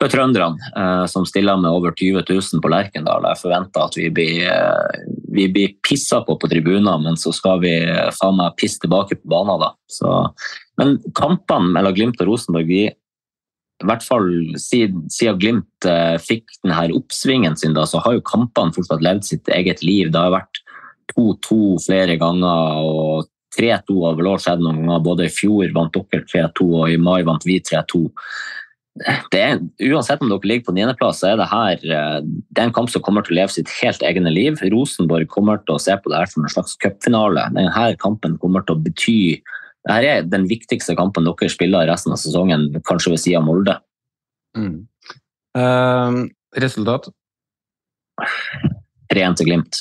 for trønderne, eh, som stiller med over 20 000 på Lerkendal. Jeg forventer at vi blir, eh, blir pissa på på tribuner, men så skal vi faen meg pisse tilbake på banen. da. Så, men kampene mellom Glimt og Rosenborg vi i hvert fall siden, siden Glimt eh, fikk denne oppsvingen sin, da, så har jo kampene fortsatt levd sitt eget liv. Det har vært 2-2 flere ganger og 3-2 har vel skjedd noen ganger. Både i fjor vant dere 3-2, og i mai vant vi 3-2. Uansett om dere ligger på niendeplass, så er det her eh, det er en kamp som kommer til å leve sitt helt egne liv. Rosenborg kommer til å se på det her som en slags cupfinale. Denne kampen kommer til å bety Dette er den viktigste kampen dere spiller resten av sesongen, kanskje ved siden av Molde. Mm. Uh, resultat? 3-1 til Glimt.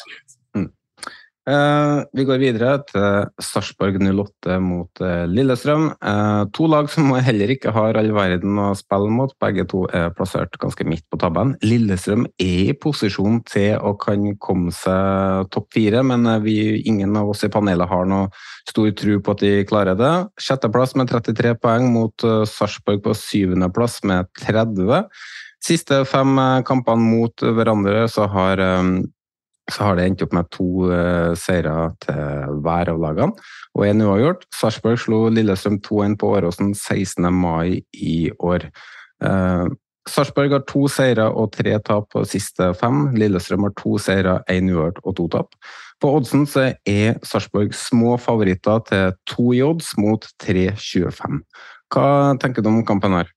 Uh, vi går videre til Sarpsborg 08 mot uh, Lillestrøm. Uh, to lag som heller ikke har all verden å spille mot. Begge to er plassert ganske midt på tabben. Lillestrøm er i posisjon til å kan komme seg topp fire, men vi, ingen av oss i panelet har noe stor tro på at de klarer det. Sjetteplass med 33 poeng mot Sarpsborg på syvendeplass med 30. Siste fem kampene mot hverandre så har så har det endt opp med to uh, seire til hver av lagene, og én uavgjort. Sarpsborg slo Lillestrøm 2-1 på Åråsen 16. mai i år. Uh, Sarpsborg har to seire og tre tap på siste fem. Lillestrøm har to seire, én uavgjort og to tap. På oddsen så er Sarpsborg små favoritter til to i odds mot 3,25. Hva tenker du om kampen her?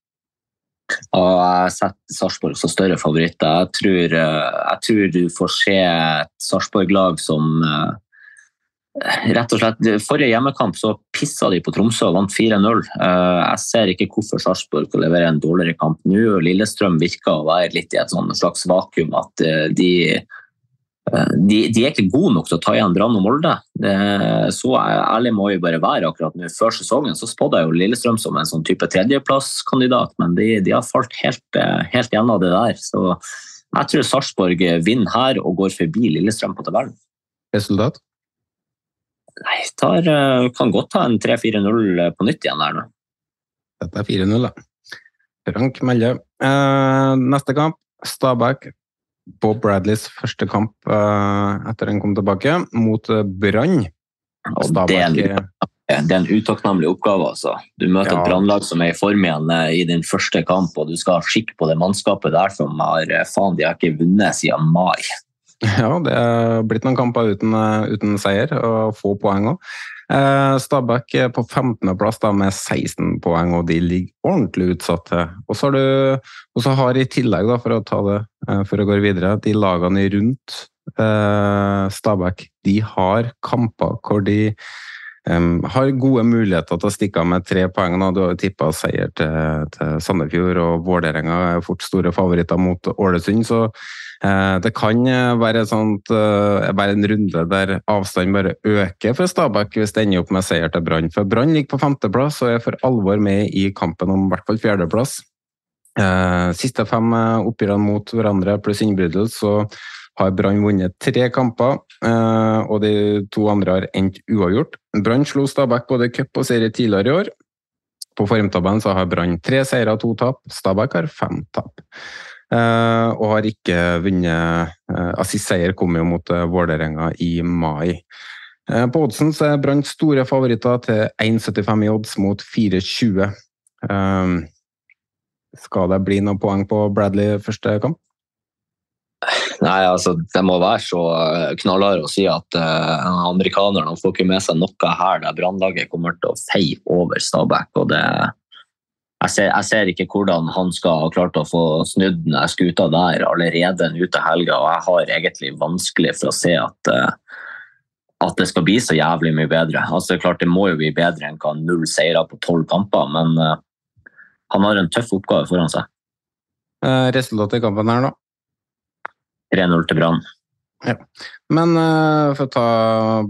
Og jeg setter Sarpsborg som større favoritter. Jeg tror, eh, jeg tror du får se et Sarpsborg-lag som eh, Rett og slett, Forrige hjemmekamp så pissa de på Tromsø og vant 4-0. Eh, jeg ser ikke hvorfor Sarpsborg kan levere en dårligere kamp nå. Lillestrøm virker å være litt i et slags vakuum. At de de, de, er ikke gode nok til å ta igjen Brann og Molde. Det, så ærlig må vi bare være akkurat nå. Før sesongen så spådde jeg jo Lillestrøm som en sånn type tredjeplasskandidat, men de, de, har falt helt, eh, helt gjennom det der. Så jeg tror Sarpsborg vinner her og går forbi Lillestrøm på tabellen. Resultat? Nei, tar, eh, kan godt ta en 3-4-0 på nytt igjen der nå. Dette er 4-0, da. Frank melder. Eh, neste kamp, Stabæk Bob Bradleys første kamp uh, etter han kom tilbake, mot uh, Brann. Det, det, er en utakknemlig oppgave. altså. Du møter ja. et brannlag som er i form igjen uh, i din første kamp, og du skal ha skikk på det mannskapet der som har faen, de har ikke vunnet siden mai. Ja, det er blitt noen kamper uten, uten seier og få poeng òg. Eh, Stabæk er på 15.-plass med 16 poeng, og de ligger ordentlig utsatt. Og så har, du, har i tillegg, da, for å ta det eh, for å gå videre, de lagene rundt eh, Stabæk de har kamper hvor de um, har gode muligheter til å stikke av med tre poeng. Du har jo tippa seier til, til Sandefjord, og Vålerenga er fort store favoritter mot Ålesund. så det kan eh, være, sånt, eh, være, en runde der avstanden bare øker for Stabæk hvis det ender opp med seier til Brann. For Brann ligger på femteplass og er for alvor med i kampen om i hvert fall fjerdeplass. Siste fem oppgjørene mot hverandre pluss innbrudd, så har Brann vunnet tre kamper, og de to andre har endt uavgjort. Brann slo Stabæk både cup og serie tidligere i år. På formtabellen så har Brann tre seire og to tap. Stabæk har fem tap. Eh, og har ikke vunnet uh, Sist seier kom jo mot uh, Vålerenga i mai. På oddsen så er Brann store favoritter til 1,75 i odds mot 4,20. Skal det bli noen poeng på Bradley første kamp? Nei, altså, Det må være så knallharde å si at uh, amerikanerne får ikke med seg noe her der Brannlaget kommer til å feie over Stabæk. og det jeg ser, jeg ser, ikke hvordan han skal ha klart å få snudd den skuta der allerede nå til helga, og jeg har egentlig vanskelig for å se at, uh, at det skal bli så jævlig mye bedre. Altså, klart Det må jo bli bedre enn hva null seire på tolv kamper, men uh, han har en tøff oppgave foran seg. Uh, Resultatet i kampen her, da? 3-0 til Brann. Ja. Men uh, for å ta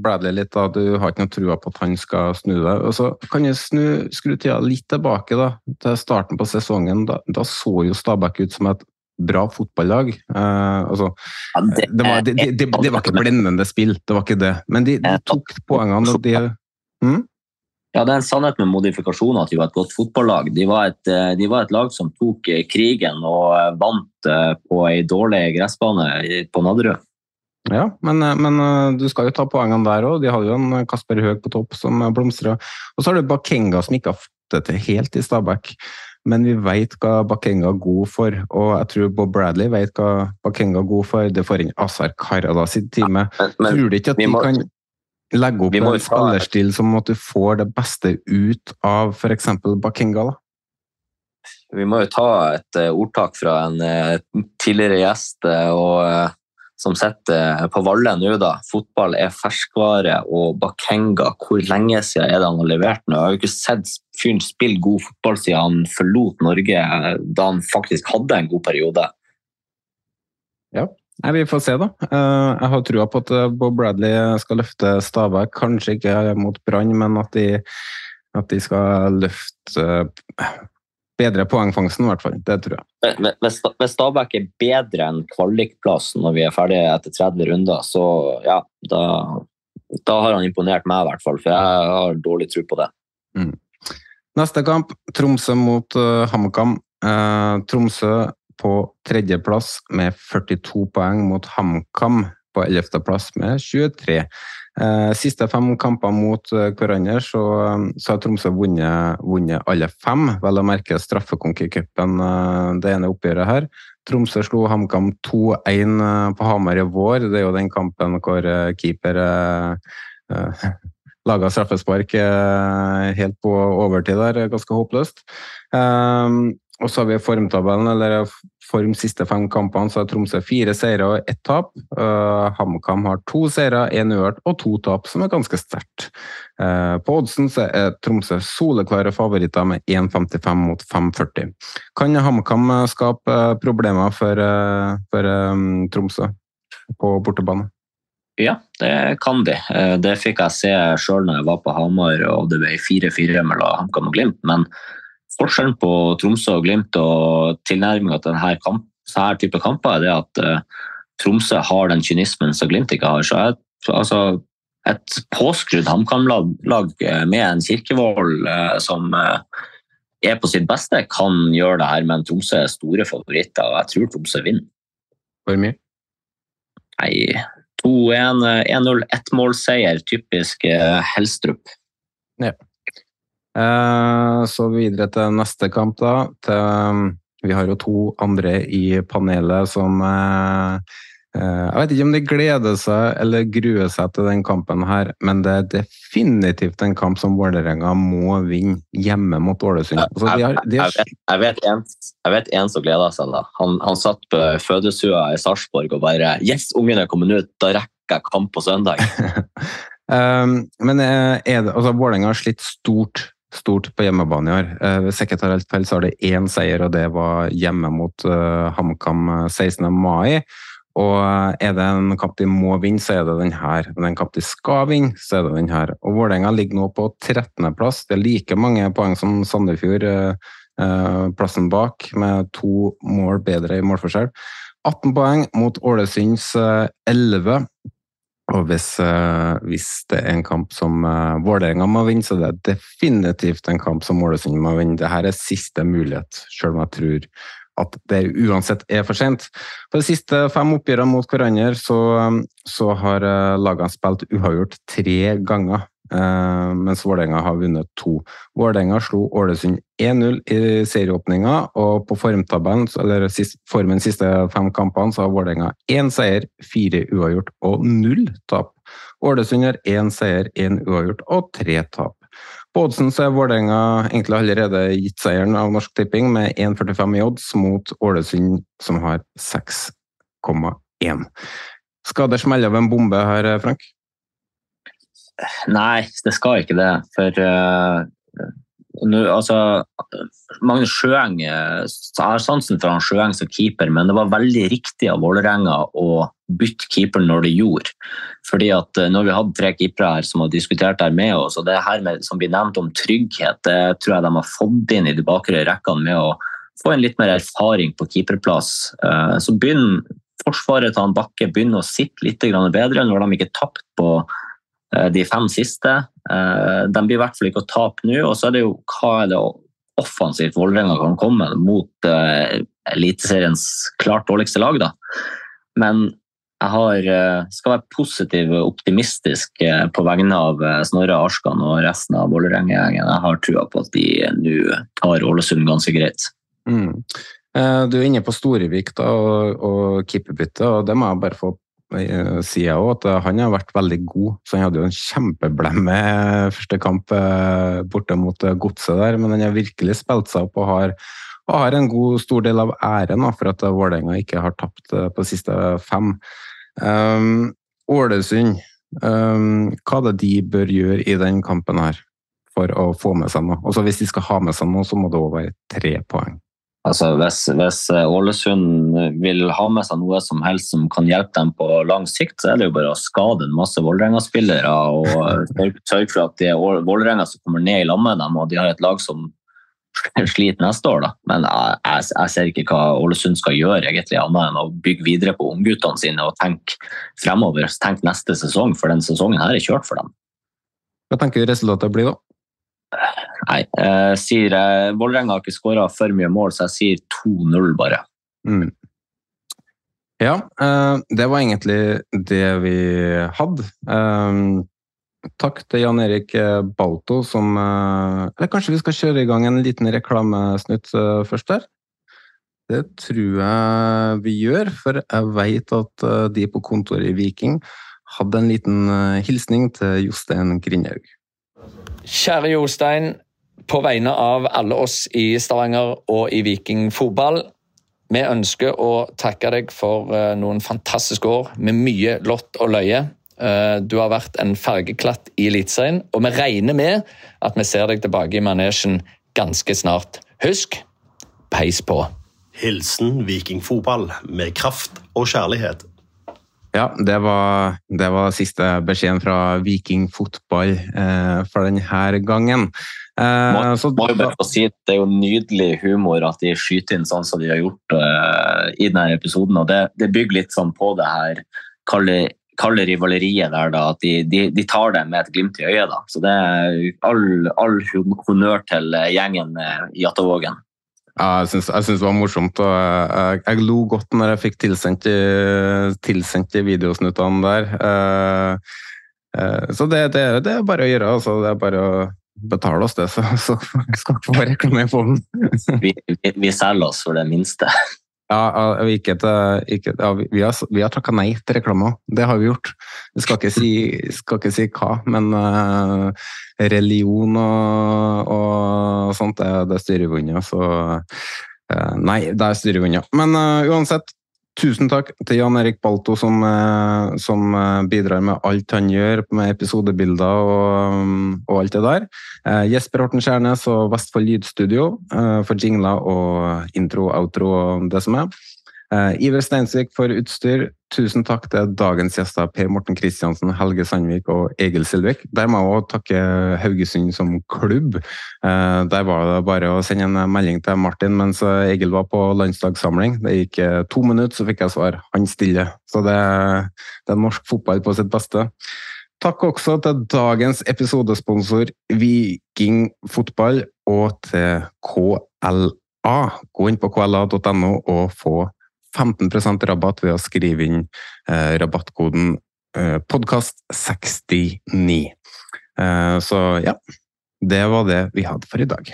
Bradley litt, da. Du har ikke noe trua på at han skal snu deg. Og så kan jeg snu, skru tida litt tilbake da, til starten på sesongen. Da, da så jo Stabæk ut som et bra fotballag. Uh, altså, ja, det, det, var, det, det, var, ikke blendende spill, det var ikke det. Men de, de tok poengene. de... Hmm? Ja, Det er en sannhet med modifikasjoner at de var et godt fotballag. De var et, eh, de var et lag som tok krigen og vant på ei dårlig gressbane på Nadderud. Ja, men, eh, men, eh, du skal jo ta poengene der òg. De hadde jo en Kasper Høeg på topp som blomstra. Og så har du Bakenga som ikke har fått det til helt i Stabæk. Men vi vet hva Bakenga er god for, og jeg tror Bob Bradley vet hva Bakenga er god for. Det får inn Azar Karada sitt time. Ja, men, men, tror du ikke at de må, kan legge opp en spillerstil som at du får det beste ut av f.eks. Bakenga? da? Vi må jo ta et ordtak fra en tidligere gjest. Og som sitter på Valle nå, da. Fotball er ferskvare, og Bakenga, hvor lenge siden er det han har levert nå? Jeg har jo ikke sett fyren spille god fotball siden han forlot Norge, da han faktisk hadde en god periode. Ja, Nei, Vi får se, da. Eh, jeg har trua på at Bob Bradley skal løfte Stabæk. Kanskje ikke mot Brann, men at de, at de skal løfte bedre poengfangsten, i hvert fall. Det tror jeg. Hvis Stabæk er bedre enn kvalikplassen når vi er ferdige etter 30 runder, så ja, da, da har han imponert meg, i hvert fall. For jeg har dårlig tro på det. Mm. Neste kamp, Tromsø mot uh, HamKam. Uh, Tromsø på tredjeplass med 42 poeng mot HamKam på ellevteplass med 23. Eh, siste fem kamper mot eh, hverandre så, så har Tromsø vunnet, vunnet, alle fem. Vel å merke straffekonkurransecupen, eh, det ene oppgjøret her. Tromsø slo HamKam 2-1 på Hamar i vår. Det er jo den kampen hvor keeper eh, laga straffespark helt på overtid der. Ganske håpløst. Og så har vi formtabellen, eller form siste fem kampene, så har Tromsø fire seire og ett tap. Uh, HamKam har to seire, én uavgjort og to tap, som er ganske sterkt. Uh, på oddsen så er Tromsø soleklare favoritter med 1,55 mot 5,40. Kan HamKam skape problemer for, uh, for um, Tromsø på bortebane? Ja, det kan de. Det fikk jeg se sjøl når jeg var på Hamar og det ble 4-4 mellom HamKam og Glimt. men Forskjellen på Tromsø og Glimt og tilnærminga til denne kamp, sånne type kamper er det at uh, Tromsø har den kynismen som Glimt ikke har. Så jeg, altså, et påskrudd HamKam-lag eh, med en Kirkevold uh, som uh, er på sitt beste, kan gjøre det her, men Tromsø er store favoritter, og jeg tror Tromsø vinner. Hvor mye? Nei, 2-1, 1-0, ettmålseier. Typisk Helstrup. Ja. Eh, så videre til neste kamp, da. Til, um, vi har jo to andre i panelet som eh, eh, Jeg vet ikke om de gleder seg eller gruer seg til den kampen her, men det er definitivt en kamp som Vålerenga må vinne hjemme mot Ålesund. Altså, de har, de har... Jeg, vet, en, jeg vet en som gleder seg. da. Han, han satt på fødestua i Sarpsborg og bare Yes, ungen er kommet ut! Da rekker jeg kamp på søndag! um, men er det, altså, Vålerenga har slitt stort stort på hjemmebane i år. Eh, hvis jeg ikke tar helt feil, så har det én seier, og det var hjemme mot uh, HamKam 16. Eh, mai. Og er det en kamp de må vinne, så er det den her. Men en kamp de skal vinne, så er det den her. Og Vålerenga ligger nå på 13.-plass. Det er like mange poeng som Sandefjord, plassen bak, med to mål bedre i målforskjell. 18 poeng mot Ålesunds 11. Og hvis, uh, hvis, det er en kamp som uh, Vålerenga må vinne, så det er definitivt en kamp som Ålesund må vinne. Dette er siste mulighet, selv om jeg tror at det uansett er for sent. På de siste fem oppgjørene mot hverandre så, så har lagene spilt uavgjort tre ganger. Uh, mens Vålerenga har vunnet to. Vålerenga slo Ålesund 1-0 i serieåpninga, og på formtabellen, eller formen siste fem kampene, så har Vålerenga én seier, fire uavgjort og null tap. Ålesund har én seier, én uavgjort og tre tap. På oddsen så er Vålerenga egentlig allerede gitt seieren av Norsk Tipping med 1,45 i odds mot Ålesund, som har 6,1. Skal det smelle av en bombe her, Frank? Nei, det skal ikke det. For uh, nu, altså, Magnus Sjøeng Jeg har sansen for han Sjøeng som keeper, men det var veldig riktig av Vålerenga å bytte keeper når det gjorde. Fordi at uh, Når vi hadde tre keepere her som har diskutert her med oss, og det her med, som blir nevnt om trygghet, det tror jeg de har fått inn i de bakre rekkene med å få en litt mer erfaring på keeperplass. Uh, så begynner Forsvaret til han Bakke begynner å sitte litt bedre når de ikke tapte på Eh, de fem siste. Eh, de blir i hvert fall ikke å tape nå. Og så er det jo hva er det offensivt Vålerenga kan komme mot uh, Eliteseriens klart dårligste lag. da. Men jeg har, skal være positiv og optimistisk på vegne av Snorre Arskan og resten av Vålerenga-gjengen. Jeg har trua på at de nå tar Ålesund ganske greit. Mm. Du er inne på Storevik da, og, og keeperbytte, og det må jeg bare få Eh, sier jeg òg, at eh, han har vært veldig god. Så han hadde jo en kjempeblemme første kamp eh, borte mot Godset der, men han har virkelig spilt seg opp og har, og har en god, stor del av æren for at Vålerenga ikke har tapt på de siste fem. Um, Ålesund, um, hva er det de bør gjøre i den kampen her for å få med seg noe? Også Hvis de skal ha med seg noe, så må det òg være tre poeng. Altså, hvis, hvis, Ålesund vil ha med seg noe som helst som kan hjelpe dem på lang sikt, så er det jo bare å skade en masse Vålerenga-spillere og sørge for at det er Vålerenga som kommer ned i lag med dem, og de har et lag som sliter neste år. Da. Men jeg, jeg, jeg, ser ikke hva Ålesund skal gjøre, egentlig, annet enn å bygge videre på ungguttene sine og tenke fremover. Tenk neste sesong, for den sesongen her er kjørt for dem. Hva tenker du resultatet blir, da? Nei, jeg sier eh, Vålerenga har ikke skåra for mye mål, så jeg sier 2-0 bare. Mm. Ja, eh, det var egentlig det vi hadde. Eh, takk til Jan Erik Balto som Eller kanskje vi skal kjøre i gang en liten reklamesnutt først der? Det tror jeg vi gjør, for jeg vet at de på kontoret i Viking hadde en liten hilsning til Jostein Grindhaug. Kjære Jostein. På vegne av alle oss i Stavanger og i Viking fotball. Vi ønsker å takke deg for eh, noen fantastiske år med mye lott og løye. Eh, du har vært en fargeklatt i Eliteserien, og vi regner med at vi ser deg tilbake i manesjen ganske snart. Husk peis på. Hilsen vikingfotball med kraft og kjærlighet. Ja, det var, det var siste beskjeden fra vikingfotball eh, for denne gangen. Eh, må, så, må jo bare si Det er jo nydelig humor at de skyter inn sånn som de har gjort uh, i denne episoden. og Det, det bygger litt sånn på det her kalde, kalde rivaleriet der, da, at de, de, de, tar det med et glimt i øyet. da. Så det er all, all honnør til gjengen i Jattåvågen. Ja, jeg syns, det var morsomt. og jeg, jeg, lo godt når jeg fikk tilsendt, tilsendt videosnuttene der. Uh, uh, så det, det, det, er bare å gjøre. Altså. Det er bare å betale oss det, så, så skal ikke få reklamere på den. vi, vi, vi selger oss for det minste. Ja, ikke til, ikke, ja, vi har, vi har takka nei til reklame Det har vi gjort. Vi skal ikke si, skal ikke si hva, men uh, religion og, og, sånt, det, det styrer vi unna. Så uh, nei, der styrer vi unna. Men uh, uansett, Tusen takk til Jan Erik Balto, som, eh, som, eh, bidrar med alt han gjør med episodebilder og, og alt det der. Eh, Jesper Horten Skjærnes og Vestfold Lydstudio for jingler og intro, outro og det som er. Uh, Iver Steinsvik for utstyr. Tusen takk til dagens gjester Per Morten Kristiansen, Helge Sandvik og Egil Silvik. Der må jeg òg takke Haugesund som klubb. Uh, der var det bare å sende en melding til Martin mens Egil var på landslagssamling. Det gikk to minutter, så fikk jeg svar. Han stiller. Så det, det er norsk fotball på sitt beste. Takk også til dagens episodesponsor Viking Fotball og til KLA. Gå inn på kla.no og få 15% rabatt ved å skrive inn eh, rabattkoden eh, podkast69. Eh, så ja, det var det vi hadde for i dag.